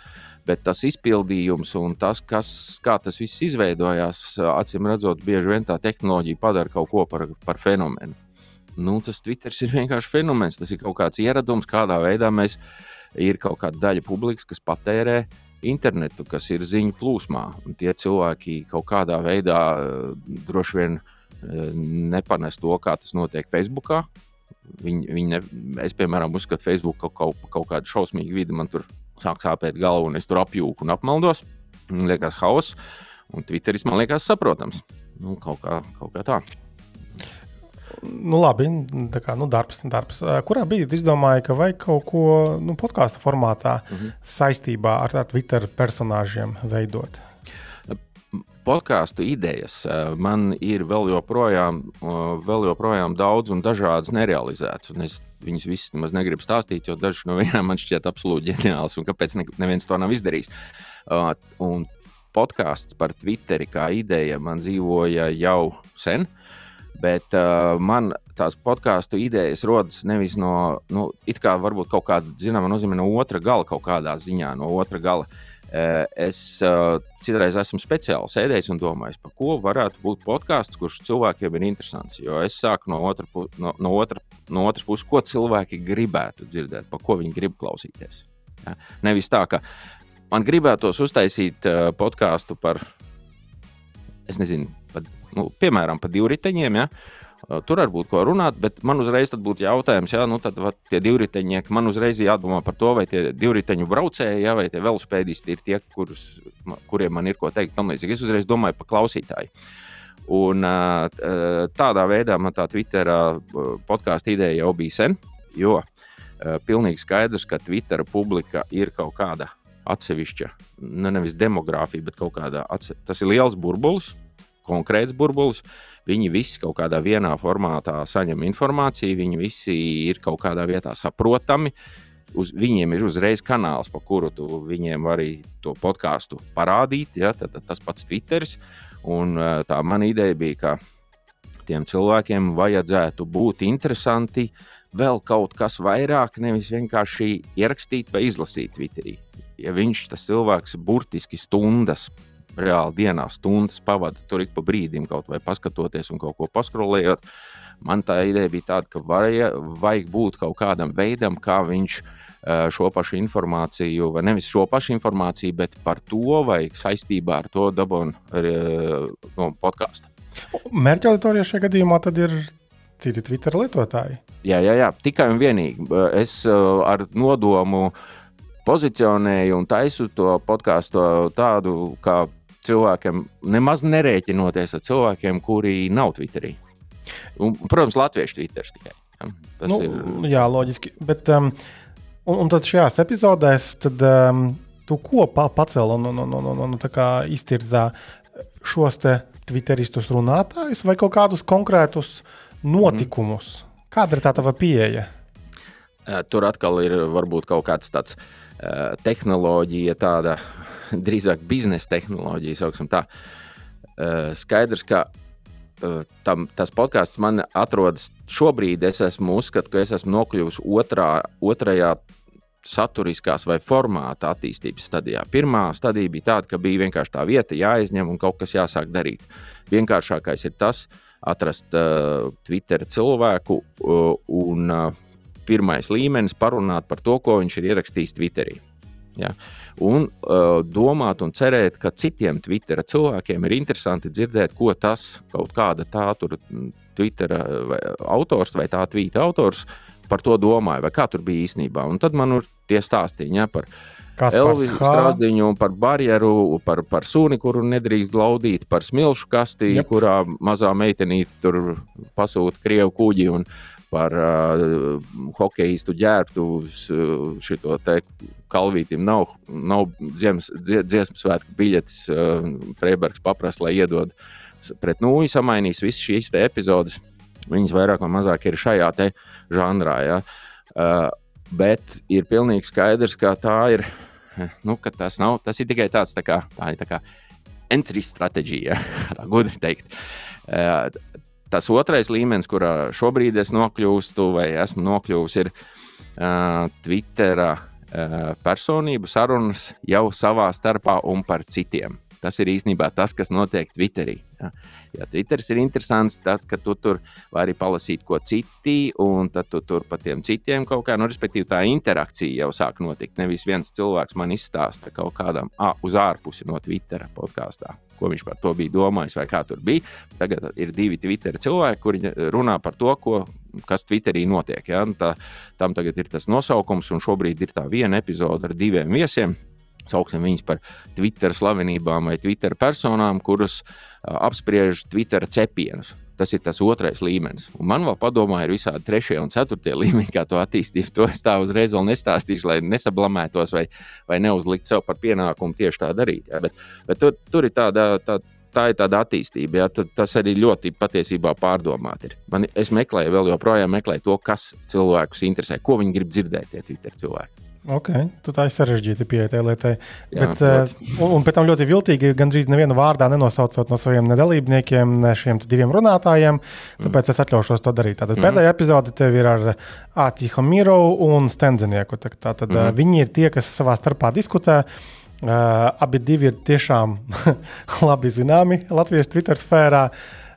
Bet tas izpildījums un tas, kas, kā tas viss izveidojās, acīm redzot, bieži vien tā tehnoloģija padara kaut ko par, par fenomenu. Nu, tas Twitter ir vienkārši fenomens. Tas ir kaut kāds ieradums, kādā veidā mēs ir kaut kāda daļa publikas, kas patērē internetu, kas ir ziņu plūsmā. Un tie cilvēki kaut kādā veidā droši vien uh, nepanes to, kā tas notiek Facebook. Viņi, viņi ne, es, piemēram, uzskatu, ka Facebook kaut, kaut, kaut kāda šausmīga vide man tur sāk sāpēt galvu, un es tur apjūku un apmaldos. Man liekas, hauss, un Twitteris man liekas saprotams. Nu, kaut, kā, kaut kā tā. Nu, labi, tā kā nu, darbs, darbs. Kurā brīdī izdomāji, ka vajag kaut ko nu, podkāstu formātā mm -hmm. saistībā ar Twitter personāžiem veidot? podkāstu idejas man ir vēl joprojām, vēl joprojām daudz un dažādas nerealizētas. Un es viņas visas nemaz negribu stāstīt, jo dažas no viņām man šķiet absolūti ģeniālas, un kāpēc neviens to nav izdarījis. Eh, un podkāsts par Twitteri kā ideja man dzīvoja jau sen. Bet uh, man tās podkāstu idejas rodas nevis no, nu, it kā varbūt kaut kāda, zināmā nozīmē, no otra gala, kaut kādā ziņā, no otra gala. Uh, es uh, citreiz esmu speciāli sēdējis un domājis, par ko varētu būt podkāsts, kurš cilvēkiem ir interesants. Jo es sāku no, otra, no, no, otra, no otras puses, ko cilvēki gribētu dzirdēt, par ko viņi grib klausīties. Ja? Nevis tā, ka man gribētos uztaisīt uh, podkāstu par, nezinu, par, nu, piemēram, par divriteņiem. Ja? Uh, Tur var būt ko runāt, bet man uzreiz būtu jautājums, jā, nu tad vat, tie divriteņnieki, man uzreiz jādomā par to, vai tie divriteņu braucēji, jā, vai velospēdisti ir tie, kurus, kuriem man ir ko teikt. Es uzreiz domāju par klausītāju. Un, tādā veidā man tā Twitter podkāstu ideja jau bija sen, jo pilnīgi skaidrs, ka Twitter publika ir kaut kāda atsevišķa, ne nevis demogrāfija, bet kaut kāda, atse... tas ir liels burbulis, konkrēts burbulis. Viņi visi kaut kādā vienā formātā saņem informāciju, viņi visi ir kaut kādā vietā saprotami. Uz, viņiem ir uzreiz kanāls, pa kuru tu viņiem arī to podkāstu parādīt. Ja, tad, tad tas pats Twitter. Un, tā mana ideja bija, ka tiem cilvēkiem vajadzētu būt interesanti vēl kaut kas vairāk, nevis vienkārši ierakstīt vai izlasīt Twitterī. Ja viņš tas cilvēks burtiski stundas reāli dienā stundas pavada tur ik pa brīdim, kaut vai paskatoties un kaut ko paskrolējot. Man tā ideja bija tāda, ka varēja, vajag būt kaut kādam veidam, kā viņš šo pašu informāciju, vai nevis šo pašu informāciju, bet par to vai saistībā ar to dabūnu no podkāstu. Mērķa auditorija šajā gadījumā ir citi Twitter lietotāji. Jā, jā, jā, tikai un vienīgi. Es ar nodomu pozicionēju un taisu to podkāstu tādu, kā cilvēkiem, nemaz nerēķinoties ar cilvēkiem, kuri nav Twitterī. Un, protams, Latviešu Twitter tikai. Ja? Tas nu, ir jā, loģiski. Bet, um, un, un tad šajās epizodēs tad, um, tu ko pa, pacēl un, un, un, un, un, un iztirzā šos Twitteristus runātājus vai kaut kādus konkrētus notikumus? Mm. Kāda ir tā tava pieeja? Tur atkal ir varbūt kaut kāds tāds tehnoloģija, tāda *laughs* drīzāk biznesa tehnoloģija, sauksim tā. Uh, skaidrs, ka uh, tam, tas podkāsts man atrodas šobrīd, es esmu uzskatu, ka es esmu nokļuvusi otrā, otrajā saturiskās vai formāta attīstības stadijā. Pirmā stadija bija tāda, ka bija vienkārši tā vieta jāizņem un kaut kas jāsāk darīt. Vienkāršākais ir tas, atrast uh, Twitter cilvēku uh, un uh, pirmais līmenis parunāt par to, ko viņš ir ierakstījis Twitterī. Ja? Un uh, domāt un cerēt, ka citiem Twitter cilvēkiem ir interesanti dzirdēt, ko tas kaut kāda tā tur Twitter vai autors vai tā tvīta autors par to domāja, vai kā tur bija īstenībā. Un tad man ir tie stāstīņi ja, par Elvisu strāzdiņu, par barjeru, par, par suni, kuru nedrīkst glaudīt, par smilšu kastī, yep. kurā mazā meitenīte tur pasūta krievu kuģi. Un, par uh, hokeistu ģērbtu šo te kalvītim. Nav, nav ziemas, dziesmu svētku biļetes. Uh, Freibergs paprasta, lai iedod pret nūju, samainīs visas šīs epizodes. Viņas vairāk vai mazāk ir šajā žanrā. Ja? Uh, bet ir pilnīgi skaidrs, ka tā ir. Nu, tas, nav, tas ir tikai tāds, tā kā, tā tā kā entry stratēģija, *laughs* tā gudri teikt. Uh, tas otrais līmenis, kurā šobrīd es nokļūstu, vai esmu nokļuvis, ir uh, Twitter uh, personību sarunas jau savā starpā un par citiem. Tas ir īstenībā tas, kas notiek Twitterī. Ja, ja Twitteris ir interesants, ka tu tur vari palasīt ko citi, un tad tu tur par tiem citiem kaut kā, nu, respektīvi, tā interakcija jau sāk notikt. Nevis viens cilvēks man izstāsta kaut kādam ah, uz ārpusi no Twittera podkāstā ko viņš par to bija domājis, vai kā tur bija. Tagad ir divi Twitter cilvēki, kuri runā par to, ko, kas Twitterī notiek. Ja? Nu, tā, tam tagad ir tas nosaukums, un šobrīd ir tā viena epizode ar diviem viesiem. Sauksim viņus par Twitter slavenībām vai Twitter personām, kuras apspriež Twitter cepienus. Tas ir tas otrais līmenis. Un man vēl padomā, ir visādi trešie un ceturtie *laughs* līmeņi, kā to attīstīt. To es tā uzreiz vēl nestāstīšu, lai nesablamētos vai, vai neuzlikt sev par pienākumu tieši tā darīt. Ja? Bet, bet tur, tur ir tāda. Tā, tā ir tāda attīstība. Ja? Tad, tas arī ļoti patiesībā pārdomāti. Ir. Man, es meklēju, vēl joprojām meklēju to, kas cilvēkus interesē, ko viņi grib dzirdēt, tie Twitter cilvēki. Ok, tu tā ir sarežģīta pieeja tai lietai. Jā, Bet, uh, un, pēc tam ļoti viltīgi, gandrīz nevienu vārdā nenosaucot no saviem dalībniekiem, ne šiem diviem runātājiem. Tāpēc mm. es atļaušos to darīt. Tātad mm pēdējā epizode tev ir ar Āķiho Miro un Stenzenieku. Tātad mm -hmm. viņi ir tie, kas savā starpā diskutē. Uh, abi ir tiešām *laughs* labi zināmi Latvijas Twitter sfērā.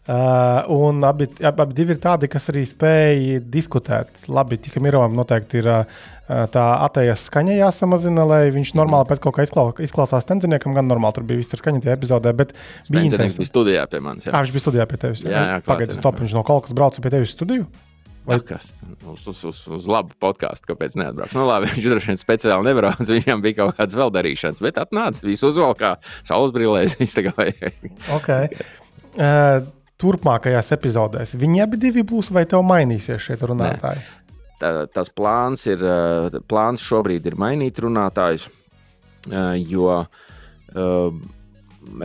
Uh, un abi, abi, abi ir tādi, kas arī spēj diskutēt. Labi, tikai Mirovam noteikti ir uh, tā atējas skaņa jāsamazina, lai viņš normāli pēc kaut kā izklau, izklausās tenziniekam. Gan normāli tur bija viss ar skaņu tajā epizodē, bet bija interesanti. Viņš bija studijā pie manis. Jā, à, viņš bija studijā pie tevis. Jā, jā pagaidiet, stop, viņš no kaut kas brauca pie tevis studiju. Vai kas? Uz, uz, uz, uz labu podkāstu, kāpēc neatbrauc? Nu, labi, *laughs* viņš droši vien speciāli nebrauc, viņam bija kaut kādas vēl darīšanas, bet atnāca, visu uzvalkā, saules brīlēs. *laughs* okay. uh, turpmākajās epizodēs viņi abi būs vai tev mainīsies šie runātāji? Nē tas plāns ir, plāns šobrīd ir mainīt runātājus, jo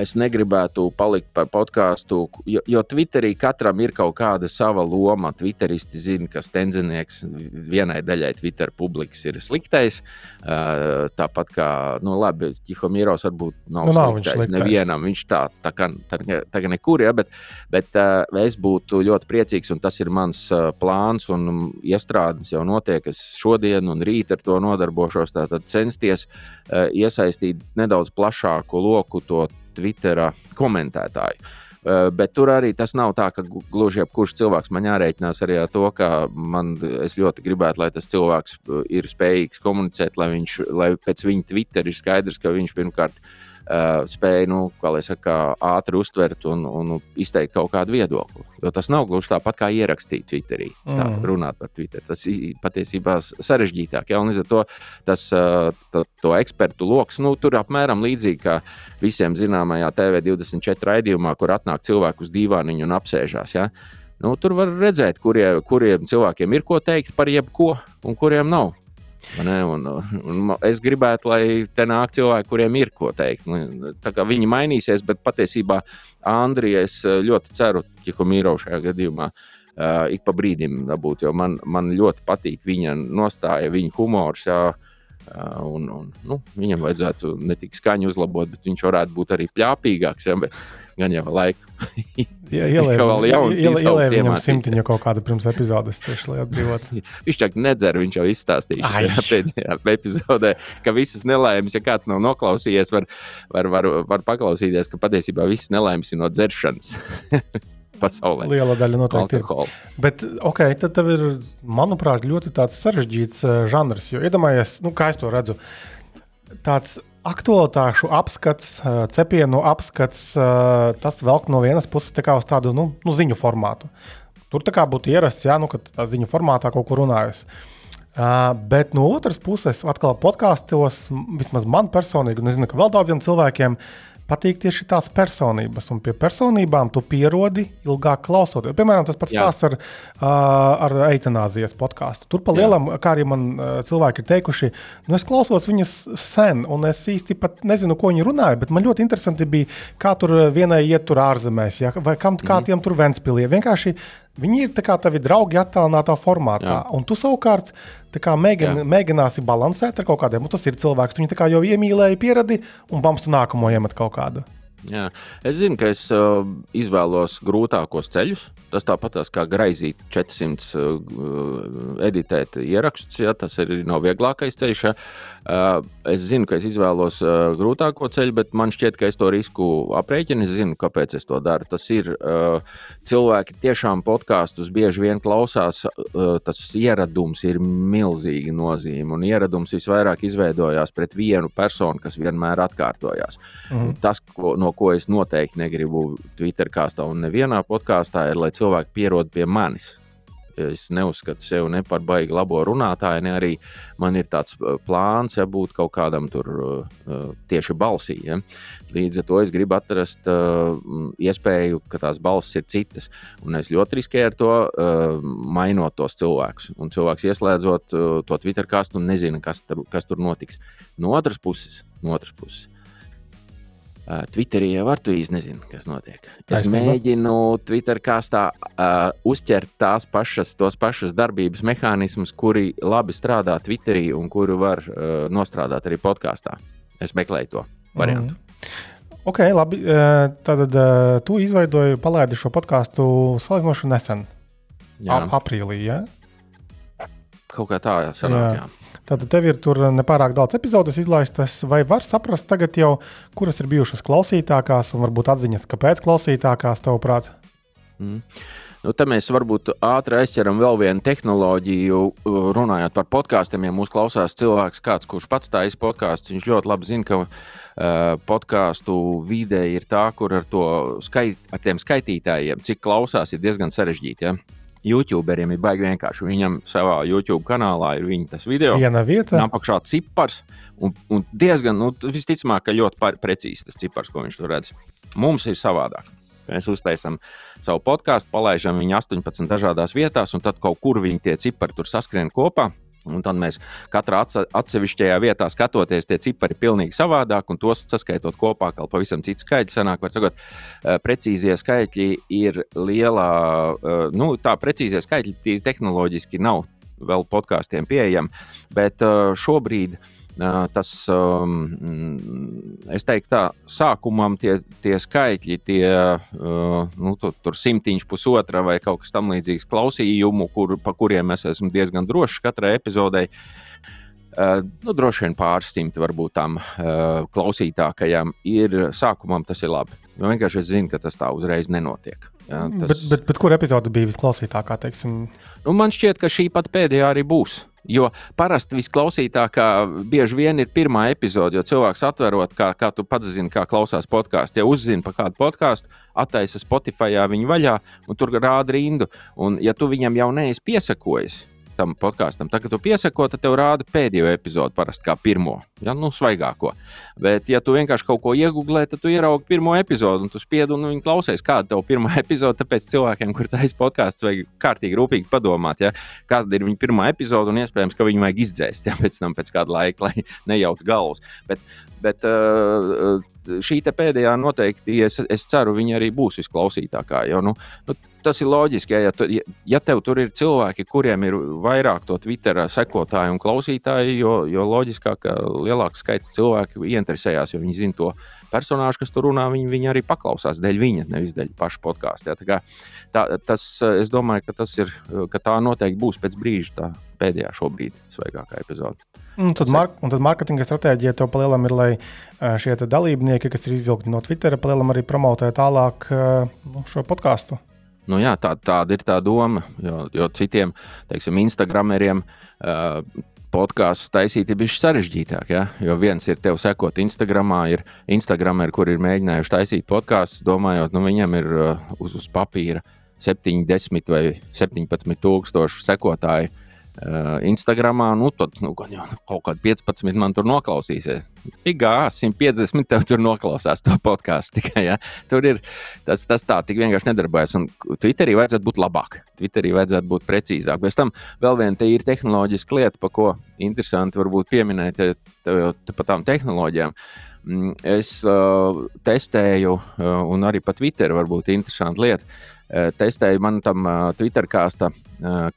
es negribētu palikt par podkāstu, jo, jo Twitterī katram ir kaut kāda sava loma. Twitteristi zina, ka stenzinieks vienai daļai Twitter publikas ir sliktais. Tāpat kā, nu, labi, Tihomīros varbūt nav, nu, sliktais, viņš nevienam. Viņš tā, tā kā, tā, tā kā nekur, ja, bet, bet es būtu ļoti priecīgs, un tas ir mans plāns un iestrādes jau notiek. Es šodien un rīt ar to nodarbošos, tātad censties iesaistīt nedaudz plašāku loku to Twitter komentētāju. Uh, bet tur arī tas nav tā, ka gluži jebkurš cilvēks man jārēķinās arī ar to, ka man, ļoti gribētu, lai tas cilvēks ir spējīgs komunicēt, lai, viņš, lai pēc viņa Twitter ir skaidrs, ka viņš pirmkārt ir uh, spēja, nu, kā lai saka, ātri uztvert un, un izteikt kaut kādu viedokli. Jo tas nav gluži tāpat kā ierakstīt Twitterī, stāt, mm. runāt par Twitter. Tas patiesībā sarežģītāk. Ja? Un līdz ar to tas, uh, to, to ekspertu lokus, nu, tur apmēram līdzīgi kā visiem zināmajā TV24 raidījumā, kur atnāk cilvēku uz dīvāniņu un apsēžās. Ja? Nu, tur var redzēt, kurie, kuriem cilvēkiem ir ko teikt par jebko, un kuriem nav. Un, un es gribētu, lai te nāk cilvēki, kuriem ir ko teikt. Nu, viņi mainīsies, bet patiesībā Andrija es eh, ļoti ceru, ka Mīro šajā gadījumā uh, ik pa brīdim dabūt, jo man, man ļoti patīk viņa nostāja, viņa humors. Jā, Uh, un, un, nu, viņam vajadzētu ne tikai skaņu uzlabot, bet viņš varētu būt arī plāpīgāks. Ja, bet, gan jau laiku. *laughs* Jā, ielēja viņam simtiņu kaut kādu pirms epizodes, tieši lai atbrīvotu. *laughs* viņš čak nedzer, viņš jau izstāstīja pēdējā epizodē, ka visas nelaimes, ja kāds nav noklausījies, var, var, var, var paklausīties, ka patiesībā visas nelaimes ir no dzeršanas. *laughs* pasaulē. Liela daļa noteikti Alkohol. ir. Bet, ok, tad tev ir, manuprāt, ļoti sarežģīts uh, žanrs. Jo iedomājies, nu, kā es to redzu. tāds aktualitāšu apskats, cepienu apskats, tas velk no vienas puses tā uz tādu nu, nu, ziņu formātu. Tur tā kā būtu ierasts, ja nu, tā ziņu formātā kaut kur runājas. Uh, bet no otras puses, atkal podkāstos, vismaz man personīgi, un es zinu, ka vēl daudziem cilvēkiem, uh, patīk tieši tās personības, un pie personībām tu pierodi ilgāk klausoties. Piemēram, tas pats stāsts ar, ar eitanāzijas podkāstu. Tur pa lielam, Jā. kā arī man cilvēki ir teikuši, nu es klausos viņus sen, un es īsti pat nezinu, ko viņi runāja, bet man ļoti interesanti bija, kā tur vienai iet tur ārzemēs, ja? vai kam, kā mm. tiem tur Ventspilī. Vienkārši Viņi ir kā tavi draugi attēlinātā formātā. Jā. Un tu savukārt mēģini, mēģināsi balansēt ar kaut kādiem. Un tas ir cilvēks, viņu jau iemīlēja, pieradi un bams tu nākamo iemet kaut kādu. Jā. Es zinu, ka es uh, izvēlos grūtākos ceļus. Tas tāpat kā graizīt 400 uh, editēt ierakstus, ja tas ir nav vieglākais ceļš. Ja. Uh, es zinu, ka es izvēlos uh, grūtāko ceļu, bet man šķiet, ka es to risku aprēķinu. Es zinu, kāpēc es to daru. Tas ir uh, cilvēki tiešām podkāstus bieži vien klausās. Tas ieradums ir milzīgi nozīme. Un ieradums visvairāk izveidojās pret vienu personu, kas vienmēr atkārtojās. Mm. Tas, ko, no ko es noteikti negribu Twitter kāstā un nevienā podkāstā, ir, lai cilvēki pierod pie manis. Es neuzskatu sevi ne par baigi labo runātāju, ne arī man ir tāds uh, plāns, ja būt kaut kādam tur uh, uh, tieši balsī. Ja. Līdz ar to es gribu atrast iespēju, ka tās balss ir citas. Un es ļoti riskēju ar to, mainot tos cilvēkus. Un cilvēks ieslēdzot to Twitter kastu nezina, kas, tur, kas tur notiks. No otras puses, no otras puses Uh, Twitterī jau ar to īsti nezinu, kas notiek. Es Taisnība. mēģinu Twitter kāstā uh, uzķert tās pašas, tos pašus darbības mehānismus, kuri labi strādā Twitterī un kuri var uh, nostrādāt arī podkāstā. Es meklēju to variantu. Mm. Ok, labi. Tad uh, tu izveidoji, palaidi šo podkāstu salīdzinoši nesen. Jā. Ap, aprīlī, ja? Kaut kā tā, jā, sanāk, jā. jā. Tātad tev ir tur nepārāk daudz epizodes izlaistas, vai var saprast tagad jau, kuras ir bijušas klausītākās, un varbūt atziņas, kāpēc klausītākās, tavuprāt? Mm. Nu, tad mēs varbūt ātri aizķeram vēl vienu tehnoloģiju, runājot par podkāstiem. Ja mūsu klausās cilvēks, kāds, kurš pats taisa podkāstu, viņš ļoti labi zina, ka uh, podkāstu vide ir tā, kur ar, skait, ar tiem skaitītājiem, cik klausās, ir diezgan sarežģīti. Ja? YouTuberiem ir baigi vienkārši. Viņam savā YouTube kanālā ir viņa video. Viena vieta. Apakšā cipars. Un, un diezgan, nu, visticamāk, ka ļoti precīzi tas cipars, ko viņš tur redz. Mums ir savādāk. Mēs uztaisām savu podkāstu, palaidām viņu 18 dažādās vietās, un tad kaut kur viņi tie cipari tur saskrien kopā. Un tad mēs katrā atsevišķajā vietā skatoties, tie cipari ir pilnīgi savādāk, un tos saskaitot kopā, kā pavisam cits skaitļi. Sanāk, var sakot, eh, precīzie skaitļi ir lielā, eh, nu, tā precīzie skaitļi tīri tehnoloģiski nav vēl podkāstiem pieejami, bet eh, šobrīd uh, tas, es teiktu, tā sākumam tie, tie skaitļi, tie nu, tur, tur simtiņš, pusotra vai kaut kas tamlīdzīgs klausījumu, kur, pa kuriem es esmu diezgan drošs katrai epizodei. Nu, droši vien pāris simti varbūt tam klausītākajam ir sākumam tas ir labi. Nu, vienkārši es zinu, ka tas tā uzreiz nenotiek. Ja, tas... bet, bet, bet kur epizode bija visklausītākā? Nu, man šķiet, ka šī pat pēdējā arī būs. Jo parasti visklausītākā bieži vien ir pirmā epizode, jo cilvēks atverot, kā, kā tu pats zini, kā klausās podkāstu. Ja uzzina par kādu podkāstu, attaisa Spotify viņu vaļā un tur rāda rindu. Un, ja tu viņam jau neesi piesakojis, tam podkāstam. Tad, kad tu piesako, tad tev rāda pēdējo epizodi, parasti kā pirmo, ja, nu, svaigāko. Bet, ja tu vienkārši kaut ko iegūlē, tad tu ieraugi pirmo epizodi un tu spiedi un viņi klausies, kāda ir tava pirmā *laughs* epizode. Tāpēc cilvēkiem, kuriem taisa podkāsts, vajag kārtīgi rūpīgi padomāt, ja, kāda ir viņa pirmā epizode un iespējams, ka viņu vajag izdzēst ja, pēc tam, pēc kāda laika, lai *laughs* nejauc galvas. Bet, bet uh, šī pēdējā noteikti, es, es ceru, viņa arī būs visklausītākā. Jo, nu, nu, tas ir loģiski. Ja, ja, tu, ja tev tur ir cilvēki, kuriem ir vairāk to Twitter sekotāju un klausītāju, jo, jo loģiskāk, ka lielāks skaits cilvēku ieinteresējās, jo viņi zina to personāžu, kas tur runā, viņi, viņi arī paklausās dēļ viņa, nevis dēļ paša podkāstu. Ja, tā, tas, es domāju, ka, ir, ka tā noteikti būs pēc brīža tā pēdējā šobrīd svaigākā epizode. Un tad, mark, un tad marketinga stratēģija to palielam ir, lai šie dalībnieki, kas ir izvilkti no Twitter, palielam arī promotē tālāk nu, šo podkāstu. Nu, jā, tā, tāda ir tā doma, jo, jo citiem, teiksim, Instagrameriem podkāstus taisīt ir bijis sarežģītāk. Ja? Jo viens ir tev sekot Instagram, ir Instagram, kur ir mēģinājuši taisīt podkāstus, domājot, nu viņam ir uz, uz papīra 70 vai 17 tūkstoši sekotāju Uh, Instagramā, nu, tad nu, jau kaut kādi 15 man tur noklausīsies. Igā 150 tev tur noklausās to podkāstu. Ja? Tur ir tas, tas tā, tik vienkārši nedarbojas. Un Twitterī vajadzētu būt labāk, Twitterī vajadzētu būt precīzāk. Bez tam vēl viena te ir tehnoloģiska lieta, pa ko interesanti varbūt pieminēt, tev jau par tām tehnoloģijām. Mm, es uh, testēju, uh, un arī pa Twitter varbūt interesanti lieta. Uh, testēju, man tam Twitter kāsta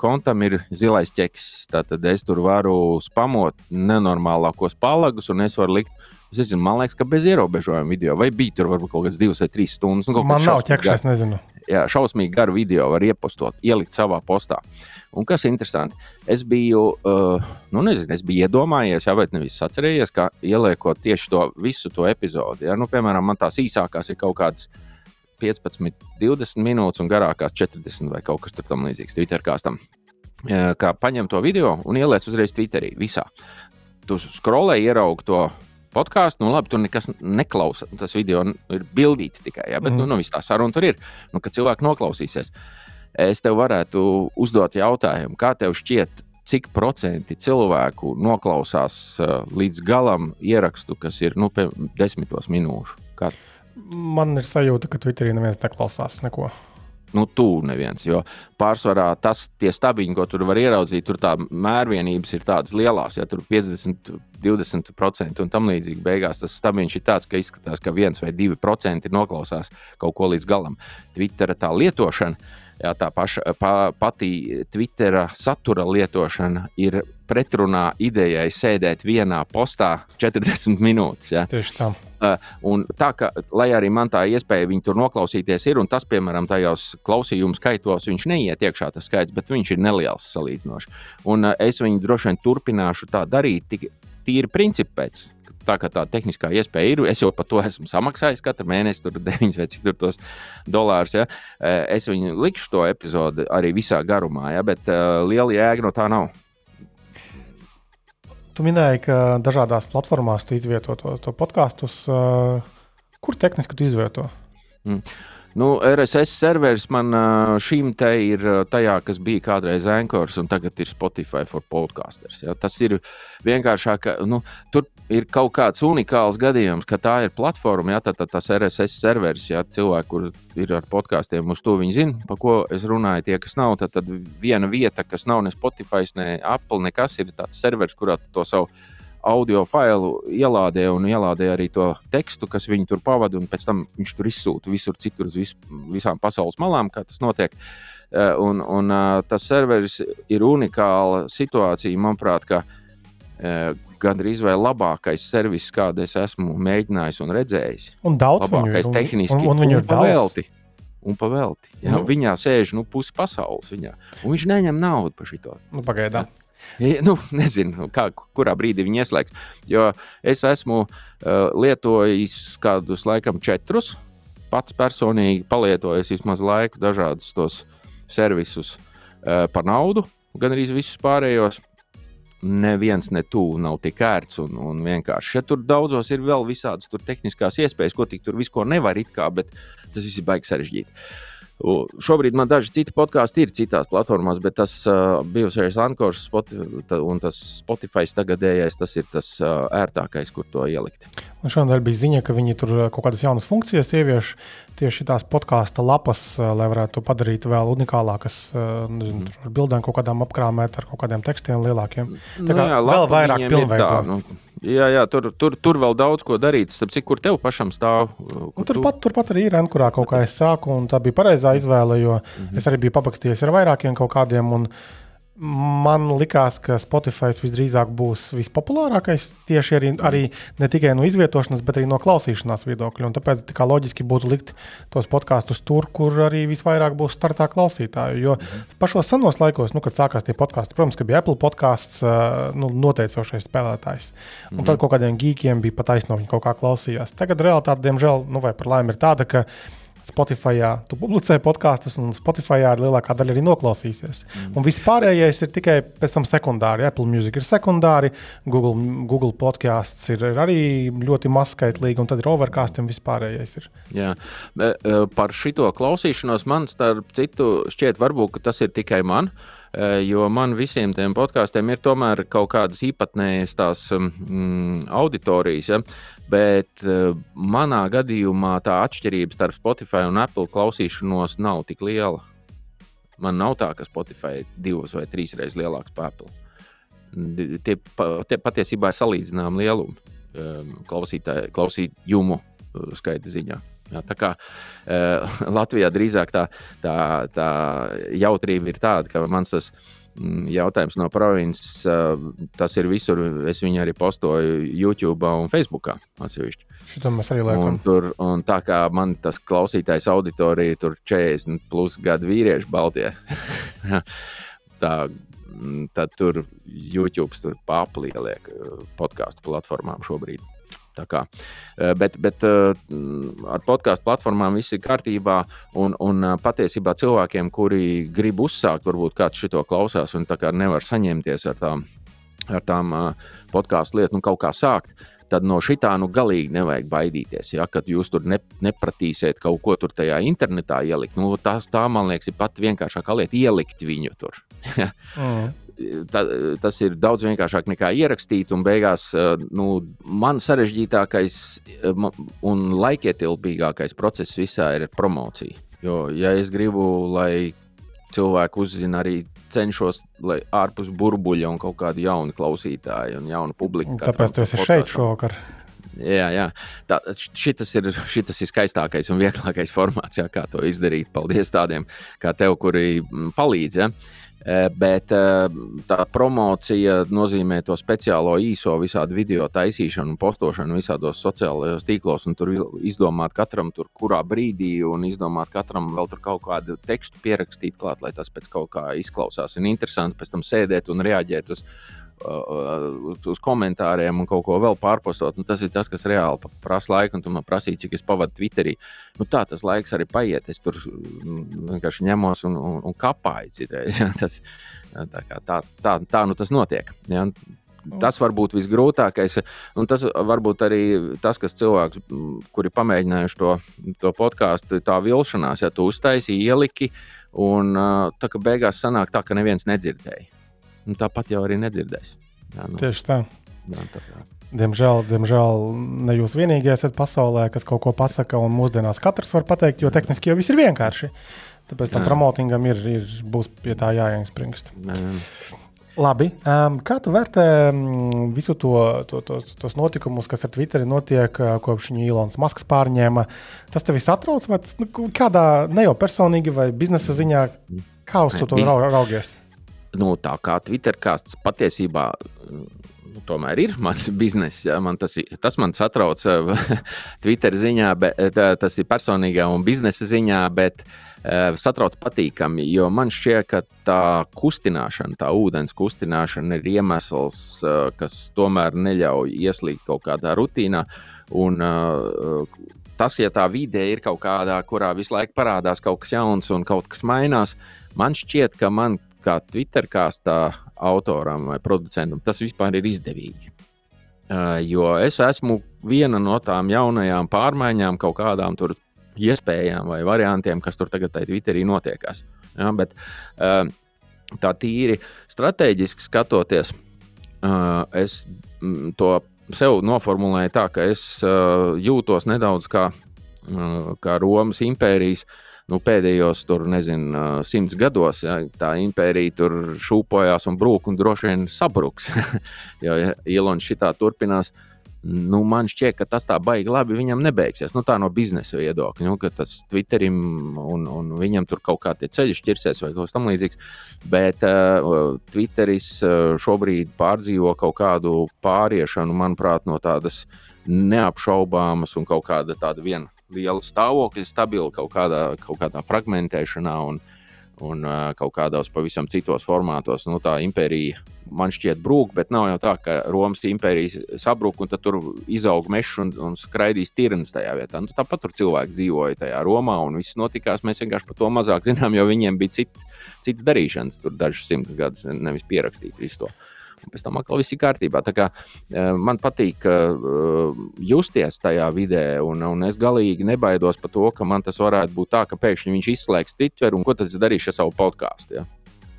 kontam ir zilais ķeks. Tad es tur varu spamot nenormālākos palagus, un es varu likt. Es nezinu, man liekas, ka bez ierobežojuma video, vai bija tur varbūt kaut kāds divas vai trīs stundas. Nu, man nav ķekšs, es nezinu. Jā, šausmīgi garu video var iepostot, ielikt savā postā. Un kas ir interesanti, es biju, uh, nu, nezinu, es biju iedomājies, jā, vai nevis atcerējies, ka ieliekot tieši to visu to epizodi. Ja? Nu, piemēram, man tās īsākās ir kaut kādas 15, 20 minūtes un garākās 40 vai kaut kas tamlīdzīgs Twitter kāstam. Kā paņem to video un ieliec uzreiz Twitterī visā. Tu skrolē, ieraugi to podkāstu, nu labi, tur nekas neklausa. Tas video ir bildīti tikai, ja? bet mm. nu, nu, viss tā saruna tur ir. Nu, kad cilvēki noklausīsies, es tev varētu uzdot jautājumu, kā tev šķiet, cik procenti cilvēku noklausās uh, līdz galam ierakstu, kas ir nu, desmitos minūšu. Kā? Man ir sajūta, ka Twitterī neviens neklausās neko. Nu, tu neviens, jo pārsvarā tas tie stabiņi, ko tur var ieraudzīt, tur tā mērvienības ir tādas lielas, ja tur 50, 20% un tam līdzīgi. Beigās tas stabiņš ir tāds, ka izskatās, ka 1 vai 2% noklausās kaut ko līdz galam. Twittera tā lietošana, jā, tā paša, pa, pati Twittera satura lietošana ir pretrunā idejai sēdēt vienā postā 40 minūtes. Ja. Tieši tā. Uh, un tā kā, lai arī man tā iespēja viņu tur noklausīties, ir, un tas, piemēram, tajos klausījumu skaitos, viņš neiet iekšā tas skaits, bet viņš ir neliels salīdzinoši. Un uh, es viņu droši vien turpināšu tā darīt, tik tīri principu pēc. Tā kā tā tehniskā iespēja ir, es jau par to esmu samaksājis katru mēnesi, tur 9 vai cik tur tos dolārus. Ja? Es viņu likšu to epizodi arī visā garumā, ja? bet uh, liela jēga no tā nav. Tu minēji, ka dažādās platformās tu izvieto to, to podkāstus. Uh, kur tehniski tu izvieto? Mm. Nu, RSS serveris man šīm te ir tajā, kas bija kādreiz Ankors, un tagad ir Spotify for podcasters. Ja? Tas ir vienkāršāk. Nu, tur ir kaut kāds unikāls gadījums, ka tā ir platforma, ja tā, tā, tas RSS serveris, ja cilvēki, kur ir ar podkāstiem, uz to viņi zina, par ko es runāju. Tie, kas nav, tad, tad viena vieta, kas nav ne Spotify, ne Apple, nekas ir tāds serveris, kurā to savu audio failu ielādē un ielādē arī to tekstu, kas viņu tur pavada, un pēc tam viņš tur izsūta visur citur uz vis, visām pasaules malām, kā tas notiek. Eh, un, un eh, tas serveris ir unikāla situācija, manuprāt, ka eh, gandrīz vai labākais servis, kādu es esmu mēģinājis un redzējis. Un daudz labākais tehniski, un, un, un ir pavelti. Un pavelti. Jā, nu. Viņā sēž nu, pusi pasaules. Viņā. Un viņš neņem naudu par šo. Nu, pagaidām. Ja, nu, *laughs* nezinu, kā, kurā brīdī viņi ieslēgs. Jo es esmu uh, lietojis kādus laikam četrus. Pats personīgi palietojis vismaz laiku dažādus tos servisus uh, par naudu, gan arī visus pārējos. Neviens ne tuvu nav tik ērts un, un vienkārši. Ja tur daudzos ir vēl visādas tehniskās iespējas, ko tik tur visko nevar it kā, bet tas viss ir baigi sarežģīti. Uh, Šobrīd man daži citi podkāsti ir citās platformās, bet tas uh, bijušais Ankors Spotify, un tas Spotify tagadējais, tas ir tas uh, ērtākais, kur to ielikt. Un šodien bija ziņa, ka viņi tur kaut kādas jaunas funkcijas ievieš tieši tās podkāstu lapas, lai varētu to padarīt vēl unikālākas. Nezinu, mm. Ar bildēm kaut kādām apkrāmēt, ar kaut kādiem tekstiem lielākiem. Tā kā nu, jā, vēl vairāk pilnveidot. Jā, jā tur, tur, tur vēl daudz ko darīt. Cik kur tev pašam stāv? Nu, turpat, tu... turpat arī ir Rēna, kurā kaut kā es sāku, un tā bija pareizā izvēle, jo mm -hmm. es arī biju papakstījies ar vairākiem kaut kādiem. Un, Man likās, ka Spotify visdrīzāk būs vispopulārākais tieši arī, arī ne tikai no izvietošanas, bet arī no klausīšanās viedokļa. Un tāpēc tā loģiski būtu likt tos podkāstus tur, kur arī visvairāk būs startā klausītāju. Jo pašos senos laikos, nu, kad sākās tie podkāsti, protams, bija Apple podkāsts, nu, noteicošais spēlētājs. Un tad kaut kādiem geekiem bija pat aizsno, viņi kaut kā klausījās. Tagad realitāte, diemžēl, nu, vai par laimi, ir tāda, ka Spotify tu publicē podkāstus, un Spotify ir lielākā daļa arī noklausīsies. Mm. Un viss pārējais ir tikai pēc tam sekundāri. Apple Music ir sekundāri, Google, Google podkāsts ir arī ļoti mazskaitlīgi, un tad ir overcast un viss pārējais. Ir. Jā, e, par šito klausīšanos man starp citu šķiet, varbūt tas ir tikai man. E, jo man visiem tiem podkāstiem ir tomēr kaut kādas īpatnējas tās mm, auditorijas. Ja? Bet uh, manā gadījumā tā atšķirība starp Spotify un Apple klausīšanos nav tik liela. Man nav tā, ka Spotify ir divas vai trīs reizes lielāks par Apple. Tie, tie patiesībā ir salīdzināmi lielumi um, klausītāju skaita ziņā. Jā, tā kā uh, *laughs* Latvijā drīzāk tā, tā, tā jautrība ir tāda, ka mans tas ir jautājums no provinces. Tas ir visur. Es viņu arī postoju YouTube un Facebook. Šitam mēs arī liekam. Un tur, un tā kā man tas klausītājs auditorija tur 40 plus gadu vīrieši Baltijā. *laughs* tā, mm, tad tur YouTube tur paplieliek podkāstu platformām šobrīd. Kā, eh, bet, bet eh, ar podkāstu platformām viss ir kārtībā. Un, un eh, patiesībā cilvēkiem, kuri grib uzsākt, varbūt kāds šito klausās un nevar saņemties ar tām, ar tām podkāstu lietām, nu, kaut kā sākt. Tad no šitā nu galīgi nevajag baidīties. Ja, kad jūs tur ne, nepratīsiet kaut ko tur tajā internetā ielikt, nu, tas tā, man liekas, ir pat vienkāršākā lieta ielikt viņu tur. *laughs* mm ta, tas ir daudz vienkāršāk nekā ierakstīt. Un beigās nu, man sarežģītākais un laikietilpīgākais process visā ir promocija. Jo, ja es gribu, lai cilvēki uzzina arī cenšos, lai ārpus burbuļa un kaut kādu jaunu klausītāju un jaunu publiku. Tāpēc tu esi šeit šovakar. Jā, jā. Tā, šitas, ir, šitas ir skaistākais un vieglākais formāts, jā, kā to izdarīt. Paldies tādiem kā tev, kuri palīdz. Ja. Eh, bet tā promocija nozīmē to speciālo īso visādi video taisīšanu, postošanu visādos sociālajos tīklos, un tur izdomāt katram, tur, kurā brīdī, un izdomāt katram vēl tur kaut kādu tekstu pierakstīt klāt, lai tas pēc kaut kā izklausās un interesanti pēc tam sēdēt un reaģēt uz uz komentāriem un kaut ko vēl pārpostot. Nu, tas ir tas, kas reāli prasa laiku, un tu man prasīji, cik es pavadu Twitterī. Nu, tā tas laiks arī paiet. Es tur mm, vienkārši ņemos un, un, un kapāju citreiz. Ja? Tas, tā, kā, tā, tā, tā nu tas notiek. Ja? Tas var būt visgrūtākais, un tas varbūt arī tas, kas cilvēks, kuri pamēģinājuši to, to podkāstu, tā vilšanās, ja tu uztaisīji, ieliki, un tā kā beigās sanāk tā, ka neviens nedzirdēja nu, tāpat jau arī nedzirdēs. Jā, nu. Tieši tā. Jā, tā jā. Diemžēl, diemžēl ne jūs vienīgie esat pasaulē, kas kaut ko pasaka, un mūsdienās katrs var pateikt, jo tehniski jau viss ir vienkārši. Tāpēc tam promotingam ir, ir būs pie tā jāiespringst. Labi, um, kā tu vērtē um, visu to, to, to, tos notikumus, kas ar Twitteri notiek, uh, kopš viņa Ilons Masks pārņēma? Tas tevi satrauc, vai tas nu, kādā ne jau personīgi vai biznesa ziņā, kā uz to, to raugies? Nu, tā kā Twitter kāsts patiesībā. Nu, tomēr ir mans *laughs* bizness. Ja? Man tas, tas man satrauc *laughs* Twitter ziņā, bet, tas ir personīgā un biznesa ziņā, bet uh, satrauc patīkami. Jo man šķiet, ka tā kustināšana, tā ūdens kustināšana ir iemesls, kas tomēr neļauj ieslīgt kaut kādā rutīnā. Un, tas, ja tā vide ir kaut kādā, kurā visu laiku parādās kaut kas jauns un kaut kas mainās, man šķiet, ka man kā Twitter kāstā autoram vai producentam, tas vispār ir izdevīgi. Uh, jo es esmu viena no tām jaunajām pārmaiņām, kaut kādām tur iespējām vai variantiem, kas tur tagad Twitterī notiekās. Ja, bet, uh, tā tīri strateģiski skatoties, uh, es mm, to sev noformulēju tā, ka es jūtos nedaudz kā, kā Romas impērijas uh, nu, pēdējos, tur, nezinu, simts gados, ja, tā impērija tur šūpojās un brūk un droši vien sabruks. *laughs* jo, ja Ilons šitā turpinās, nu, man šķiet, ka tas tā baigi labi viņam nebeigsies. Nu, tā no biznesa viedokļa, nu, ka tas Twitterim un, un viņam tur kaut kā tie ceļi šķirsies vai kaut kas tamlīdzīgs. Bet uh, Twitteris uh, šobrīd pārdzīvo kaut kādu pāriešanu, manuprāt, no tādas neapšaubāmas un kaut kāda tāda viena liela stāvokļa, stabila kaut kādā, kaut kādā fragmentēšanā un, un uh, kaut kādos pavisam citos formātos. Nu, tā impērija man šķiet, brūk, bet nav jau tā, ka Romas impērijas sabrūk un tur izaug mežs un, un skraidīs tirnas tajā vietā. Nu, tāpat tur cilvēki dzīvoja tajā Romā un viss notikās. Mēs vienkārši par to mazāk zinām, jo viņiem bija cit, cits darīšanas tur dažus simtus gadus, nevis pierakstīt visu to. Pēc tam atkal viss ir kārtībā. Tā kā, uh, man patīk uh, justies tajā vidē, un, un es galīgi nebaidos par to, ka man tas varētu būt tā, ka pēkšņi viņš izslēgs Twitter un ko tad es darīšu ar savu podkāstu. Ja?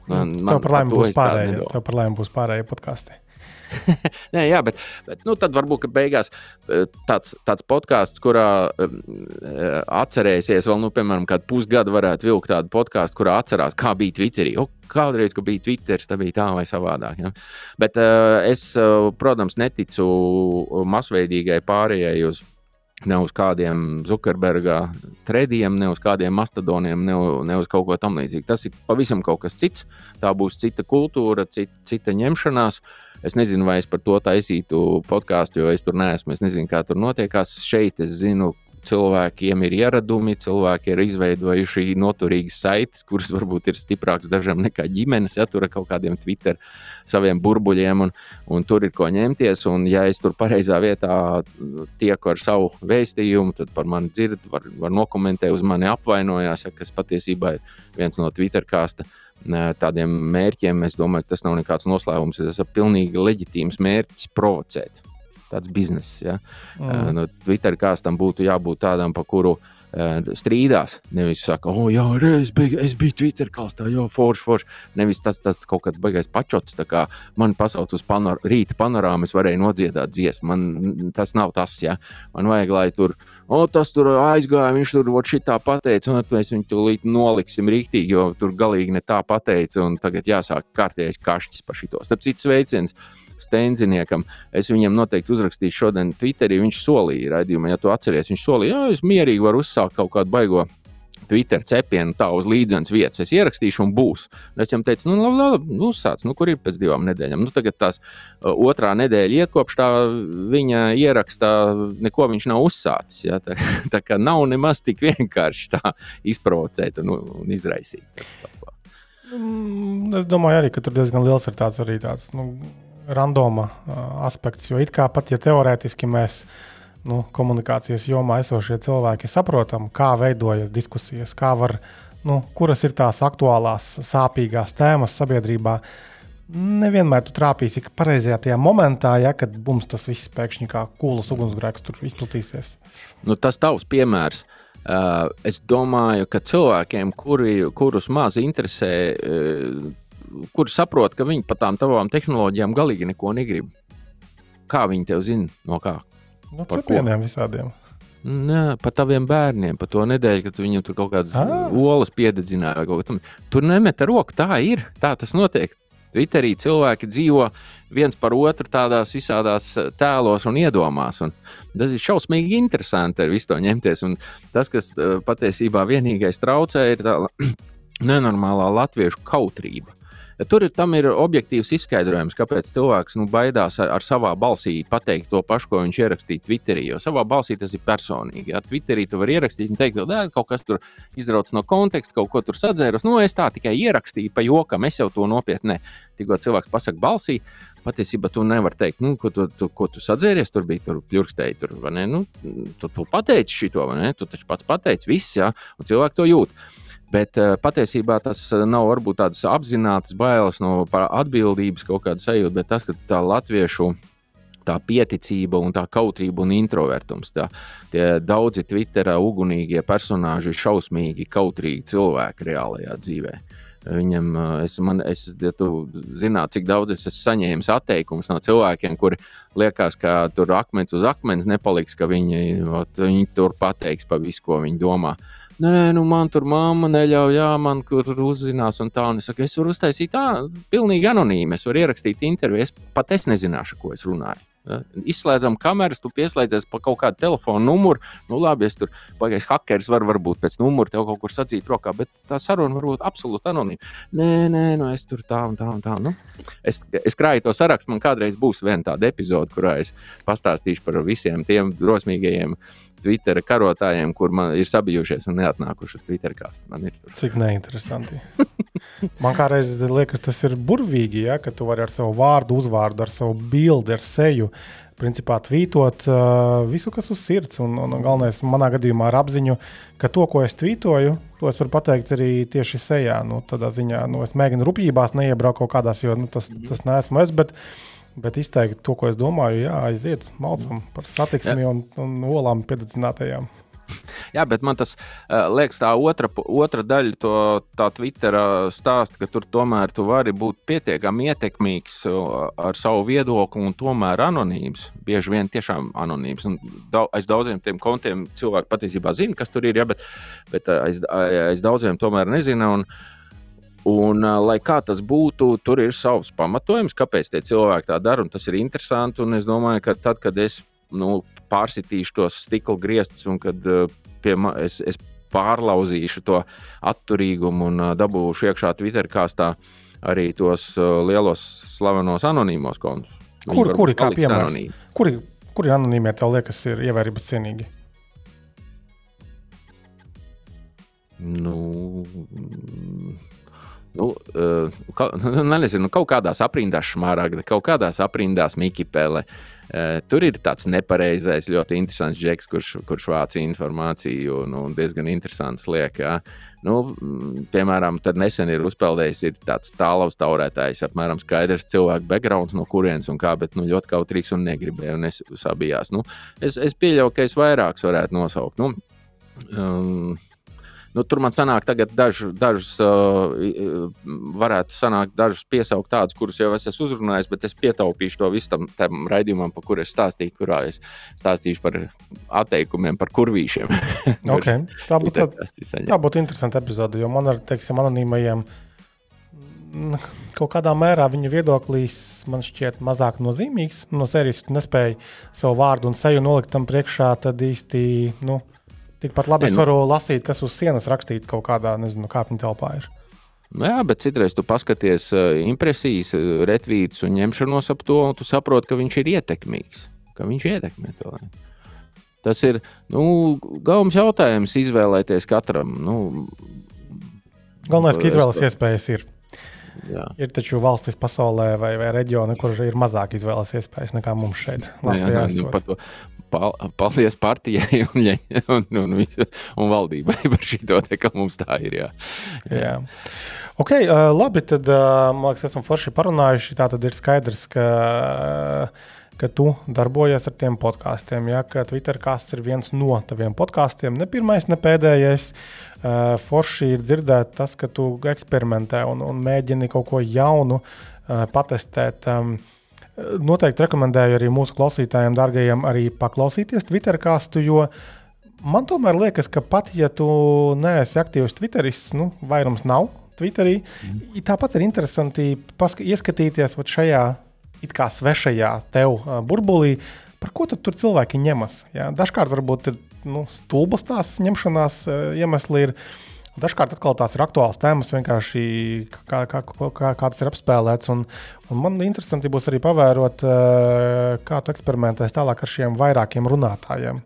Man, man tev par laimi būs pārējie. Tev par laimi būs pārējie podkāsti. *laughs* Nē, jā, bet, bet nu, tad varbūt beigās eh, tāds, tāds podkāsts, kurā uh, atcerēsies vēl, nu, piemēram, kādu pusgadu varētu vilkt tādu podkāstu, kurā atcerās, kā bija Twitterī. O, kādreiz, kad bija Twitter, tas bija tā vai savādāk. Ja? Bet uh, es, uh, protams, neticu masveidīgai pārējai uz Ne uz kādiem Zukerberga trendiem, ne uz kādiem mastodoniem, ne, ne uz kaut ko tamlīdzīgu. Tas ir pavisam kas cits. Tā būs cita kultūra, cita, cita ņemšanās. Es nezinu, vai es par to taisītu podkāstu, jo es tur neesmu. Es nezinu, kā tur notiekās. Šeit es zinu, cilvēkiem ir ieradumi, cilvēki ir izveidojuši noturīgas saites, kuras varbūt ir stiprākas dažam nekā ģimenes, ja tur ir kaut kādiem Twitter saviem burbuļiem, un, un tur ir ko ņemties. Un, ja es tur pareizā vietā tieku ar savu vēstījumu, tad par mani dzird, var, var nokomentēt, uz mani apvainojās, ja, kas patiesībā ir viens no Twitter kāsta tādiem mērķiem. Es domāju, tas nav nekāds noslēpums. Tas ir pilnīgi leģitīms mērķis provocēt tāds bizness. Ja? Mm. Nu, Twitter kāstam būtu jābūt tādam, pa kuru strīdās. Nevis saka, oh, jā, es biju, es biju Twitter kāstā, jau forši, forši. Nevis tas, tas kaut kāds baigais pačots, tā kā man pasauc uz panor, rīta panorāmu, es varēju nodziedāt dziesmu. Man tas nav tas, ja. Man vajag, lai tur, o, tas tur aizgāja, viņš tur šitā pateica, un mēs viņu tūlīt noliksim rīktīgi, jo tur galīgi ne tā pateica, tagad jāsāk kārtējais kašķis par šito. Starp citu sveiciens Steinziniekam. Es viņam noteikti uzrakstīšu šodien Twitterī. Viņš solīja raidījumā, ja tu atceries, viņš solīja, ka es mierīgi varu uzsākt kaut kādu baigo. Twitter cepienu tā uz līdzenas vietas. Es ierakstīšu, un būs. Un es viņam teicu, nu, labi, labi nu, uzsāc, nu, kur ir pēc divām nedēļām. Nu, tagad tās uh, otrā nedēļa iet kopš tā viņa ierakstā, neko viņš nav uzsācis. Ja? *laughs* Tā, tā kā nav nemaz tik vienkārši tā izprovocēt un, un izraisīt. Mm, es domāju, arī, ka tur diezgan liels ir tāds arī tāds. Nu randoma aspekts. Jo it kā pat ja teorētiski mēs nu, komunikācijas jomā esošie cilvēki saprotam, kā veidojas diskusijas, kā var, nu, kuras ir tās aktuālās, sāpīgās tēmas sabiedrībā. Nevienmēr tu trāpīsi pareizajā tajā momentā, ja, kad mums tas viss pēkšņi kā kūlas ugunsgrēks tur izplatīsies. Nu, tas tavs piemērs. Uh, es domāju, ka cilvēkiem, kuri, kurus maz interesē uh, kuri saprot, ka viņi par tām tavām tehnoloģijām galīgi neko negrib. Kā viņi tev zina, no kā? No cepieniem visādiem. Nē, par taviem bērniem, par to nedēļu, kad viņam tur kaut kādas ah. olas piededzināja. Tur nemet roku, tā ir. Tā tas notiek. Twitterī cilvēki dzīvo viens par otru tādās visādās tēlos un iedomās. Un tas ir šausmīgi interesanti ar visu to ņemties. Un tas, kas patiesībā vienīgais traucē, ir tā *clears throat* nenormālā latviešu kautrība. Tur ir, ir objektīvs izskaidrojums, kāpēc cilvēks nu, baidās ar, ar savā balsī pateikt to pašu, ko viņš ierakstīja Twitterī. Jo savā balsī tas ir personīgi. Ja Twitterī tu vari ierakstīt un teikt, ka kaut kas tur izrauts no konteksta, kaut ko tur sadzēros. Nu, es tā tikai ierakstīju pa jokam, es jau to nopietni. Tikko cilvēks pasakā balsī, patiesībā tu nevari teikt, nu, ko, tu, tu, ko tu sadzēries, tur bija tur pļurkstēji. Tur, nu, tu, tu pateici ne? Tu taču pats pateici, viss, jā, un cilvēki to jūt. Bet uh, patiesībā tas eh, nav varbūt tādas apzinātas bailes no atbildības kaut kāda sajūta, bet tas, ka tā latviešu tā pieticība un tā kautrība un introvertums. Tā, tie daudzi Twitterā ugunīgie personāļi ir šausmīgi kautrīgi cilvēki reālajā dzīvē. Viņam, eh, es, man, es, ja tu zinātu, cik daudz es esmu saņēmis atteikumus no cilvēkiem, kuri liekas, ka tur akmens uz akmens nepaliks, ka viņi, ot, viņi tur pateiks par visu, ko viņi domā. Uh, nē, nu man tur mamma neļauj, jā, man tur uzzinās, un tā. Un es saku, es varu uztaisīt tā, pilnīgi anonīmi. Es varu ierakstīt interviju, es pat es nezināšu, ko es runāju. Izslēdzam kameras, tu pieslēdzies pa kaut kādu telefonu numuru. Nu, labi, es tur baigais hackers var varbūt pēc numura tev kaut kur sacīt rokā, bet tā saruna var būt absolūti anonīma. Nē, nē, nu es tur tā un tā un tā. Nu, es, es krāju to sarakstu, man kādreiz būs viena tāda epizode, kurā es pastāstīšu par visiem tiem drosmīgajiem Twitter karotājiem, kur man ir sabijušies un neatnākuši uz Twitter kāstu. Cik neinteresanti. man kā reizes liekas, tas ir burvīgi, ja, ka tu vari ar savu vārdu, uzvārdu, ar savu bildi, ar seju principā tvītot uh, visu, kas uz sirds. Un, un galvenais manā gadījumā ar apziņu, ka to, ko es tvītoju, to es varu pateikt arī tieši sejā. Nu, tādā ziņā nu, es mēģinu rupjībās neiebraukt kaut kādās, jo nu, tas, tas neesmu es. Bet, bet izteikt to, ko es domāju, jā, aiziet malcam par satiksmi un, un olām piededzinātajām. Jā, bet man tas uh, liekas, tā otra, otra daļa, to, tā Twitter stāsta, ka tur tomēr tu vari būt pietiekami ietekmīgs uh, ar savu viedokli un tomēr anonīms. Bieži vien tiešām anonīms. Un daudz, aiz daudziem tiem kontiem cilvēki patiesībā zina, kas tur ir, ja, bet, bet aiz, aiz daudziem tomēr nezina. Un, Un, lai kā tas būtu, tur ir savs pamatojums, kāpēc tie cilvēki tā dara, un tas ir interesanti. Es domāju, ka tad, kad es nu, pārsitīšu tos stikla griestus, un kad ma, es, es pārlauzīšu to atturīgumu un dabūšu iekšā Twitter kāstā arī tos lielos slavenos anonīmos kontus. Kur, kuri kā piemērs? Kuri, kuri anonīmie tev liekas ir ievērības cienīgi? Nu, Nu, uh, ka, nezinu, kaut kādās aprindās šmārāga, kaut kādās aprindās Mikipēlē. Uh, Uh, tur ir tāds nepareizais, ļoti interesants džeks, kurš, kurš vāc informāciju un, un diezgan interesants liekas. Ja. Nu, piemēram, tad nesen ir uzpeldējis ir tāds tālaus taurētājs, apmēram skaidrs cilvēku backgrounds, no kurienes un kā, bet nu, ļoti kautrīgs un negribēja un es sabijās. Nu, es, es pieļauju, ka es vairākus varētu nosaukt. Nu, um, Nu, tur man sanāk, tagad dažu, dažus, uh, varētu sanākt, dažus piesaukt tādus, kurus jau es esmu uzrunājis, bet es pietaupīšu to visu tam, raidījumam, par kuru es stāstīju, kurā es stāstīšu par atteikumiem, par kurvīšiem. *laughs* okay. Tā būtu tā, būt interesanta epizode, jo man ar teiksim, anonīmajiem kaut kādā mērā viņa viedoklis man šķiet mazāk nozīmīgs. No sērijas, ja nespēja savu vārdu un seju nolikt tam priekšā, tad īsti. Nu, Tikpat labi ne, es nu- varu nu, lasīt, kas uz sienas rakstīts kaut kādā, nezinu, kāpņu telpā. Ir. Nu jā, bet citreiz tu paskaties uh, impresijas, uh, retvītus un ņemšanos ap to, un tu saproti, ka viņš ir ietekmīgs. Ka viņš ietekmē to. Tas ir nu, galvenais jautājums izvēlēties katram. Nu, Galvenais, ka izvēles iespējas ir. Jā. Ir taču valstis pasaulē vai, vai reģioni, kur ir mazāk izvēles iespējas nekā mums šeit. Latvijā jā, nu, to, pal, paldies partijai un, un, un, un, un valdībai *laughs* par šo te, ka mums tā ir. Jā. Jā. Ok, labi, tad man liekas, esam forši parunājuši. Tā tad ir skaidrs, ka. Ka tu darbojies ar tiem podkāstiem. Ja, ka Twitter kāsts ir viens no taviem podkāstiem, ne pirmais, ne pēdējais. Forši ir dzirdēt tas, ka tu eksperimentē un, un mēģini kaut ko jaunu patestēt. Um, noteikti rekomendēju arī mūsu klausītājiem, dārgajiem, arī paklausīties Twitter kāstu, jo man tomēr liekas, ka pat ja tu neesi aktīvs Twitteris, nu, vairums nav Twitterī, mm. tāpat ir interesanti ieskatīties šajā it kā svešajā tev burbulī. Par ko tad tur cilvēki ņemas? Ja? Dažkārt varbūt ir nu, stulbas tās ņemšanās iemesli. Ir. Dažkārt atkal tās ir aktuāls tēmas, vienkārši kā, kā, kā, kā tas ir apspēlēts. Un, un man interesanti būs arī pavērot, kā tu eksperimentēsi tālāk ar šiem vairākiem runātājiem.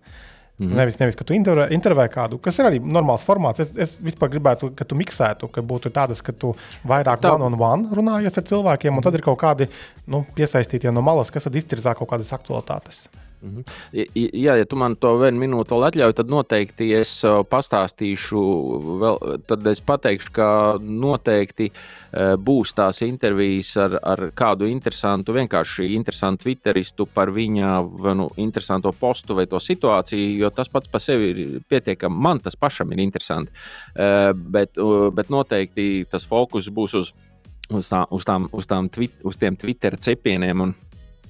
Mm -hmm. Nevis, nevis, ka tu intervē, intervē kādu, kas ir arī normāls formāts. Es, es vispār gribētu, ka tu miksētu, ka būtu tādas, ka tu vairāk Tā. one on one runājies ar cilvēkiem, un tad ir kaut kādi nu, piesaistītie no malas, kas tad iztirzā kaut kādas aktualitātes. Mhm. Jā, ja tu man to vienu minūti vēl atļauj, tad noteikti es uh, pastāstīšu, vēl, tad es pateikšu, ka noteikti uh, būs tās intervijas ar, ar kādu interesantu, vienkārši interesantu Twitteristu par viņa nu, interesanto postu vai to situāciju, jo tas pats par sevi ir pietiekami, man tas pašam ir interesanti. Uh, bet, bet noteikti tas fokus būs uz, uz, tā, uz, tām, uz, tām, uz tiem Twitter cepieniem un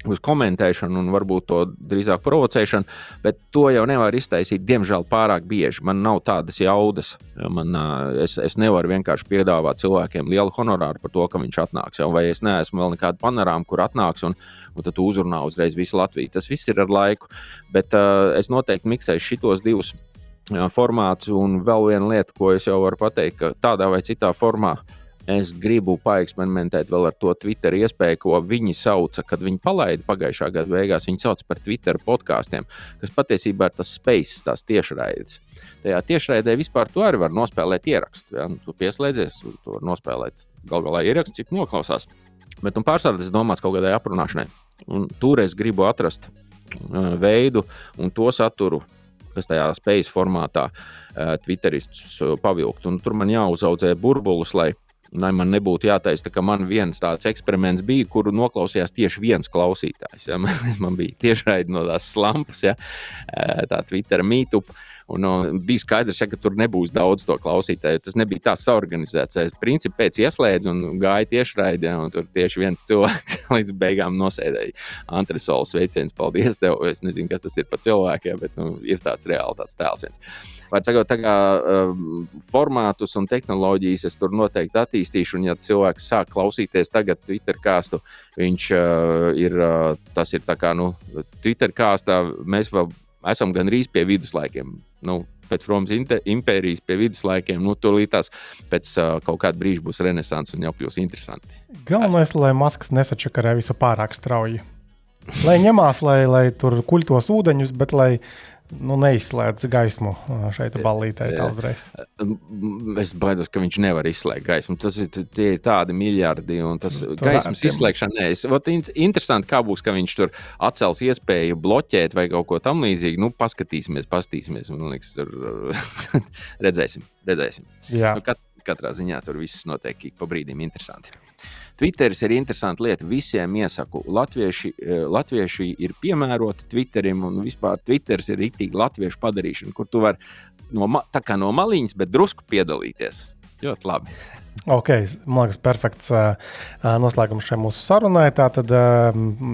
uz komentēšanu un varbūt to drīzāk provocēšanu, bet to jau nevar iztaisīt, diemžēl, pārāk bieži. Man nav tādas jaudas. Man, es, es nevaru vienkārši piedāvāt cilvēkiem lielu honorāru par to, ka viņš atnāks. Vai es neesmu vēl nekāda panorāma, kur atnāks un, un tad uzrunā uzreiz visu Latviju. Tas viss ir ar laiku, bet uh, es noteikti miksēšu šitos divus formātus. Un vēl viena lieta, ko es jau varu pateikt, ka tādā vai citā formā uh, Es gribu paeksperimentēt vēl ar to Twitter iespēju, ko viņi sauca, kad viņi palaida pagājušā gada beigās. Viņi sauc par Twitter podkāstiem, kas patiesībā ir tas space, tās tiešraides. Tajā tiešraidē vispār tu arī vari nospēlēt ierakstu. Ja? Nu, tu pieslēdzies, tu vari nospēlēt galu galā ierakstu, cik noklausās. Bet nu, pārsvarā tas domāts kaut kādai aprunāšanai. Un tur es gribu atrast uh, veidu un to saturu, kas tajā spējas formātā uh, Twitteristus uh, pavilkt. Un tur man jāuzaudzē burbulus, lai Lai man nebūtu jātaisa, ka man viens tāds eksperiments bija, kuru noklausījās tieši viens klausītājs. Ja? *laughs* Man bija tiešraidi no tās slampas, ja? tā Twitter mītupa. Un, un bija skaidrs, ja, ka tur nebūs daudz to klausītāju. Tas nebija tā saorganizēts. Es principā pēc ieslēdzu un gāju tiešraidē, un tur tieši viens cilvēks *laughs* līdz beigām nosēdēja. Antresols veiciens, paldies tev. Es nezinu, kas tas ir par cilvēkiem, bet nu, ir tāds reāls tāds tēls. Viens. Vai sakot, tā kā um, formātus un tehnoloģijas es tur noteikti attīstīšu, un ja cilvēks sāk klausīties tagad Twitter kāstu, viņš uh, ir, uh, tas ir tā kā, nu, Twitter kāstā mēs vēl esam gandrīz pie viduslaikiem. Nu, pēc Romas impērijas pie viduslaikiem, nu, tūlītās pēc uh, kaut kāda brīža būs renaissance un jau kļūs interesanti. Galvenais, lai maskas nesačakarē visu pārāk strauji. Lai ņemās, lai, lai tur kuļtos ūdeņus, bet lai nu, neizslēdz gaismu šeit, ballītē. Uzreiz. Es baidos, ka viņš nevar izslēgt gaismu. Tas ir, ir tādi miljardi, un tas nu, gaismas izslēgšana nē. Es, ot, interesanti, kā būs, ka viņš tur atcels iespēju bloķēt vai kaut ko tamlīdzīgu. Nu, paskatīsimies, paskatīsimies. Man liekas, tur *laughs* redzēsim. redzēsim. Nu, kat, katrā ziņā tur viss notiek ik pa brīdim interesanti. Twitteris ir interesanta lieta. Visiem iesaku, latvieši, eh, latvieši ir piemēroti Twitterim, un vispār Twitteris ir rītīgi latviešu padarīšana, kur tu vari no, no maliņas, bet drusku piedalīties. Ļoti labi. Ok, man liekas, perfekts uh, noslēgums šai mūsu sarunai. Tā tad uh,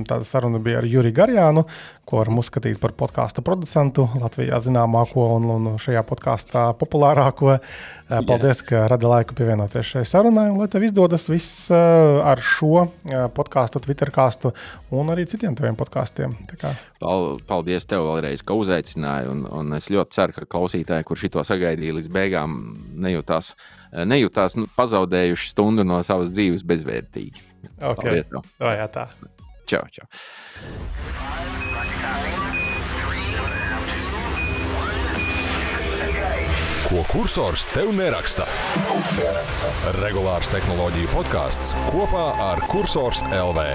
tāda saruna bija ar Juriju Garjānu, ko varam uzskatīt par podkāstu producentu, Latvijā zināmāko un, un šajā podkāstā populārāko. Uh, paldies, ka radi laiku pievienoties šai sarunai, un lai tev izdodas viss uh, ar šo uh, podkāstu, Twitter kāstu un arī citiem taviem podkāstiem. Paldies tev vēlreiz, ka uzaicināji, un, un es ļoti ceru, ka klausītāji, kurš to sagaidīja līdz beigām, nejūtās nejūtās nu, pazaudējuši stundu no savas dzīves bezvērtīgi. Okay. Paldies! O, jā, tā. Čau, čau. Ko kursors tev neraksta? Regulārs tehnoloģiju podkāsts kopā ar Cursors LV.